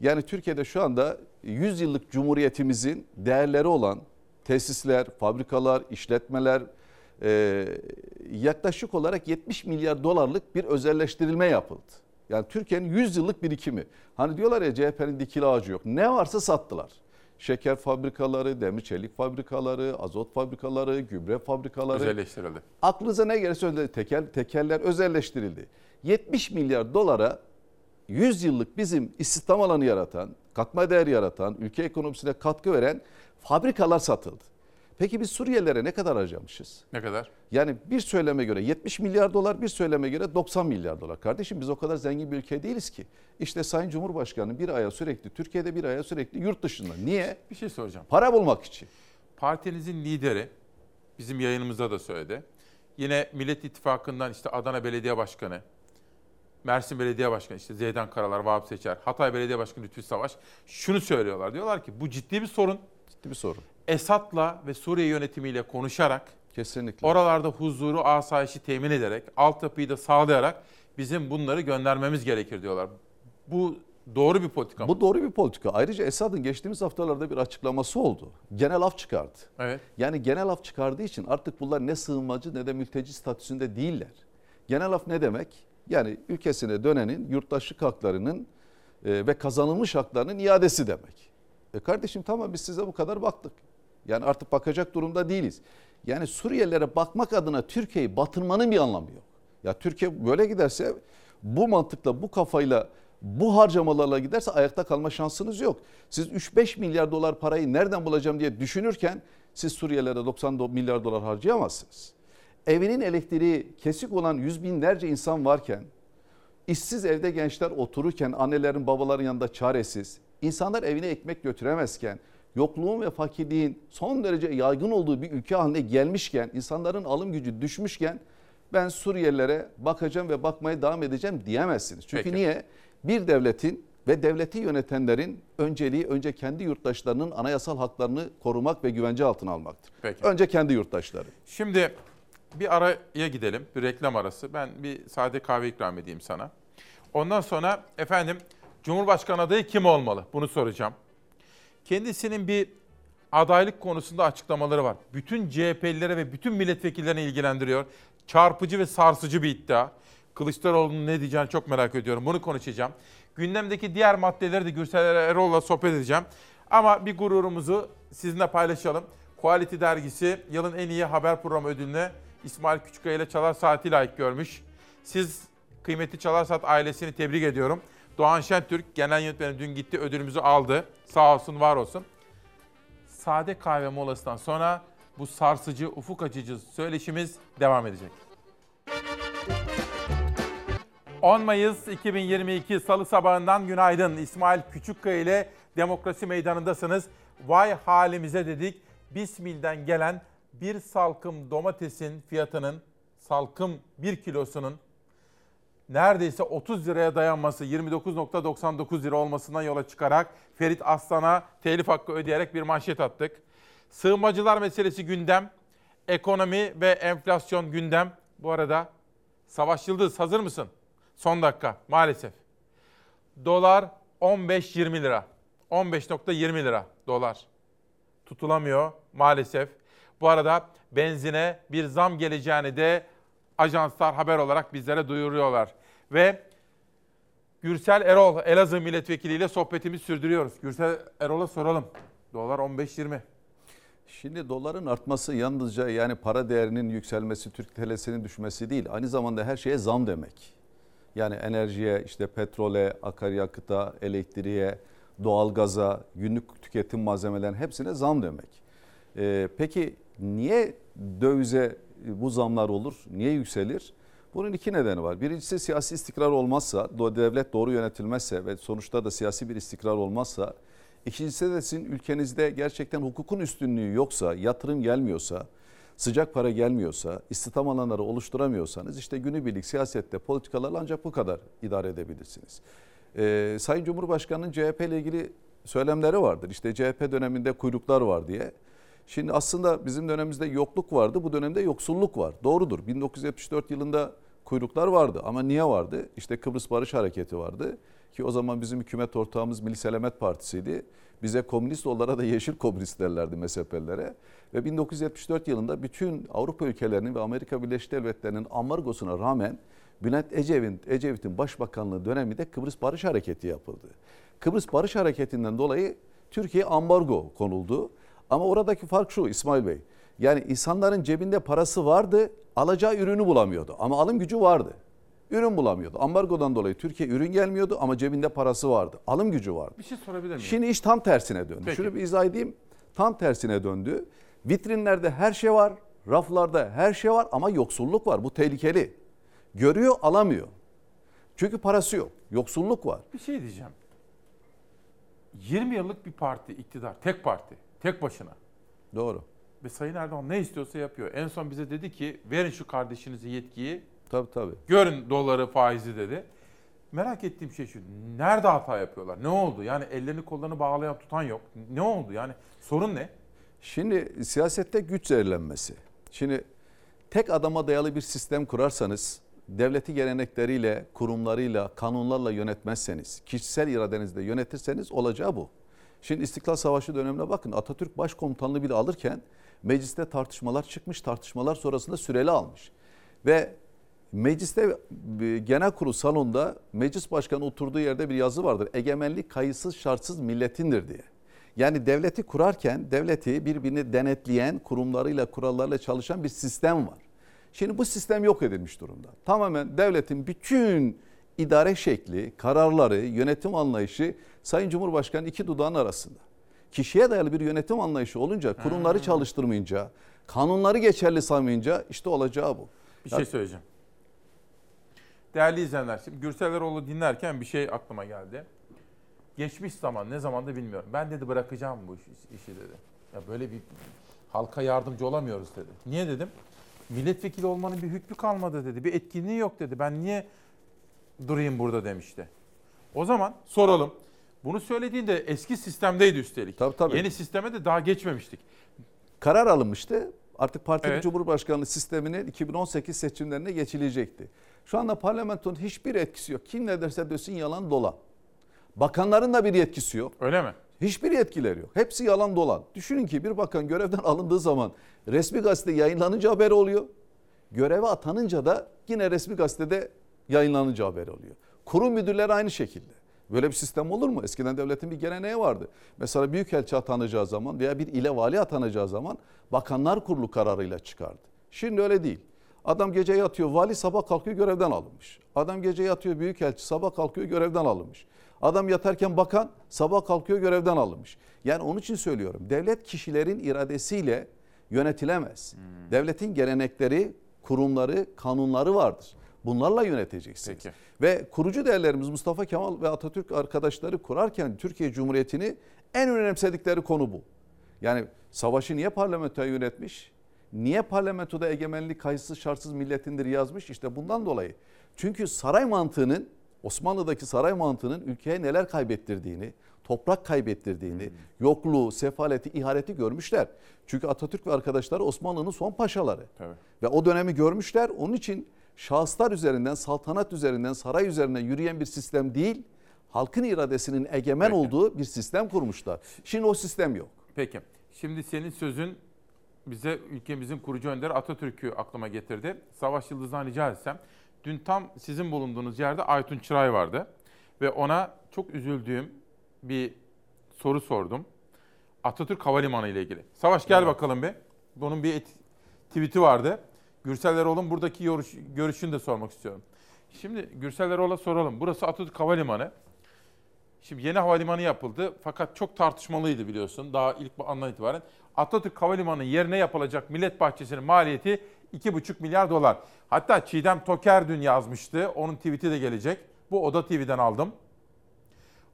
Yani Türkiye'de şu anda 100 yıllık cumhuriyetimizin değerleri olan tesisler, fabrikalar, işletmeler e, yaklaşık olarak 70 milyar dolarlık bir özelleştirilme yapıldı. Yani Türkiye'nin 100 yıllık birikimi. Hani diyorlar ya CHP'nin dikili ağacı yok. Ne varsa sattılar. Şeker fabrikaları, demir çelik fabrikaları, azot fabrikaları, gübre fabrikaları. Özelleştirildi. Aklınıza ne gelirse tekel, tekerler özelleştirildi. 70 milyar dolara 100 yıllık bizim istihdam alanı yaratan, katma değer yaratan, ülke ekonomisine katkı veren fabrikalar satıldı. Peki biz Suriyelilere ne kadar harcamışız? Ne kadar? Yani bir söyleme göre 70 milyar dolar, bir söyleme göre 90 milyar dolar. Kardeşim biz o kadar zengin bir ülke değiliz ki. İşte Sayın Cumhurbaşkanı bir aya sürekli Türkiye'de bir aya sürekli yurt dışında. Niye? Bir şey soracağım. Para bulmak için. Partinizin lideri bizim yayınımızda da söyledi. Yine Millet İttifakı'ndan işte Adana Belediye Başkanı, Mersin Belediye Başkanı işte Zeydan Karalar, Vahap Seçer, Hatay Belediye Başkanı Lütfü Savaş şunu söylüyorlar. Diyorlar ki bu ciddi bir sorun. Ciddi bir sorun. Esad'la ve Suriye yönetimiyle konuşarak Kesinlikle. oralarda huzuru, asayişi temin ederek, altyapıyı da sağlayarak bizim bunları göndermemiz gerekir diyorlar. Bu doğru bir politika mı? Bu doğru bir politika. Ayrıca Esad'ın geçtiğimiz haftalarda bir açıklaması oldu. Genel af çıkardı. Evet. Yani genel af çıkardığı için artık bunlar ne sığınmacı ne de mülteci statüsünde değiller. Genel af ne demek? Yani ülkesine dönenin yurttaşlık haklarının e, ve kazanılmış haklarının iadesi demek. E kardeşim tamam biz size bu kadar baktık. Yani artık bakacak durumda değiliz. Yani Suriyelilere bakmak adına Türkiye'yi batırmanın bir anlamı yok. Ya Türkiye böyle giderse bu mantıkla, bu kafayla, bu harcamalarla giderse ayakta kalma şansınız yok. Siz 3-5 milyar dolar parayı nereden bulacağım diye düşünürken siz Suriyelilere 90 milyar dolar harcayamazsınız. Evinin elektriği kesik olan yüz binlerce insan varken, işsiz evde gençler otururken, annelerin babaların yanında çaresiz, insanlar evine ekmek götüremezken, yokluğun ve fakirliğin son derece yaygın olduğu bir ülke haline gelmişken, insanların alım gücü düşmüşken ben Suriyelilere bakacağım ve bakmaya devam edeceğim diyemezsiniz. Çünkü Peki. niye? Bir devletin ve devleti yönetenlerin önceliği önce kendi yurttaşlarının anayasal haklarını korumak ve güvence altına almaktır. Peki. Önce kendi yurttaşları. Şimdi bir araya gidelim, bir reklam arası. Ben bir sade kahve ikram edeyim sana. Ondan sonra efendim Cumhurbaşkanı adayı kim olmalı? Bunu soracağım. Kendisinin bir adaylık konusunda açıklamaları var. Bütün CHP'lilere ve bütün milletvekillerine ilgilendiriyor. Çarpıcı ve sarsıcı bir iddia. Kılıçdaroğlu'nun ne diyeceğini çok merak ediyorum. Bunu konuşacağım. Gündemdeki diğer maddeleri de Gürsel Erol'la sohbet edeceğim. Ama bir gururumuzu sizinle paylaşalım. Quality dergisi yılın en iyi haber programı ödülüne İsmail Küçükkaya ile Çalar Saat'i layık görmüş. Siz kıymetli Çalar Saat ailesini tebrik ediyorum. Doğan Şentürk genel yönetmeni dün gitti ödülümüzü aldı. Sağ olsun var olsun. Sade kahve molasından sonra bu sarsıcı, ufuk açıcı söyleşimiz devam edecek. 10 Mayıs 2022 Salı sabahından günaydın. İsmail Küçükkaya ile Demokrasi Meydanı'ndasınız. Vay halimize dedik. Bismil'den gelen bir salkım domatesin fiyatının, salkım 1 kilosunun neredeyse 30 liraya dayanması, 29.99 lira olmasından yola çıkarak Ferit Aslan'a telif hakkı ödeyerek bir manşet attık. Sığınmacılar meselesi gündem, ekonomi ve enflasyon gündem. Bu arada Savaş Yıldız hazır mısın? Son dakika maalesef. Dolar 15-20 lira. 15.20 lira dolar. Tutulamıyor maalesef. Bu arada benzine bir zam geleceğini de ajanslar haber olarak bizlere duyuruyorlar. Ve Gürsel Erol, Elazığ milletvekili ile sohbetimizi sürdürüyoruz. Gürsel Erol'a soralım. Dolar 15-20. Şimdi doların artması yalnızca yani para değerinin yükselmesi, Türk TL'sinin düşmesi değil. Aynı zamanda her şeye zam demek. Yani enerjiye, işte petrole, akaryakıta, elektriğe, doğalgaza, günlük tüketim malzemelerinin hepsine zam demek. Ee, peki niye dövize bu zamlar olur? Niye yükselir? Bunun iki nedeni var. Birincisi siyasi istikrar olmazsa, devlet doğru yönetilmezse ve sonuçta da siyasi bir istikrar olmazsa, ikincisi de sizin ülkenizde gerçekten hukukun üstünlüğü yoksa, yatırım gelmiyorsa, sıcak para gelmiyorsa, istihdam alanları oluşturamıyorsanız işte günübirlik siyasette politikalarla ancak bu kadar idare edebilirsiniz. Ee, Sayın Cumhurbaşkanı'nın CHP ile ilgili söylemleri vardır. İşte CHP döneminde kuyruklar var diye. Şimdi aslında bizim dönemimizde yokluk vardı, bu dönemde yoksulluk var. Doğrudur. 1974 yılında kuyruklar vardı ama niye vardı? İşte Kıbrıs Barış Hareketi vardı ki o zaman bizim hükümet ortağımız Milli Selamet Partisi'ydi. Bize komünist onlara da yeşil komünist derlerdi mezhepelilere. Ve 1974 yılında bütün Avrupa ülkelerinin ve Amerika Birleşik Devletleri'nin ambargosuna rağmen Bülent Ecevit, Ecevit'in başbakanlığı döneminde Kıbrıs Barış Hareketi yapıldı. Kıbrıs Barış Hareketi'nden dolayı Türkiye ambargo konuldu. Ama oradaki fark şu İsmail Bey. Yani insanların cebinde parası vardı, alacağı ürünü bulamıyordu ama alım gücü vardı. Ürün bulamıyordu. Ambargodan dolayı Türkiye ürün gelmiyordu ama cebinde parası vardı. Alım gücü vardı. Bir şey sorabilir miyim? Şimdi iş tam tersine döndü. Peki. Şunu bir izah edeyim. Tam tersine döndü. Vitrinlerde her şey var, raflarda her şey var ama yoksulluk var. Bu tehlikeli. Görüyor, alamıyor. Çünkü parası yok. Yoksulluk var. Bir şey diyeceğim. 20 yıllık bir parti iktidar, tek parti, tek başına. Doğru. Ve Sayın Erdoğan ne istiyorsa yapıyor. En son bize dedi ki verin şu kardeşinize yetkiyi, Tabii tabii. görün doları faizi dedi. Merak ettiğim şey şu, nerede hata yapıyorlar? Ne oldu? Yani ellerini kollarını bağlayan tutan yok. Ne oldu? Yani sorun ne? Şimdi siyasette güç zehirlenmesi. Şimdi tek adama dayalı bir sistem kurarsanız, devleti gelenekleriyle, kurumlarıyla, kanunlarla yönetmezseniz, kişisel iradenizle yönetirseniz olacağı bu. Şimdi İstiklal Savaşı dönemine bakın Atatürk başkomutanlığı bile alırken mecliste tartışmalar çıkmış, tartışmalar sonrasında süreli almış. Ve mecliste e, genel kurul salonunda meclis başkanı oturduğu yerde bir yazı vardır. Egemenlik kayıtsız şartsız milletindir diye. Yani devleti kurarken devleti birbirini denetleyen kurumlarıyla kurallarla çalışan bir sistem var. Şimdi bu sistem yok edilmiş durumda. Tamamen devletin bütün idare şekli, kararları, yönetim anlayışı Sayın Cumhurbaşkanı iki dudağın arasında. Kişiye dayalı bir yönetim anlayışı olunca, kurumları çalıştırmayınca, kanunları geçerli saymayınca işte olacağı bu. Bir şey söyleyeceğim. Değerli izleyenler, şimdi Gürsel Eroğlu dinlerken bir şey aklıma geldi. Geçmiş zaman, ne zaman da bilmiyorum. Ben dedi bırakacağım bu iş- işi dedi. Ya böyle bir halka yardımcı olamıyoruz dedi. Niye dedim? Milletvekili olmanın bir hükmü kalmadı dedi. Bir etkinliği yok dedi. Ben niye durayım burada demişti. O zaman soralım. Bunu söylediğinde eski sistemdeydi üstelik. Tabii, tabii. Yeni sisteme de daha geçmemiştik. karar alınmıştı. Artık partinin Evet. cumhurbaşkanlığı sisteminin 2018 seçimlerine geçilecekti. Şu anda parlamentonun hiçbir etkisi yok. Kim ne derse desin yalan dolan. Bakanların da bir yetkisi yok. Öyle mi? Hiçbir yetkileri yok. Hepsi yalan dolan. Düşünün ki bir bakan görevden alındığı zaman resmi gazete yayınlanınca haber oluyor. Göreve atanınca da yine resmi gazetede yayınlanınca haber oluyor. Kurum müdürleri aynı şekilde. Böyle bir sistem olur mu? Eskiden devletin bir geleneği vardı. Mesela büyükelçi atanacağı zaman veya bir ile vali atanacağı zaman bakanlar kurulu kararıyla çıkardı. Şimdi öyle değil. Adam gece yatıyor, vali sabah kalkıyor görevden alınmış. Adam gece yatıyor, büyükelçi sabah kalkıyor görevden alınmış. Adam yatarken bakan sabah kalkıyor görevden alınmış. Yani onun için söylüyorum. Devlet kişilerin iradesiyle yönetilemez. Devletin gelenekleri, kurumları, kanunları vardır. Bunlarla yöneteceksiniz. Peki. Ve kurucu değerlerimiz Mustafa Kemal ve Atatürk arkadaşları kurarken Türkiye Cumhuriyeti'ni en önemsedikleri konu bu. Yani savaşı niye parlamentoya yönetmiş? Niye parlamentoda egemenlik kayıtsız şartsız milletindir yazmış? İşte bundan dolayı. Çünkü saray mantığının Osmanlı'daki saray mantığının ülkeye neler kaybettirdiğini, toprak kaybettirdiğini, yokluğu, sefaleti, ihareti görmüşler. Çünkü Atatürk ve arkadaşları Osmanlı'nın son paşaları. Tabii. Ve o dönemi görmüşler. Onun için şahıslar üzerinden, saltanat üzerinden, saray üzerinden yürüyen bir sistem değil, halkın iradesinin egemen Peki. olduğu bir sistem kurmuşlar. Şimdi o sistem yok. Peki. Şimdi senin sözün bize ülkemizin kurucu önderi Atatürk'ü aklıma getirdi. Savaş Yıldız'dan rica etsem. Dün tam sizin bulunduğunuz yerde Aytun Çıray vardı. Ve ona çok üzüldüğüm bir soru sordum. Atatürk Havalimanı ile ilgili. Savaş gel bakalım bir. Bunun bir et- tweet'i vardı. Gürsel Erol'un buradaki yoruş, görüşünü de sormak istiyorum. Şimdi Gürsel Erol'a soralım. Burası Atatürk Havalimanı. Şimdi yeni havalimanı yapıldı fakat çok tartışmalıydı biliyorsun daha ilk andan itibaren. Atatürk Havalimanı yerine yapılacak Millet Bahçesi'nin maliyeti 2,5 milyar dolar. Hatta Çiğdem Toker dün yazmıştı. Onun tweet'i de gelecek. Bu Oda TV'den aldım.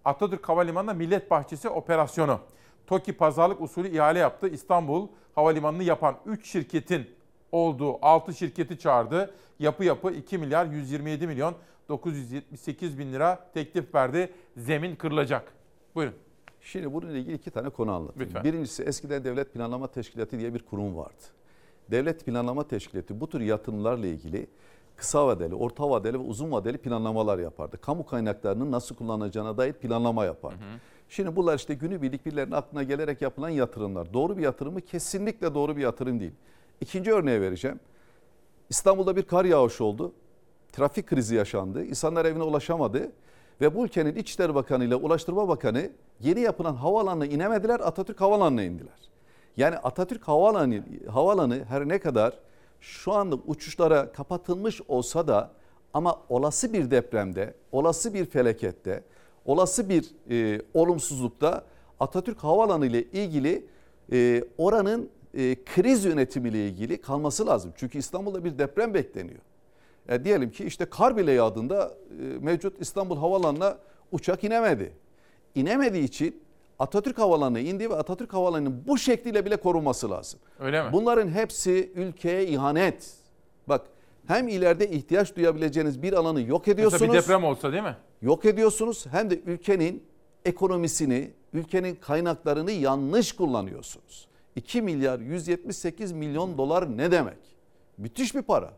Atatürk Havalimanı'nda Millet Bahçesi operasyonu. TOKİ pazarlık usulü ihale yaptı. İstanbul Havalimanı'nı yapan 3 şirketin olduğu 6 şirketi çağırdı. Yapı yapı 2 milyar 127 milyon 978 bin lira teklif verdi. Zemin kırılacak. Buyurun. Şimdi bununla ilgili iki tane konu anlatayım. Lütfen. Birincisi eskiden Devlet Planlama Teşkilatı diye bir kurum vardı. Devlet Planlama Teşkilatı bu tür yatırımlarla ilgili kısa vadeli, orta vadeli ve uzun vadeli planlamalar yapardı. Kamu kaynaklarının nasıl kullanacağına dair planlama yapardı. Şimdi bunlar işte günübirlik birilerinin aklına gelerek yapılan yatırımlar. Doğru bir yatırım mı? Kesinlikle doğru bir yatırım değil. İkinci örneği vereceğim. İstanbul'da bir kar yağışı oldu. Trafik krizi yaşandı. İnsanlar evine ulaşamadı. Ve bu ülkenin İçişleri Bakanı ile Ulaştırma Bakanı yeni yapılan havaalanına inemediler. Atatürk Havaalanı'na indiler. Yani Atatürk Havaalanı, havaalanı her ne kadar şu anda uçuşlara kapatılmış olsa da ama olası bir depremde, olası bir felakette, olası bir e, olumsuzlukta Atatürk Havaalanı ile ilgili e, oranın e, kriz yönetimiyle ilgili kalması lazım. Çünkü İstanbul'da bir deprem bekleniyor. E, diyelim ki işte kar bile yağdığında e, mevcut İstanbul Havaalanı'na uçak inemedi. İnemediği için Atatürk Havaalanı'na indi ve Atatürk Havaalanı'nın bu şekliyle bile korunması lazım. Öyle mi? Bunların hepsi ülkeye ihanet. Bak hem ileride ihtiyaç duyabileceğiniz bir alanı yok ediyorsunuz. Mesela bir deprem olsa değil mi? Yok ediyorsunuz hem de ülkenin ekonomisini, ülkenin kaynaklarını yanlış kullanıyorsunuz. 2 milyar 178 milyon dolar ne demek? Müthiş bir para.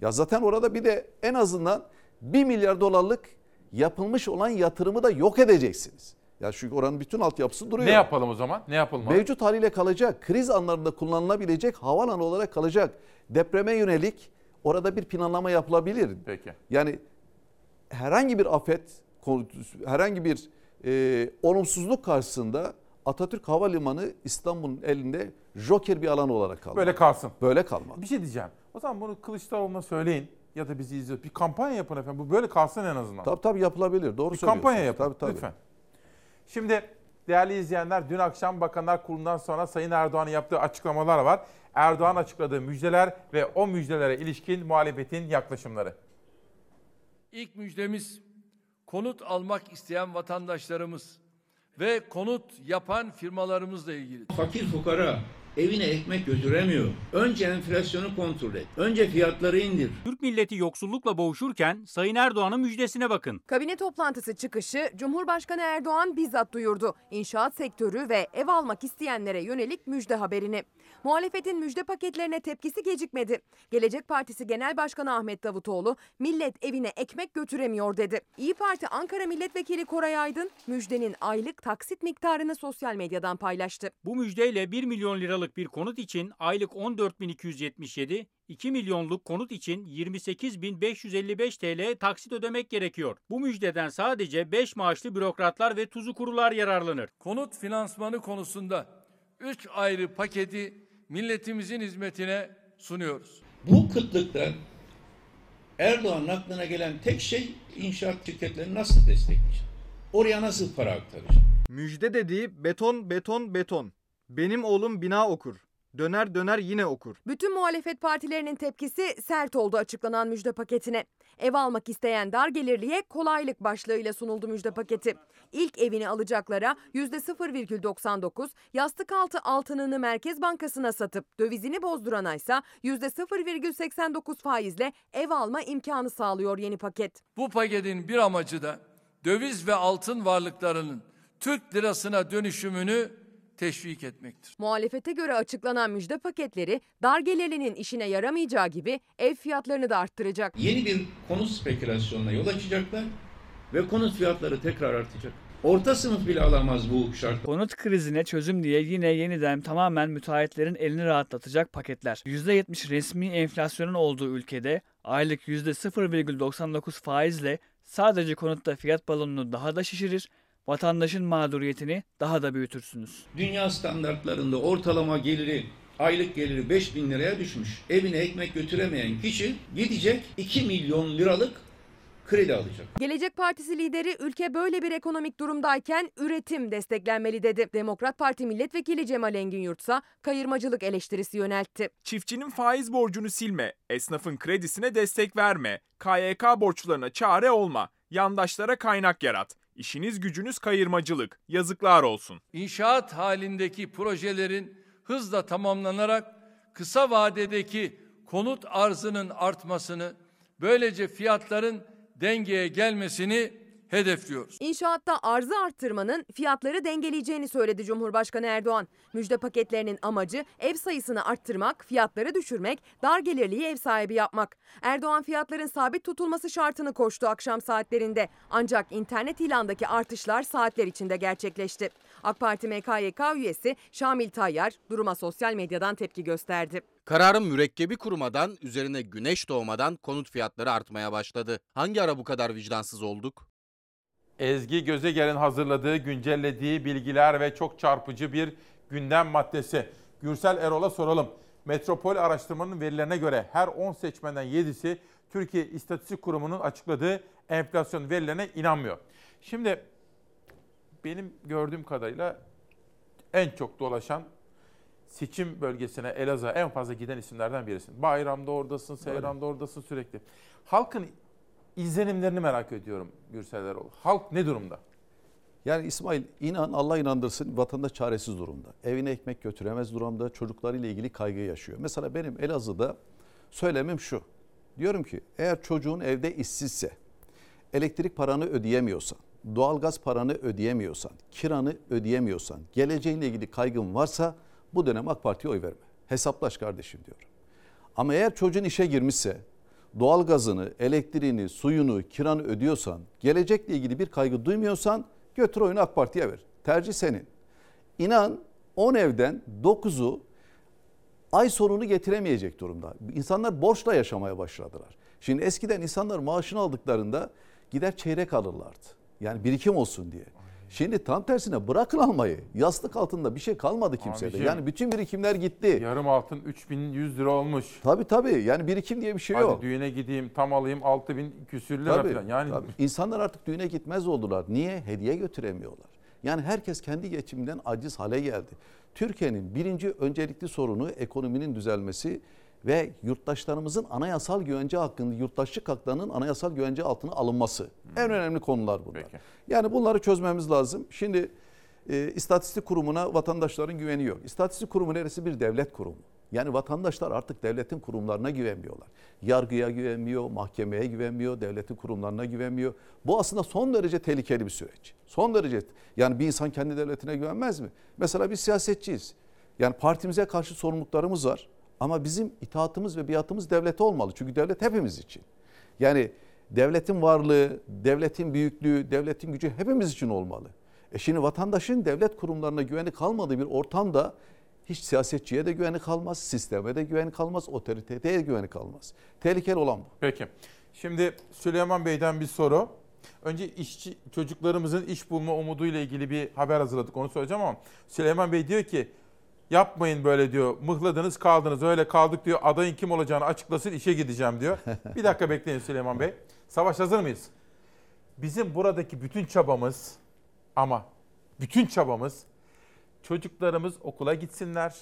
Ya zaten orada bir de en azından 1 milyar dolarlık yapılmış olan yatırımı da yok edeceksiniz. Ya çünkü oranın bütün altyapısı duruyor. Ne yapalım o zaman? Ne yapalım? Mevcut haliyle kalacak. Kriz anlarında kullanılabilecek havaalanı olarak kalacak. Depreme yönelik orada bir planlama yapılabilir. Peki. Yani herhangi bir afet, herhangi bir e, olumsuzluk karşısında Atatürk Havalimanı İstanbul'un elinde joker bir alan olarak kaldı. Böyle kalsın. Böyle kalmalı. Bir şey diyeceğim. O zaman bunu Kılıçdaroğlu'na söyleyin ya da bizi izliyor. Bir kampanya yapın efendim. Bu böyle kalsın en azından. Tabii tabii yapılabilir. Doğru bir söylüyorsunuz. kampanya yapın Tabii, tabii. lütfen. Şimdi değerli izleyenler dün akşam Bakanlar Kurulu'ndan sonra Sayın Erdoğan'ın yaptığı açıklamalar var. Erdoğan açıkladığı müjdeler ve o müjdelere ilişkin muhalefetin yaklaşımları. İlk müjdemiz konut almak isteyen vatandaşlarımız ve konut yapan firmalarımızla ilgili. Fakir fukara evine ekmek götüremiyor. Önce enflasyonu kontrol et. Önce fiyatları indir. Türk milleti yoksullukla boğuşurken Sayın Erdoğan'ın müjdesine bakın. Kabine toplantısı çıkışı Cumhurbaşkanı Erdoğan bizzat duyurdu. İnşaat sektörü ve ev almak isteyenlere yönelik müjde haberini. Muhalefetin müjde paketlerine tepkisi gecikmedi. Gelecek Partisi Genel Başkanı Ahmet Davutoğlu millet evine ekmek götüremiyor dedi. İyi Parti Ankara Milletvekili Koray Aydın müjdenin aylık taksit miktarını sosyal medyadan paylaştı. Bu müjdeyle 1 milyon liralık bir konut için aylık 14.277, 2 milyonluk konut için 28.555 TL taksit ödemek gerekiyor. Bu müjdeden sadece 5 maaşlı bürokratlar ve tuzu kurular yararlanır. Konut finansmanı konusunda 3 ayrı paketi milletimizin hizmetine sunuyoruz. Bu kıtlıkta Erdoğan'ın aklına gelen tek şey inşaat şirketlerini nasıl destekleyecek? Oraya nasıl para aktaracak? Müjde dediği beton beton beton. Benim oğlum bina okur. Döner döner yine okur. Bütün muhalefet partilerinin tepkisi sert oldu açıklanan müjde paketine. Ev almak isteyen dar gelirliye kolaylık başlığıyla sunuldu müjde paketi. İlk evini alacaklara %0,99, yastık altı altınını Merkez Bankası'na satıp dövizini bozdurana ise %0,89 faizle ev alma imkanı sağlıyor yeni paket. Bu paketin bir amacı da döviz ve altın varlıklarının Türk lirasına dönüşümünü teşvik etmektir. Muhalefete göre açıklanan müjde paketleri dar gelirlinin işine yaramayacağı gibi ev fiyatlarını da arttıracak. Yeni bir konut spekülasyonuna yol açacaklar ve konut fiyatları tekrar artacak. Orta sınıf bile alamaz bu şartlar. Konut krizine çözüm diye yine yeniden tamamen müteahhitlerin elini rahatlatacak paketler. %70 resmi enflasyonun olduğu ülkede aylık %0,99 faizle sadece konutta fiyat balonunu daha da şişirir, vatandaşın mağduriyetini daha da büyütürsünüz. Dünya standartlarında ortalama geliri aylık geliri 5 bin liraya düşmüş. Evine ekmek götüremeyen kişi gidecek 2 milyon liralık kredi alacak. Gelecek Partisi lideri ülke böyle bir ekonomik durumdayken üretim desteklenmeli dedi. Demokrat Parti milletvekili Cemal Engin Yurtsa kayırmacılık eleştirisi yöneltti. Çiftçinin faiz borcunu silme, esnafın kredisine destek verme, KYK borçlarına çare olma, yandaşlara kaynak yarat. İşiniz gücünüz kayırmacılık. Yazıklar olsun. İnşaat halindeki projelerin hızla tamamlanarak kısa vadedeki konut arzının artmasını, böylece fiyatların dengeye gelmesini hedefliyoruz. İnşaatta arzı arttırmanın fiyatları dengeleyeceğini söyledi Cumhurbaşkanı Erdoğan. Müjde paketlerinin amacı ev sayısını arttırmak, fiyatları düşürmek, dar gelirliyi ev sahibi yapmak. Erdoğan fiyatların sabit tutulması şartını koştu akşam saatlerinde. Ancak internet ilandaki artışlar saatler içinde gerçekleşti. AK Parti MKYK üyesi Şamil Tayyar duruma sosyal medyadan tepki gösterdi. Kararın mürekkebi kurumadan, üzerine güneş doğmadan konut fiyatları artmaya başladı. Hangi ara bu kadar vicdansız olduk? Ezgi Gözeger'in hazırladığı, güncellediği bilgiler ve çok çarpıcı bir gündem maddesi. Gürsel Erol'a soralım. Metropol araştırmanın verilerine göre her 10 seçmenden 7'si Türkiye İstatistik Kurumu'nun açıkladığı enflasyon verilerine inanmıyor. Şimdi benim gördüğüm kadarıyla en çok dolaşan seçim bölgesine Elazığ'a en fazla giden isimlerden birisin. Bayramda oradasın, Seyran'da oradasın sürekli. Halkın izlenimlerini merak ediyorum Gürsel Erol. Halk ne durumda? Yani İsmail inan Allah inandırsın vatandaş çaresiz durumda. Evine ekmek götüremez durumda. Çocuklarıyla ilgili kaygı yaşıyor. Mesela benim Elazığ'da söylemim şu. Diyorum ki eğer çocuğun evde işsizse, elektrik paranı ödeyemiyorsan, doğalgaz paranı ödeyemiyorsan, kiranı ödeyemiyorsan, geleceğinle ilgili kaygın varsa bu dönem AK Parti'ye oy verme. Hesaplaş kardeşim diyorum. Ama eğer çocuğun işe girmişse, doğalgazını, elektriğini, suyunu, kiranı ödüyorsan, gelecekle ilgili bir kaygı duymuyorsan götür oyunu AK Parti'ye ver. Tercih senin. İnan 10 evden 9'u ay sonunu getiremeyecek durumda. İnsanlar borçla yaşamaya başladılar. Şimdi eskiden insanlar maaşını aldıklarında gider çeyrek alırlardı. Yani birikim olsun diye. Şimdi tam tersine bırakın almayı. Yastık altında bir şey kalmadı kimsede. Yani bütün birikimler gitti. Yarım altın 3100 lira olmuş. Tabii tabii. Yani birikim diye bir şey Hadi yok. düğüne gideyim tam alayım 6000 küsür lira Tabii, falan. Yani tabii. İnsanlar artık düğüne gitmez oldular. Niye? Hediye götüremiyorlar. Yani herkes kendi geçiminden aciz hale geldi. Türkiye'nin birinci öncelikli sorunu ekonominin düzelmesi ve yurttaşlarımızın anayasal güvence hakkında, yurttaşlık haklarının anayasal güvence altına alınması. En önemli konular bunlar. Yani bunları çözmemiz lazım. Şimdi e, istatistik kurumuna vatandaşların güveni yok. İstatistik kurumu neresi? Bir devlet kurumu. Yani vatandaşlar artık devletin kurumlarına güvenmiyorlar. Yargıya güvenmiyor, mahkemeye güvenmiyor, devletin kurumlarına güvenmiyor. Bu aslında son derece tehlikeli bir süreç. Son derece yani bir insan kendi devletine güvenmez mi? Mesela biz siyasetçiyiz. Yani partimize karşı sorumluluklarımız var. Ama bizim itaatımız ve biatımız devlete olmalı. Çünkü devlet hepimiz için. Yani devletin varlığı, devletin büyüklüğü, devletin gücü hepimiz için olmalı. E şimdi vatandaşın devlet kurumlarına güveni kalmadığı bir ortamda hiç siyasetçiye de güveni kalmaz, sisteme de güveni kalmaz, otoriteye de güveni kalmaz. Tehlikeli olan bu. Peki. Şimdi Süleyman Bey'den bir soru. Önce işçi çocuklarımızın iş bulma umuduyla ilgili bir haber hazırladık onu söyleyeceğim ama Süleyman Bey diyor ki yapmayın böyle diyor. Mıhladınız kaldınız öyle kaldık diyor. Adayın kim olacağını açıklasın işe gideceğim diyor. bir dakika bekleyin Süleyman Bey. Savaş hazır mıyız? Bizim buradaki bütün çabamız ama bütün çabamız çocuklarımız okula gitsinler.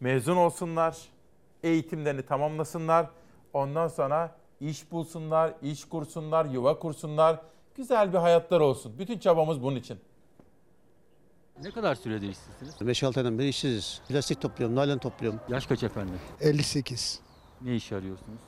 Mezun olsunlar. Eğitimlerini tamamlasınlar. Ondan sonra iş bulsunlar, iş kursunlar, yuva kursunlar. Güzel bir hayatlar olsun. Bütün çabamız bunun için. Ne kadar süredir işsizsiniz? 5-6 aydan beri işsiziz. Plastik topluyorum, nalan topluyorum. Yaş kaç efendim? 58. Ne iş arıyorsunuz?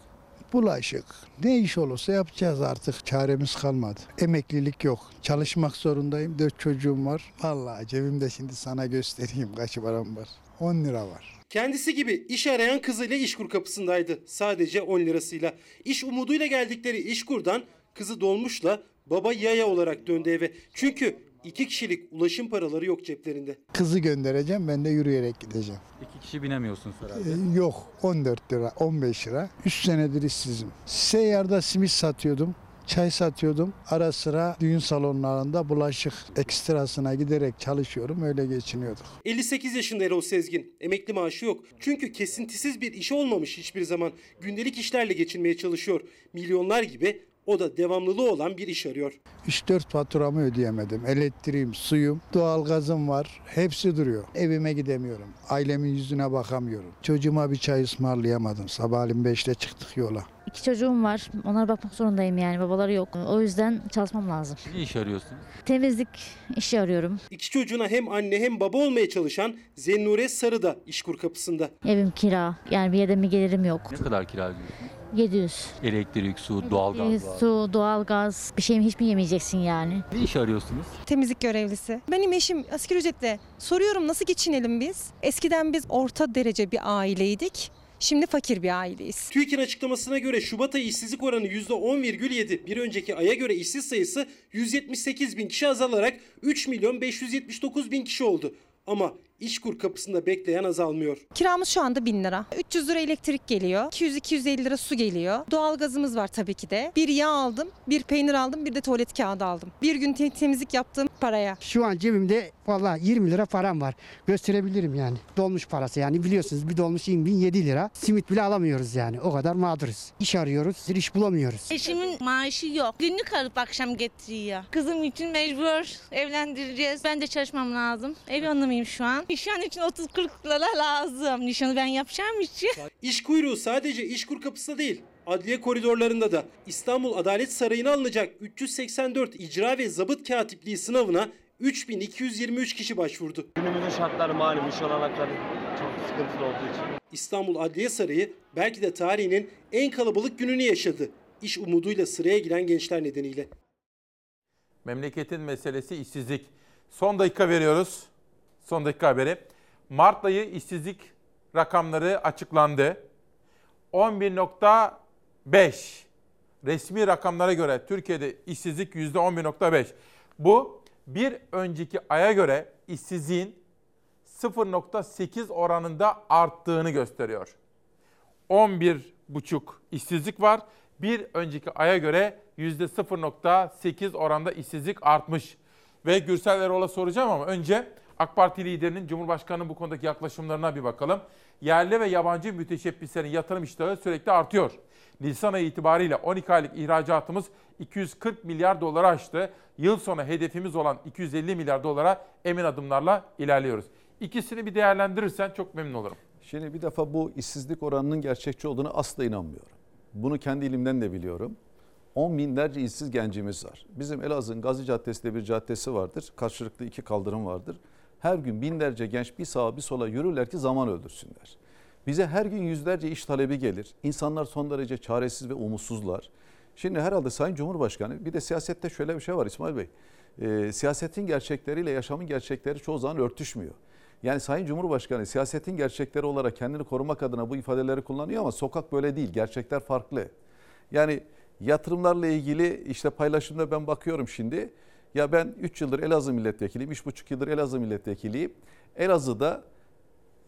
Bulaşık. Ne iş olursa yapacağız artık. Çaremiz kalmadı. Emeklilik yok. Çalışmak zorundayım. Dört çocuğum var. Vallahi cebimde şimdi sana göstereyim kaç param var. 10 lira var. Kendisi gibi iş arayan kızıyla İşkur kapısındaydı. Sadece 10 lirasıyla. İş umuduyla geldikleri İşkur'dan kızı dolmuşla baba yaya olarak döndü eve. Çünkü iki kişilik ulaşım paraları yok ceplerinde. Kızı göndereceğim ben de yürüyerek gideceğim. İki kişi binemiyorsunuz herhalde. Ee, yok 14 lira 15 lira. 3 senedir işsizim. Seyyarda simit satıyordum. Çay satıyordum. Ara sıra düğün salonlarında bulaşık ekstrasına giderek çalışıyorum. Öyle geçiniyorduk. 58 yaşında Erol Sezgin. Emekli maaşı yok. Çünkü kesintisiz bir işi olmamış hiçbir zaman. Gündelik işlerle geçinmeye çalışıyor. Milyonlar gibi O da devamlılığı olan bir iş arıyor. 3-4 faturamı ödeyemedim. Elektriğim, suyum, doğalgazım var. Hepsi duruyor. Evime gidemiyorum. Ailemin yüzüne bakamıyorum. Çocuğuma bir çay ısmarlayamadım. Sabahleyin 5'te çıktık yola. İki çocuğum var. Onlara bakmak zorundayım yani. Babaları yok. O yüzden çalışmam lazım. Ne iş arıyorsunuz? Temizlik işi arıyorum. İki çocuğuna hem anne hem baba olmaya çalışan Zennure Sarı da işkur kapısında. Evim kira. Yani bir yerden bir gelirim yok. Ne kadar kira ödüyorsunuz? 700. Elektrik, su, doğalgaz var. su, doğalgaz. Bir şeyimi hiç mi yemeyeceksin yani? Ne iş arıyorsunuz? Temizlik görevlisi. Benim eşim asgari ücretle. Soruyorum nasıl geçinelim biz? Eskiden biz orta derece bir aileydik. Şimdi fakir bir aileyiz. TÜİK'in açıklamasına göre Şubat ayı işsizlik oranı %10,7. Bir önceki aya göre işsiz sayısı 178 bin kişi azalarak 3 milyon 579 bin kişi oldu. Ama İşkur kapısında bekleyen azalmıyor. Kiramız şu anda 1000 lira. 300 lira elektrik geliyor. 200-250 lira su geliyor. Doğalgazımız var tabii ki de. Bir yağ aldım, bir peynir aldım, bir de tuvalet kağıdı aldım. Bir gün te- temizlik yaptığım paraya. Şu an cebimde valla 20 lira param var. Gösterebilirim yani. Dolmuş parası yani biliyorsunuz bir dolmuş 20 bin 7 lira. Simit bile alamıyoruz yani. O kadar mağduruz. İş arıyoruz, iş bulamıyoruz. Eşimin maaşı yok. Günlük alıp akşam getiriyor. Kızım için mecbur evlendireceğiz. Ben de çalışmam lazım. Ev hanımıyım şu an. Nişan için 30-40 lira lazım. Nişanı ben yapacağım için. İş kuyruğu sadece İşkur kapısında değil. Adliye koridorlarında da İstanbul Adalet Sarayı'na alınacak 384 icra ve zabıt katipliği sınavına 3223 kişi başvurdu. Günümüzün şartları malum iş olanakları çok sıkıntılı olduğu için. İstanbul Adliye Sarayı belki de tarihinin en kalabalık gününü yaşadı. İş umuduyla sıraya giren gençler nedeniyle. Memleketin meselesi işsizlik. Son dakika veriyoruz. Son dakika haberi. Mart ayı işsizlik rakamları açıklandı. 11.5 resmi rakamlara göre Türkiye'de işsizlik %11.5. Bu bir önceki aya göre işsizliğin 0.8 oranında arttığını gösteriyor. 11,5 işsizlik var. Bir önceki aya göre %0.8 oranda işsizlik artmış. Ve Gürsel Erol'a soracağım ama önce AK Parti liderinin Cumhurbaşkanı'nın bu konudaki yaklaşımlarına bir bakalım. Yerli ve yabancı müteşebbislerin yatırım iştahı sürekli artıyor. Nisan ayı itibariyle 12 aylık ihracatımız 240 milyar dolara aştı. Yıl sonu hedefimiz olan 250 milyar dolara emin adımlarla ilerliyoruz. İkisini bir değerlendirirsen çok memnun olurum. Şimdi bir defa bu işsizlik oranının gerçekçi olduğunu asla inanmıyorum. Bunu kendi ilimden de biliyorum. On binlerce işsiz gencimiz var. Bizim Elazığ'ın Gazi Caddesi'nde bir caddesi vardır. Karşılıklı iki kaldırım vardır. Her gün binlerce genç bir sağa bir sola yürürler ki zaman öldürsünler. Bize her gün yüzlerce iş talebi gelir. İnsanlar son derece çaresiz ve umutsuzlar. Şimdi herhalde Sayın Cumhurbaşkanı bir de siyasette şöyle bir şey var İsmail Bey. Ee, siyasetin gerçekleriyle yaşamın gerçekleri çoğu zaman örtüşmüyor. Yani Sayın Cumhurbaşkanı siyasetin gerçekleri olarak kendini korumak adına bu ifadeleri kullanıyor ama sokak böyle değil. Gerçekler farklı. Yani yatırımlarla ilgili işte paylaşımda ben bakıyorum şimdi. Ya ben 3 yıldır Elazığ milletvekiliyim, 3,5 yıldır Elazığ milletvekiliyim. Elazığ'da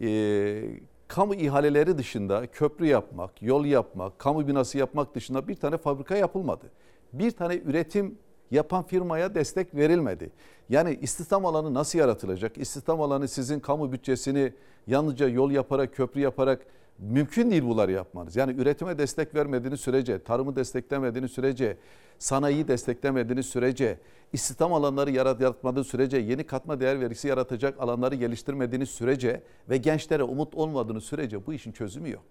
e, kamu ihaleleri dışında köprü yapmak, yol yapmak, kamu binası yapmak dışında bir tane fabrika yapılmadı. Bir tane üretim yapan firmaya destek verilmedi. Yani istihdam alanı nasıl yaratılacak? İstihdam alanı sizin kamu bütçesini yalnızca yol yaparak, köprü yaparak mümkün değil bunları yapmanız. Yani üretime destek vermediğiniz sürece, tarımı desteklemediğiniz sürece, sanayiyi desteklemediğiniz sürece, istihdam alanları yarat yaratmadığınız sürece, yeni katma değer vergisi yaratacak alanları geliştirmediğiniz sürece ve gençlere umut olmadığınız sürece bu işin çözümü yok.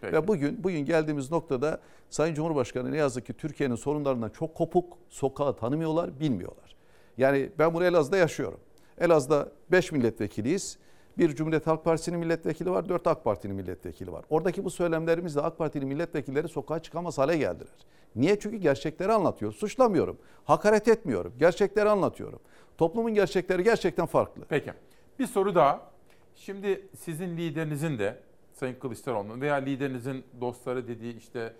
Peki. Ve bugün bugün geldiğimiz noktada Sayın Cumhurbaşkanı ne yazık ki Türkiye'nin sorunlarından çok kopuk, sokağı tanımıyorlar, bilmiyorlar. Yani ben bunu Elazığ'da yaşıyorum. Elazığ'da 5 milletvekiliyiz. Bir Cumhuriyet Halk Partisi'nin milletvekili var, 4 AK Parti'nin milletvekili var. Oradaki bu söylemlerimizle AK Parti'nin milletvekilleri sokağa çıkamaz hale geldiler. Niye? Çünkü gerçekleri anlatıyor. Suçlamıyorum, hakaret etmiyorum. Gerçekleri anlatıyorum. Toplumun gerçekleri gerçekten farklı. Peki. Bir soru daha. Şimdi sizin liderinizin de Sayın Kılıçdaroğlu'nun veya liderinizin dostları dediği işte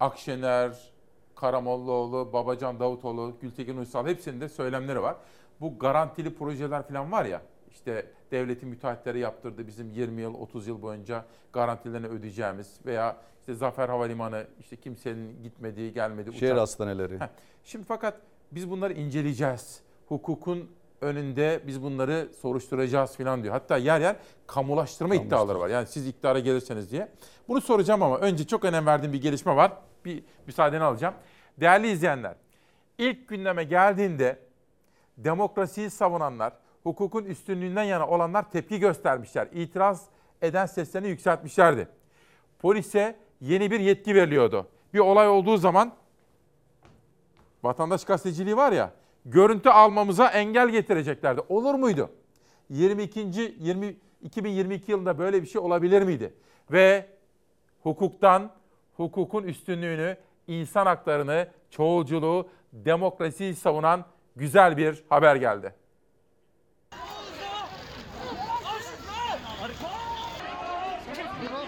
Akşener, Karamollaoğlu, Babacan Davutoğlu, Gültekin Uysal hepsinin de söylemleri var. Bu garantili projeler falan var ya işte devletin müteahhitleri yaptırdı bizim 20 yıl 30 yıl boyunca garantilerini ödeyeceğimiz veya işte Zafer Havalimanı işte kimsenin gitmediği gelmediği Şehir uçak- hastaneleri. Heh. Şimdi fakat biz bunları inceleyeceğiz. Hukukun önünde biz bunları soruşturacağız falan diyor. Hatta yer yer kamulaştırma iddiaları var. Yani siz iktidara gelirseniz diye. Bunu soracağım ama önce çok önem verdiğim bir gelişme var. Bir müsaadeni alacağım. Değerli izleyenler, ilk gündeme geldiğinde demokrasiyi savunanlar, hukukun üstünlüğünden yana olanlar tepki göstermişler. İtiraz eden seslerini yükseltmişlerdi. Polise yeni bir yetki veriliyordu. Bir olay olduğu zaman vatandaş gazeteciliği var ya, görüntü almamıza engel getireceklerdi. Olur muydu? 22. 20 2022 yılında böyle bir şey olabilir miydi? Ve hukuktan, hukukun üstünlüğünü, insan haklarını, çoğulculuğu, demokrasiyi savunan güzel bir haber geldi.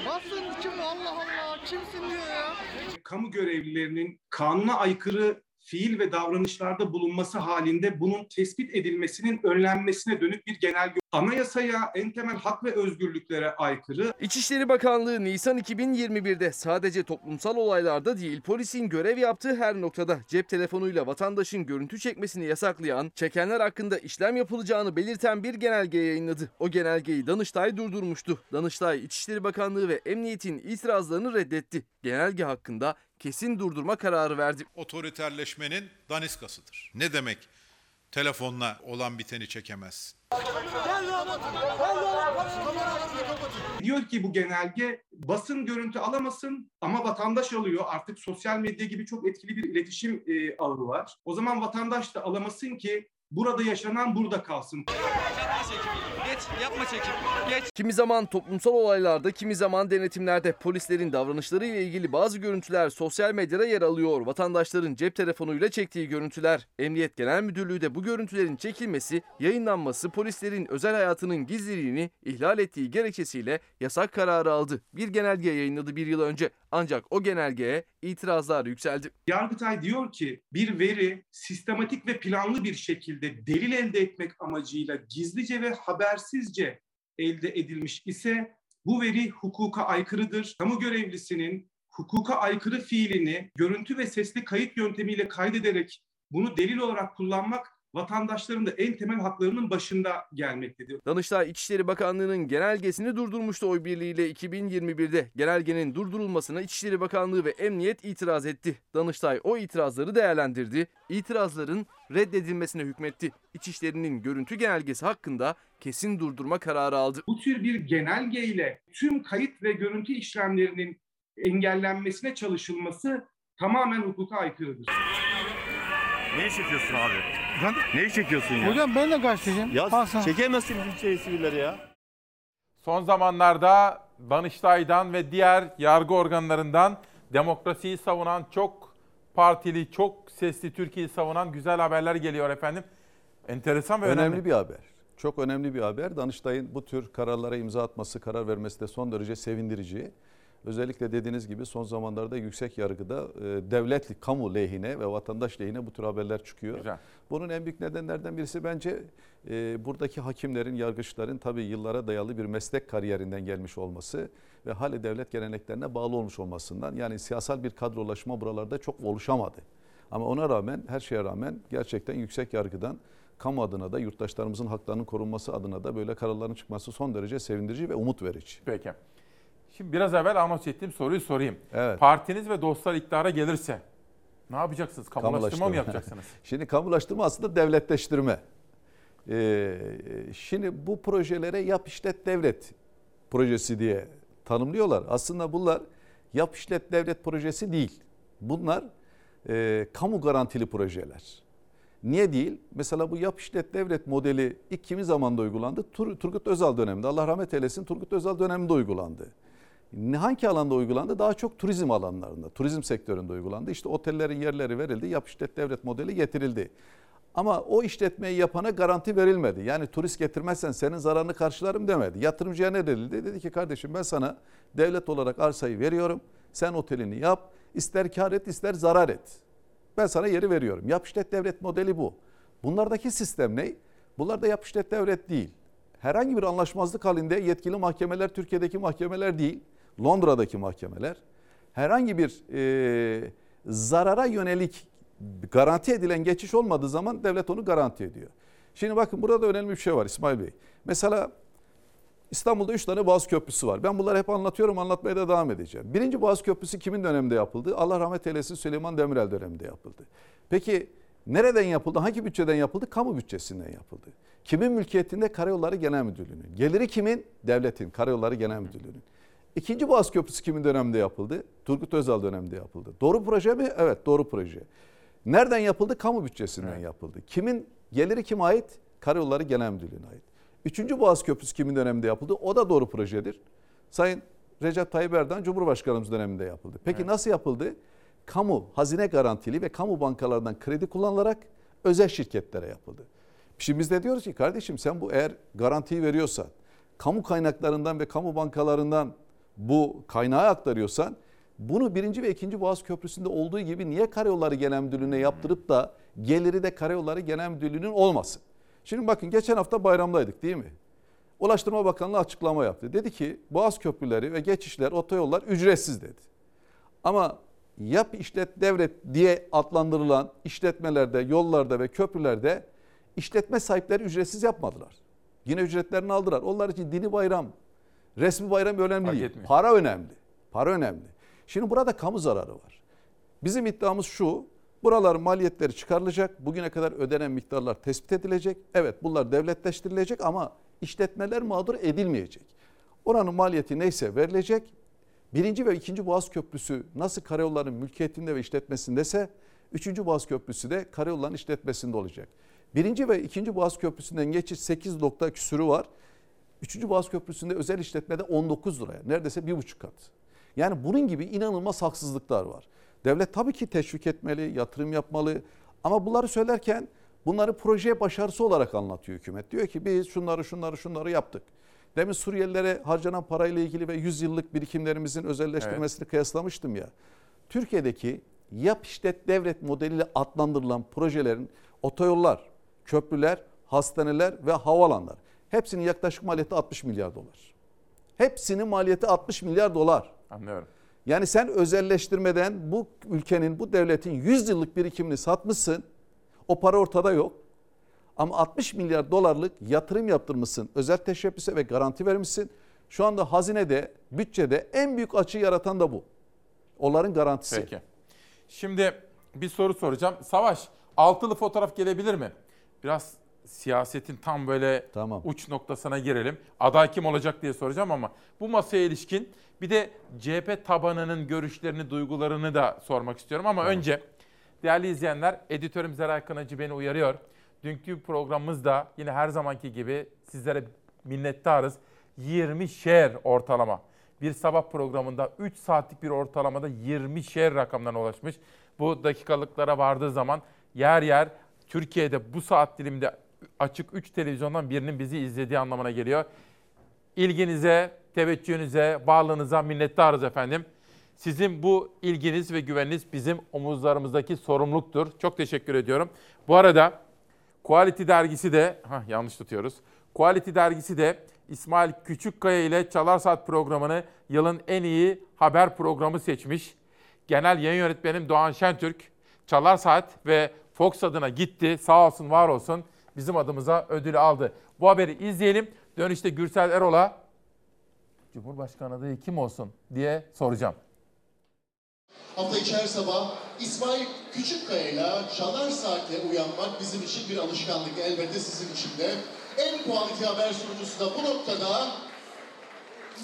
Basın kim Allah Allah kimsin diyor ya. Kamu görevlilerinin kanuna aykırı fiil ve davranışlarda bulunması halinde bunun tespit edilmesinin önlenmesine dönük bir genelge. Anayasaya, en temel hak ve özgürlüklere aykırı. İçişleri Bakanlığı Nisan 2021'de sadece toplumsal olaylarda değil polisin görev yaptığı her noktada cep telefonuyla vatandaşın görüntü çekmesini yasaklayan, çekenler hakkında işlem yapılacağını belirten bir genelge yayınladı. O genelgeyi Danıştay durdurmuştu. Danıştay İçişleri Bakanlığı ve Emniyet'in itirazlarını reddetti. Genelge hakkında kesin durdurma kararı verdi. Otoriterleşmenin daniskasıdır. Ne demek? Telefonla olan biteni çekemezsin. Diyor ki bu genelge basın görüntü alamasın ama vatandaş alıyor. Artık sosyal medya gibi çok etkili bir iletişim e, ağı var. O zaman vatandaş da alamasın ki burada yaşanan burada kalsın. Geç, yapma çekim. Geç. Kimi zaman toplumsal olaylarda, kimi zaman denetimlerde polislerin davranışları ile ilgili bazı görüntüler sosyal medyada yer alıyor. Vatandaşların cep telefonuyla çektiği görüntüler. Emniyet Genel Müdürlüğü de bu görüntülerin çekilmesi, yayınlanması polislerin özel hayatının gizliliğini ihlal ettiği gerekçesiyle yasak kararı aldı. Bir genelge yayınladı bir yıl önce. Ancak o genelgeye itirazlar yükseldi. Yargıtay diyor ki bir veri sistematik ve planlı bir şekilde delil elde etmek amacıyla gizlice ve habersizce elde edilmiş ise bu veri hukuka aykırıdır. Kamu görevlisinin hukuka aykırı fiilini görüntü ve sesli kayıt yöntemiyle kaydederek bunu delil olarak kullanmak vatandaşların da en temel haklarının başında gelmektedir. Danıştay İçişleri Bakanlığı'nın genelgesini durdurmuştu oy birliğiyle 2021'de. Genelgenin durdurulmasına İçişleri Bakanlığı ve Emniyet itiraz etti. Danıştay o itirazları değerlendirdi. İtirazların reddedilmesine hükmetti. İçişleri'nin görüntü genelgesi hakkında kesin durdurma kararı aldı. Bu tür bir genelgeyle tüm kayıt ve görüntü işlemlerinin engellenmesine çalışılması tamamen hukuka aykırıdır. Neyi çekiyorsun abi? Neyi çekiyorsun ya? Hocam ben de gazeteciyim. Ya Al sana. çekemezsin bu şey sivilleri ya. Son zamanlarda Danıştay'dan ve diğer yargı organlarından demokrasiyi savunan çok partili, çok sesli Türkiye'yi savunan güzel haberler geliyor efendim. Enteresan ve önemli. Önemli bir haber. Çok önemli bir haber. Danıştay'ın bu tür kararlara imza atması, karar vermesi de son derece sevindirici. Özellikle dediğiniz gibi son zamanlarda yüksek yargıda e, devlet, kamu lehine ve vatandaş lehine bu tür haberler çıkıyor. Güzel. Bunun en büyük nedenlerden birisi bence e, buradaki hakimlerin, yargıçların tabii yıllara dayalı bir meslek kariyerinden gelmiş olması ve hali devlet geleneklerine bağlı olmuş olmasından. Yani siyasal bir kadrolaşma buralarda çok oluşamadı. Ama ona rağmen, her şeye rağmen gerçekten yüksek yargıdan kamu adına da yurttaşlarımızın haklarının korunması adına da böyle kararların çıkması son derece sevindirici ve umut verici. Peki. Şimdi biraz evvel anons ettiğim soruyu sorayım. Evet. Partiniz ve dostlar iktidara gelirse ne yapacaksınız? Kamulaştırma mı yapacaksınız? Şimdi kamulaştırma aslında devletleştirme. Ee, şimdi bu projelere yap işlet devlet projesi diye tanımlıyorlar. Aslında bunlar yap işlet devlet projesi değil. Bunlar e, kamu garantili projeler. Niye değil? Mesela bu yap işlet devlet modeli ilk kimi zamanda uygulandı? Tur, Turgut Özal döneminde. Allah rahmet eylesin Turgut Özal döneminde uygulandı. Hangi alanda uygulandı? Daha çok turizm alanlarında, turizm sektöründe uygulandı. İşte otellerin yerleri verildi, yap işlet devlet modeli getirildi. Ama o işletmeyi yapana garanti verilmedi. Yani turist getirmezsen senin zararını karşılarım demedi. Yatırımcıya ne denildi? Dedi ki kardeşim ben sana devlet olarak arsayı veriyorum. Sen otelini yap. İster kar et ister zarar et. Ben sana yeri veriyorum. Yap işlet devlet modeli bu. Bunlardaki sistem ne? Bunlar da yap işlet devlet değil. Herhangi bir anlaşmazlık halinde yetkili mahkemeler Türkiye'deki mahkemeler değil. Londra'daki mahkemeler. Herhangi bir e, zarara yönelik garanti edilen geçiş olmadığı zaman devlet onu garanti ediyor. Şimdi bakın burada önemli bir şey var İsmail Bey. Mesela İstanbul'da 3 tane Boğaz Köprüsü var. Ben bunları hep anlatıyorum, anlatmaya da devam edeceğim. Birinci Boğaz Köprüsü kimin döneminde yapıldı? Allah rahmet eylesin Süleyman Demirel döneminde yapıldı. Peki nereden yapıldı? Hangi bütçeden yapıldı? Kamu bütçesinden yapıldı. Kimin mülkiyetinde? Karayolları Genel Müdürlüğü'nün. Geliri kimin? Devletin, Karayolları Genel Müdürlüğü'nün. İkinci Boğaz Köprüsü kimin döneminde yapıldı? Turgut Özal döneminde yapıldı. Doğru proje mi? Evet doğru proje. Nereden yapıldı? Kamu bütçesinden yapıldı. Kimin geliri kime ait? Karayolları Genel Müdürlüğü'ne ait. Üçüncü Boğaz Köprüsü kimin döneminde yapıldı? O da doğru projedir. Sayın Recep Tayyip Erdoğan Cumhurbaşkanımız döneminde yapıldı. Peki nasıl yapıldı? Kamu, hazine garantili ve kamu bankalarından kredi kullanılarak özel şirketlere yapıldı. Şimdi biz de diyoruz ki kardeşim sen bu eğer garantiyi veriyorsan, kamu kaynaklarından ve kamu bankalarından bu kaynağı aktarıyorsan bunu birinci ve ikinci Boğaz Köprüsü'nde olduğu gibi niye Karayolları Genel Müdürlüğü'ne yaptırıp da geliri de Karayolları Genel Müdürlüğü'nün olmasın? Şimdi bakın geçen hafta bayramdaydık değil mi? Ulaştırma Bakanlığı açıklama yaptı. Dedi ki Boğaz köprüleri ve geçişler, otoyollar ücretsiz dedi. Ama yap işlet devret diye adlandırılan işletmelerde, yollarda ve köprülerde işletme sahipleri ücretsiz yapmadılar. Yine ücretlerini aldılar. Onlar için dini bayram, resmi bayram önemli Fark değil. etmiyor. Para önemli. Para önemli. Şimdi burada kamu zararı var. Bizim iddiamız şu. Buraların maliyetleri çıkarılacak. Bugüne kadar ödenen miktarlar tespit edilecek. Evet bunlar devletleştirilecek ama işletmeler mağdur edilmeyecek. Oranın maliyeti neyse verilecek. Birinci ve ikinci Boğaz Köprüsü nasıl karayolların mülkiyetinde ve işletmesindeyse üçüncü Boğaz Köprüsü de karayolların işletmesinde olacak. Birinci ve ikinci Boğaz Köprüsü'nden geçiş 8 nokta küsürü var. Üçüncü Boğaz Köprüsü'nde özel işletmede 19 liraya neredeyse bir buçuk kat. Yani bunun gibi inanılmaz haksızlıklar var. Devlet tabii ki teşvik etmeli, yatırım yapmalı ama bunları söylerken bunları projeye başarısı olarak anlatıyor hükümet. Diyor ki biz şunları şunları şunları yaptık. Demin Suriyelilere harcanan parayla ilgili ve 100 yıllık birikimlerimizin özelleştirmesini kıyaslamıştım ya. Türkiye'deki yap işlet devlet modeliyle adlandırılan projelerin otoyollar, köprüler, hastaneler ve havalanlar hepsinin yaklaşık maliyeti 60 milyar dolar. Hepsinin maliyeti 60 milyar dolar. Anlıyorum. Yani sen özelleştirmeden bu ülkenin, bu devletin 100 yıllık birikimini satmışsın. O para ortada yok. Ama 60 milyar dolarlık yatırım yaptırmışsın. Özel teşebbüse ve garanti vermişsin. Şu anda hazinede, bütçede en büyük açığı yaratan da bu. Onların garantisi. Peki. Şimdi bir soru soracağım. Savaş, altılı fotoğraf gelebilir mi? Biraz siyasetin tam böyle uç noktasına girelim. Aday kim olacak diye soracağım ama bu masaya ilişkin bir de CHP tabanının görüşlerini, duygularını da sormak istiyorum. Ama önce değerli izleyenler, editörüm Zeray Kınacı beni uyarıyor. Dünkü programımızda yine her zamanki gibi sizlere minnettarız. 20 şer ortalama. Bir sabah programında 3 saatlik bir ortalamada 20 şer rakamlarına ulaşmış. Bu dakikalıklara vardığı zaman yer yer Türkiye'de bu saat diliminde açık 3 televizyondan birinin bizi izlediği anlamına geliyor. İlginize, teveccühünüze, varlığınıza minnettarız efendim. Sizin bu ilginiz ve güveniniz bizim omuzlarımızdaki sorumluluktur. Çok teşekkür ediyorum. Bu arada Quality dergisi de, hah, yanlış tutuyoruz. Quality dergisi de İsmail Küçükkaya ile Çalar Saat programını yılın en iyi haber programı seçmiş. Genel yayın yönetmenim Doğan Şentürk, Çalar Saat ve Fox adına gitti. Sağ olsun, var olsun. Bizim adımıza ödülü aldı. Bu haberi izleyelim. Dönüşte Gürsel Erol'a Cumhurbaşkanı adayı kim olsun diye soracağım. Hafta içi her sabah İsmail Küçükkaya ile Çalar Saat'le uyanmak bizim için bir alışkanlık. Elbette sizin için de. En kualite haber sunucusu da bu noktada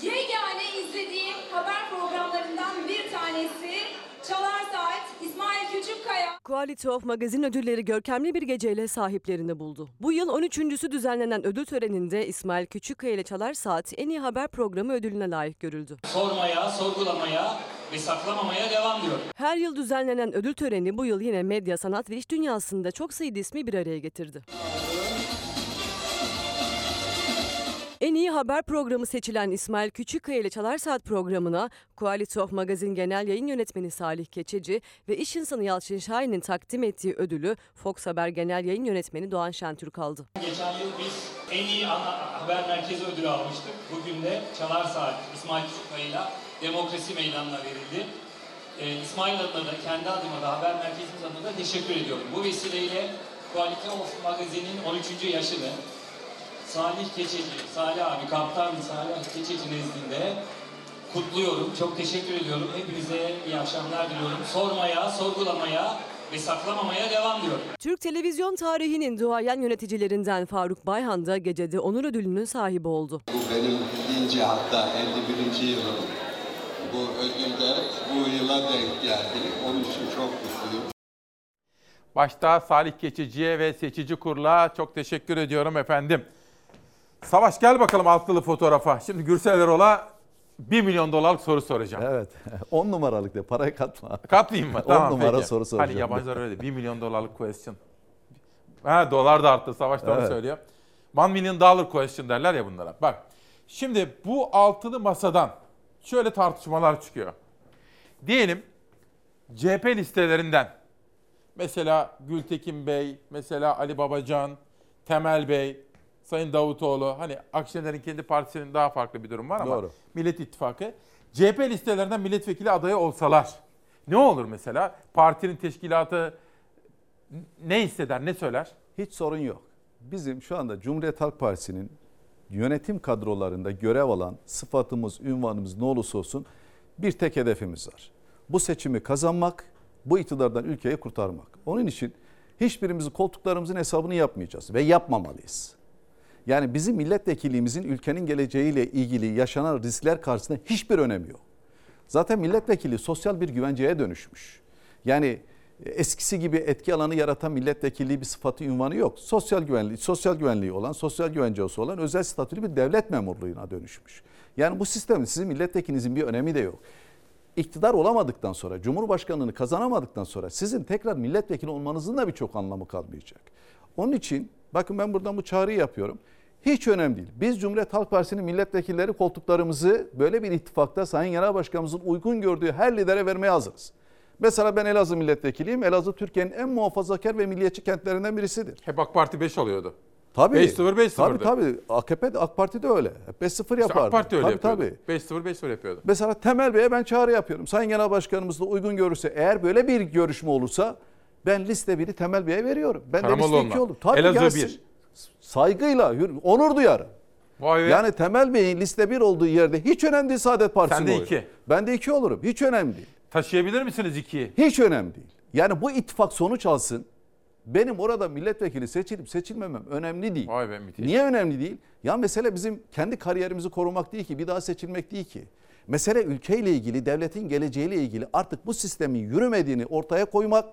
Yegane izlediğim haber programlarından bir tanesi Çalar Saat İsmail Küçükkaya. Quality of Magazine ödülleri görkemli bir geceyle sahiplerini buldu. Bu yıl 13.sü düzenlenen ödül töreninde İsmail Küçükkaya ile Çalar Saat en iyi haber programı ödülüne layık görüldü. sormaya, sorgulamaya ve saklamamaya devam diyor. Her yıl düzenlenen ödül töreni bu yıl yine medya, sanat ve iş dünyasında çok sayıda ismi bir araya getirdi. En iyi haber programı seçilen İsmail Küçükkaya ile Çalar Saat programına Quality of Magazine Genel Yayın Yönetmeni Salih Keçeci ve iş insanı Yalçın Şahin'in takdim ettiği ödülü Fox Haber Genel Yayın Yönetmeni Doğan Şentürk aldı. Geçen yıl biz en iyi ana haber merkezi ödülü almıştık. Bugün de Çalar Saat İsmail Küçükkaya'yla Demokrasi Meydanı'na verildi. Ee, İsmail adına da kendi adıma da haber merkezimiz adına da teşekkür ediyorum. Bu vesileyle Quality of Magazine'in 13. yaşını Salih Keçeci, Salih abi, Kaptan Salih Keçeci nezdinde kutluyorum. Çok teşekkür ediyorum. Hepinize iyi akşamlar diliyorum. Sormaya, sorgulamaya ve saklamamaya devam diyorum. Türk televizyon tarihinin duayen yöneticilerinden Faruk Bayhan da gecede onur ödülünün sahibi oldu. Bu benim birinci hatta 51. yılım. Bu ödül de bu yıla denk geldi. Onun için çok mutluyum. Başta Salih Keçici'ye ve seçici kurula çok teşekkür ediyorum efendim. Savaş gel bakalım altılı fotoğrafa. Şimdi Gürsel Erol'a 1 milyon dolarlık soru soracağım. Evet. 10 numaralık de parayı katma. Katlayayım mı? 10 Tamam numara peki. soru soracağım. Hani yabancılar öyle 1 milyon dolarlık question. Ha dolar da arttı. Savaş da onu Evet. söylüyor. 1 million dollar question derler ya bunlara. Bak şimdi bu altılı masadan şöyle tartışmalar çıkıyor. Diyelim CHP listelerinden mesela Gültekin Bey, mesela Ali Babacan, Temel Bey, Sayın Davutoğlu hani Akşener'in kendi partisinin daha farklı bir durum var ama Doğru. Millet İttifakı CHP listelerinden milletvekili adayı olsalar ne olur mesela? Partinin teşkilatı ne hisseder, ne söyler? Hiç sorun yok. Bizim şu anda Cumhuriyet Halk Partisi'nin yönetim kadrolarında görev alan sıfatımız, ünvanımız ne olursa olsun bir tek hedefimiz var. Bu seçimi kazanmak, bu iktidardan ülkeyi kurtarmak. Onun için hiçbirimiz koltuklarımızın hesabını yapmayacağız ve yapmamalıyız. Yani bizim milletvekilliğimizin ülkenin geleceğiyle ilgili yaşanan riskler karşısında hiçbir önemi yok. Zaten milletvekili sosyal bir güvenceye dönüşmüş. Yani eskisi gibi etki alanı yaratan milletvekilliği bir sıfatı ünvanı yok. Sosyal güvenliği, sosyal güvenliği olan, sosyal güvencesi olan özel statülü bir devlet memurluğuna dönüşmüş. Yani bu sistemin sizin milletvekilinizin bir önemi de yok. İktidar olamadıktan sonra, Cumhurbaşkanlığını kazanamadıktan sonra sizin tekrar milletvekili olmanızın da birçok anlamı kalmayacak. Onun için bakın ben buradan bu çağrıyı yapıyorum. Hiç önemli değil. Biz Cumhuriyet Halk Partisi'nin milletvekilleri koltuklarımızı böyle bir ittifakta Sayın Genel Başkanımızın uygun gördüğü her lidere vermeye hazırız. Mesela ben Elazığ milletvekiliyim. Elazığ Türkiye'nin en muhafazakar ve milliyetçi kentlerinden birisidir. Hep AK Parti 5 alıyordu. Tabii. 5-0 5-0'dı. Tabii tabii. AKP de AK Parti de öyle. Hep 5-0 yapardı. AK Parti öyle tabii, yapıyordu. tabii. 5-0 5-0 yapıyordu. Mesela Temel Bey'e ben çağrı yapıyorum. Sayın Genel Başkanımız da uygun görürse eğer böyle bir görüşme olursa ben liste biri Temel Bey'e veriyorum. Ben de liste Karamollaoğlu'na. iki oldum. Tabii Elazığ gelsin. bir. Saygıyla, onur duyarım. Vay be. Yani Temel Bey'in liste bir olduğu yerde hiç önemli değil Saadet Partisi Sen de oyu? iki. Ben de iki olurum. Hiç önemli değil. Taşıyabilir misiniz 2'yi? Hiç önemli değil. Yani bu ittifak sonuç alsın. Benim orada milletvekili seçilip seçilmemem önemli değil. Vay be müthiş. Niye önemli değil? Ya mesele bizim kendi kariyerimizi korumak değil ki, bir daha seçilmek değil ki. Mesele ülkeyle ilgili, devletin geleceğiyle ilgili artık bu sistemin yürümediğini ortaya koymak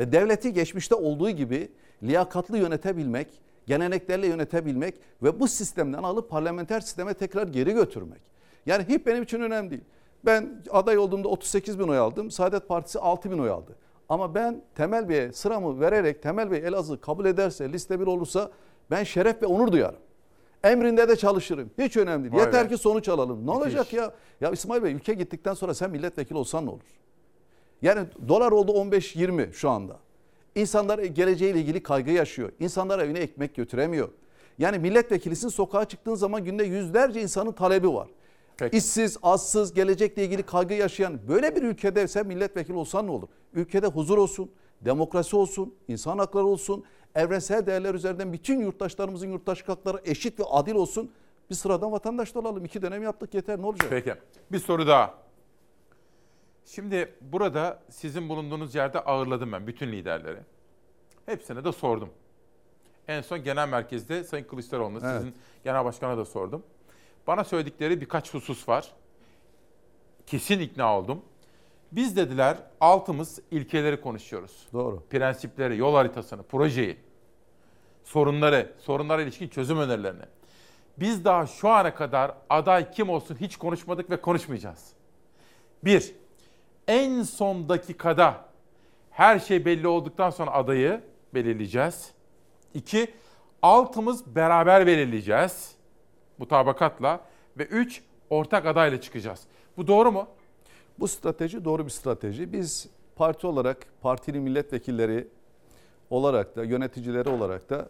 ve devleti geçmişte olduğu gibi liyakatlı yönetebilmek, geleneklerle yönetebilmek ve bu sistemden alıp parlamenter sisteme tekrar geri götürmek. Yani hep benim için önemli değil. Ben aday olduğumda 38 bin oy aldım. Saadet Partisi 6 bin oy aldı. Ama ben Temel Bey'e sıramı vererek Temel Bey Elazığ kabul ederse, liste bir olursa ben şeref ve onur duyarım. Emrinde de çalışırım. Hiç önemli değil. Vay Yeter be. ki sonuç alalım. Ne Müthiş. olacak ya? Ya İsmail Bey ülke gittikten sonra sen milletvekili olsan ne olur? Yani dolar oldu 15-20 şu anda. İnsanlar geleceğiyle ilgili kaygı yaşıyor. İnsanlar evine ekmek götüremiyor. Yani milletvekilisin sokağa çıktığın zaman günde yüzlerce insanın talebi var. İşsiz, azsız, gelecekle ilgili kaygı yaşayan böyle bir ülkede sen milletvekili olsan ne olur? Ülkede huzur olsun, demokrasi olsun, insan hakları olsun, evrensel değerler üzerinden bütün yurttaşlarımızın yurttaşlık hakları eşit ve adil olsun. Bir sıradan vatandaş da olalım. İki dönem yaptık yeter ne olacak? Peki. Bir soru daha. Şimdi burada sizin bulunduğunuz yerde ağırladım ben bütün liderleri. Hepsine de sordum. En son genel merkezde Sayın Kılıçdaroğlu'na Evet. sizin genel başkana da sordum. Bana söyledikleri birkaç husus var. Kesin ikna oldum. Biz dediler altımız ilkeleri konuşuyoruz. Doğru. Prensipleri, yol haritasını, projeyi, sorunları, sorunlara ilişkin çözüm önerilerini. Biz daha şu ana kadar aday kim olsun hiç konuşmadık ve konuşmayacağız. Bir, en son dakikada her şey belli olduktan sonra adayı belirleyeceğiz. İki, altımız beraber belirleyeceğiz mutabakatla. Ve üç, ortak adayla çıkacağız. Bu doğru mu? Bu strateji doğru bir strateji. Biz parti olarak, partinin milletvekilleri olarak da, yöneticileri olarak da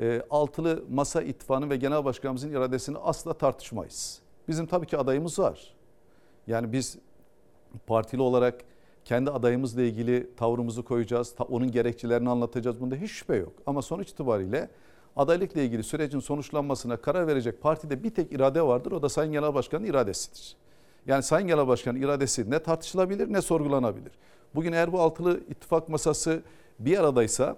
e, altılı masa ittifakı ve genel başkanımızın iradesini asla tartışmayız. Bizim tabii ki adayımız var. Yani biz partili olarak kendi adayımızla ilgili tavrımızı koyacağız. Onun gerekçelerini anlatacağız. Bunda hiç şüphe yok. Ama sonuç itibariyle adaylıkla ilgili sürecin sonuçlanmasına karar verecek partide bir tek irade vardır. O da Sayın Genel Başkan'ın iradesidir. Yani Sayın Genel Başkan'ın iradesi ne tartışılabilir ne sorgulanabilir. Bugün eğer bu altılı ittifak masası bir aradaysa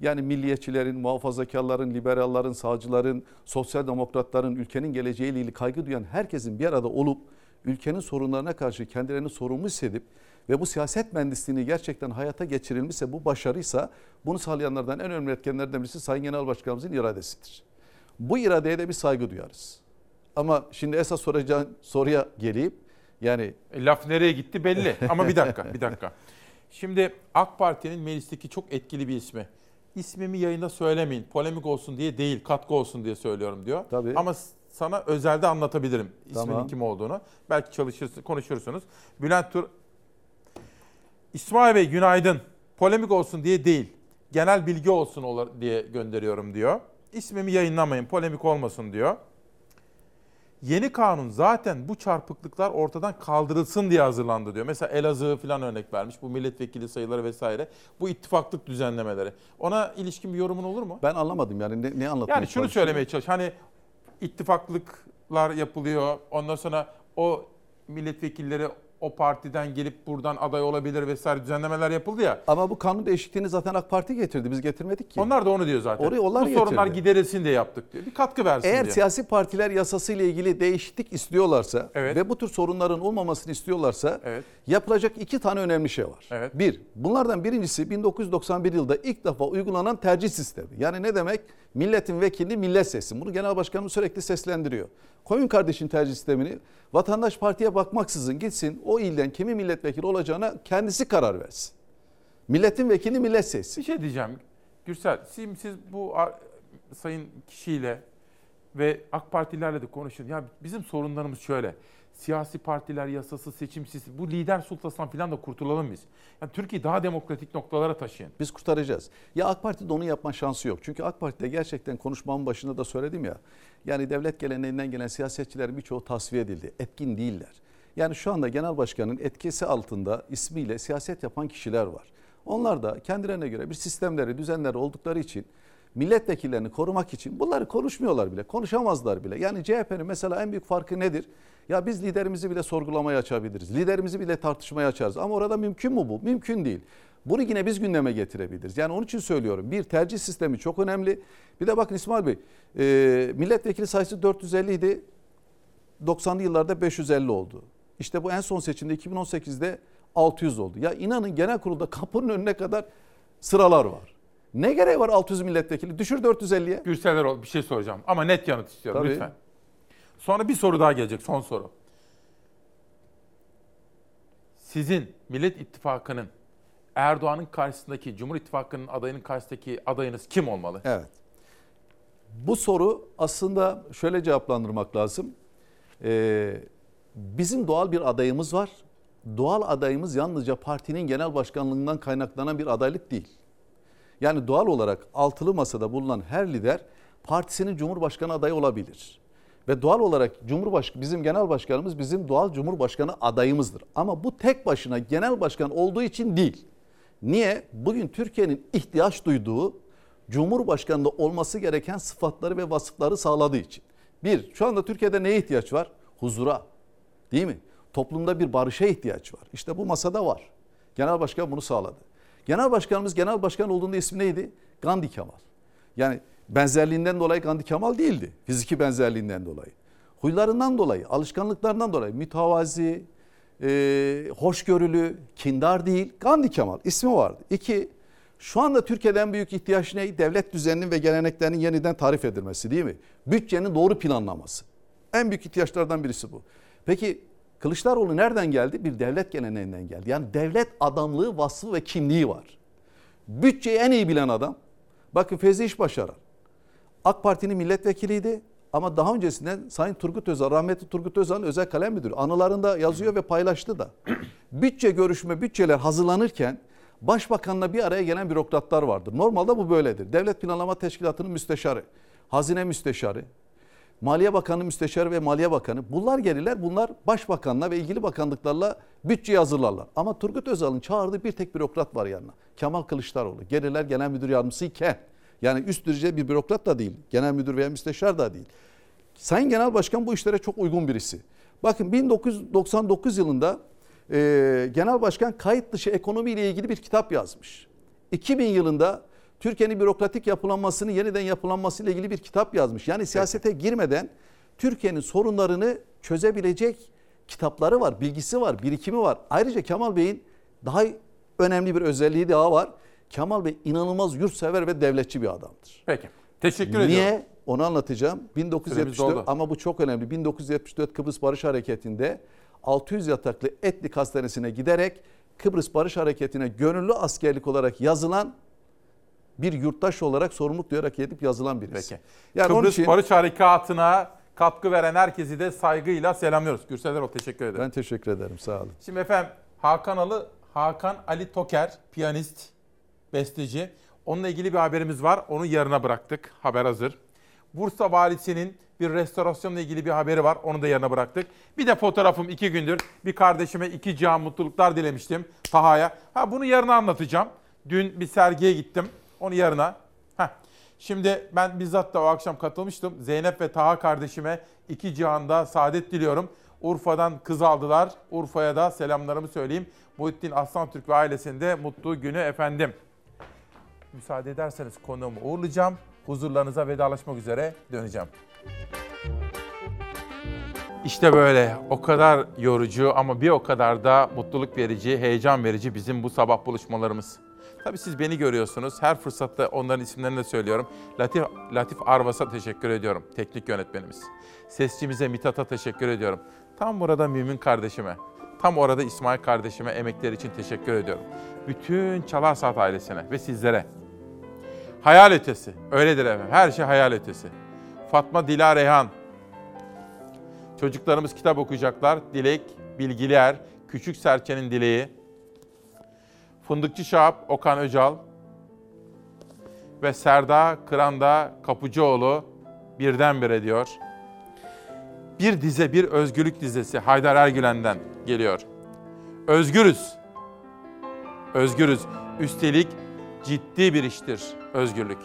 yani milliyetçilerin, muhafazakarların, liberallerin, sağcıların, sosyal demokratların, ülkenin geleceğiyle ilgili kaygı duyan herkesin bir arada olup ülkenin sorunlarına karşı kendilerini sorumlu hissedip ve bu siyaset mühendisliğini gerçekten hayata geçirilmişse bu başarıysa bunu sağlayanlardan en önemli etkenlerden birisi Sayın Genel Başkanımızın iradesidir. Bu iradeye de bir saygı duyarız. Ama şimdi esas soracağın soruya geleyim. Yani E, laf nereye gitti belli. Ama bir dakika, bir dakika. Şimdi AK Parti'nin meclisteki çok etkili bir ismi. İsmimi yayında söylemeyin. Polemik olsun diye değil, katkı olsun diye söylüyorum diyor. Tabii. Ama sana özelde anlatabilirim isminin Tamam. kim olduğunu. Belki çalışırsın, konuşursunuz. Bülent Tur İsmail Bey günaydın. Polemik olsun diye değil. Genel bilgi olsun ola- diye gönderiyorum diyor. İsmimi yayınlamayın, polemik olmasın diyor. Yeni kanun zaten bu çarpıklıklar ortadan kaldırılsın diye hazırlandı diyor. Mesela Elazığ falan örnek vermiş. Bu milletvekili sayıları vesaire. Bu ittifaklık düzenlemeleri. Ona ilişkin bir yorumun olur mu? ben anlamadım yani ne, ne anlatmaya Yani şunu söylemeye çalış. Hani ittifaklıklar yapılıyor. Ondan sonra o milletvekilleri o partiden gelip buradan aday olabilir vesaire düzenlemeler yapıldı ya. Ama bu kanun değişikliğini zaten AK Parti getirdi. Biz getirmedik ki. Onlar da onu diyor zaten. Orayı onlar Bu sorunlar getirdi. giderilsin diye yaptık diyor. Bir katkı versin Eğer diye. siyasi partiler yasası ile ilgili değişiklik istiyorlarsa ve bu tür sorunların olmamasını istiyorlarsa yapılacak iki tane önemli şey var. Bir, bunlardan birincisi 1991 yılda ilk defa uygulanan tercih sistemi. Yani ne demek? Milletin vekili millet sesi. Bunu genel başkanımız sürekli seslendiriyor. Koyun kardeşin tercih sistemini vatandaş partiye bakmaksızın gitsin o ilden kimin milletvekili olacağına kendisi karar versin. Milletin vekili millet sesi. Bir şey diyeceğim. Gürsel, siz, siz bu sayın kişiyle ve AK Partilerle de konuşun. Ya bizim sorunlarımız şöyle. Siyasi partiler yasası, seçim sistemi, bu lider sultasından falan da kurtulalım biz. Yani Türkiye'yi daha demokratik noktalara taşıyın. Biz kurtaracağız. Ya AK Parti'de onu yapma şansı yok. Çünkü AK Parti'de gerçekten konuşmamın başında da söyledim ya. Yani devlet geleneğinden gelen siyasetçilerin birçoğu tasfiye edildi. Etkin değiller. Yani şu anda genel başkanın etkisi altında ismiyle siyaset yapan kişiler var. Onlar da kendilerine göre bir sistemleri, düzenleri oldukları için milletvekillerini korumak için bunları konuşmuyorlar bile, konuşamazlar bile. Yani CHP'nin mesela en büyük farkı nedir? Ya biz liderimizi bile sorgulamaya açabiliriz. Liderimizi bile tartışmaya açarız. Ama orada mümkün mü bu? Mümkün değil. Bunu yine biz gündeme getirebiliriz. Yani onun için söylüyorum. Bir tercih sistemi çok önemli. Bir de bakın İsmail Bey, e, milletvekili sayısı 450 idi. 90'lı yıllarda 550 oldu. İşte bu en son seçimde 2018'de 600 oldu. Ya inanın genel kurulda kapının önüne kadar sıralar var. Ne gereği var 600 milletvekili? Düşür 450'ye. Gürsel Erol bir şey soracağım ama net yanıt istiyorum Tabii. lütfen. Sonra bir soru daha gelecek, son soru. Sizin Millet İttifakı'nın Erdoğan'ın karşısındaki, Cumhur İttifakı'nın adayının karşısındaki adayınız kim olmalı? Evet. Bu soru aslında şöyle cevaplandırmak lazım. Ee, bizim doğal bir adayımız var. Doğal adayımız yalnızca partinin genel başkanlığından kaynaklanan bir adaylık değil. Yani doğal olarak altılı masada bulunan her lider partisinin cumhurbaşkanı adayı olabilir. Ve doğal olarak Cumhurbaş bizim genel başkanımız bizim doğal cumhurbaşkanı adayımızdır. Ama bu tek başına genel başkan olduğu için değil. Niye? Bugün Türkiye'nin ihtiyaç duyduğu Cumhurbaşkanı'nda olması gereken sıfatları ve vasıfları sağladığı için. Bir, şu anda Türkiye'de neye ihtiyaç var? Huzura. Değil mi? Toplumda bir barışa ihtiyaç var. İşte bu masada var. Genel Başkan bunu sağladı. Genel Başkanımız genel başkan olduğunda ismi neydi? Gandhi Kemal. Yani benzerliğinden dolayı Gandhi Kemal değildi. Fiziki benzerliğinden dolayı. Huylarından dolayı, alışkanlıklarından dolayı mütevazi, e, hoşgörülü, kindar değil. Gandhi Kemal ismi vardı. İki, şu anda Türkiye'den büyük ihtiyaç ne? Devlet düzeninin ve geleneklerinin yeniden tarif edilmesi değil mi? Bütçenin doğru planlaması. En büyük ihtiyaçlardan birisi bu. Peki Kılıçdaroğlu nereden geldi? Bir devlet geleneğinden geldi. Yani devlet adamlığı, vasfı ve kimliği var. Bütçeyi en iyi bilen adam. Bakın Fevzi İşbaşaran. AK Parti'nin milletvekiliydi. Ama daha öncesinden Sayın Turgut Özal, rahmetli Turgut Özal'ın özel kalem müdürü. Anılarında yazıyor ve paylaştı da. Bütçe görüşme, bütçeler hazırlanırken başbakanla bir araya gelen bürokratlar vardır. Normalde bu böyledir. Devlet Planlama Teşkilatı'nın müsteşarı, hazine müsteşarı, Maliye Bakanı Müsteşarı ve Maliye Bakanı bunlar gelirler. Bunlar başbakanla ve ilgili bakanlıklarla bütçeyi hazırlarlar. Ama Turgut Özal'ın çağırdığı bir tek bürokrat var yanına. Kemal Kılıçdaroğlu. Gelirler genel müdür yardımcısı iken Yani üst düzey bir bürokrat da değil. Genel müdür veya müsteşar da değil. Sayın Genel Başkan bu işlere çok uygun birisi. Bakın 1999 yılında e, Genel Başkan kayıt dışı ekonomi ile ilgili bir kitap yazmış. 2000 yılında Türkiye'nin bürokratik yapılanmasını yeniden yapılanması ile ilgili bir kitap yazmış. Yani siyasete girmeden Türkiye'nin sorunlarını çözebilecek kitapları var, bilgisi var, birikimi var. Ayrıca Kemal Bey'in daha önemli bir özelliği daha var. Kemal Bey inanılmaz yurtsever ve devletçi bir adamdır. Peki. Teşekkür Niye? ediyorum. Onu anlatacağım. Süremiz 1974 doldu. ama bu çok önemli. 1974 Kıbrıs Barış Hareketi'nde 600 yataklı Etlik Hastanesi'ne giderek Kıbrıs Barış Hareketi'ne gönüllü askerlik olarak yazılan bir yurttaş olarak sorumluluk duyarak gidip yazılan birisi. Peki. Yani Kıbrıs için Barış Harekatı'na katkı veren herkesi de saygıyla selamlıyoruz. Gürsel Erol teşekkür ederim. ben teşekkür ederim. Sağ olun. Şimdi efendim Hakan Ali, Hakan Ali Toker, piyanist, besteci. Onunla ilgili bir haberimiz var. Onu yarına bıraktık. Haber hazır. Bursa Valisi'nin bir restorasyonla ilgili bir haberi var. Onu da yarına bıraktık. Bir de fotoğrafım iki gündür. Bir kardeşime iki cihan mutluluklar dilemiştim. Taha'ya. Ha bunu yarına anlatacağım. Dün bir sergiye gittim. Onu yarına. Heh. Şimdi ben bizzat da o akşam katılmıştım. Zeynep ve Taha kardeşime iki cihanda saadet diliyorum. Urfa'dan kız aldılar. Urfa'ya da selamlarımı söyleyeyim. Muhittin Aslantürk ve ailesinde mutlu günü efendim. Müsaade ederseniz konuğumu uğurlayacağım. Huzurlarınıza vedalaşmak üzere döneceğim. İşte böyle o kadar yorucu ama bir o kadar da mutluluk verici, heyecan verici bizim bu sabah buluşmalarımız. Tabii siz beni görüyorsunuz. Her fırsatta onların isimlerini de söylüyorum. Latif, Latif Arvas'a teşekkür ediyorum. Teknik yönetmenimiz. Sesçimize Mithat'a teşekkür ediyorum. Tam burada Mümin kardeşime, tam orada İsmail kardeşime emekleri için teşekkür ediyorum. Bütün Çalar Saat ailesine ve sizlere. Hayal ötesi. Öyledir efendim. Her şey hayal ötesi. Fatma Dila Reyhan. Çocuklarımız kitap okuyacaklar. Dilek Bilgiler, Küçük Serçe'nin dileği. Fındıkçı Şahap, Okan Öcal ve Serda Kıranda Kapıcıoğlu birdenbire diyor. Bir dize, bir özgürlük dizesi Haydar Ergülen'den geliyor. Özgürüz. Özgürüz. Üstelik ciddi bir iştir özgürlük.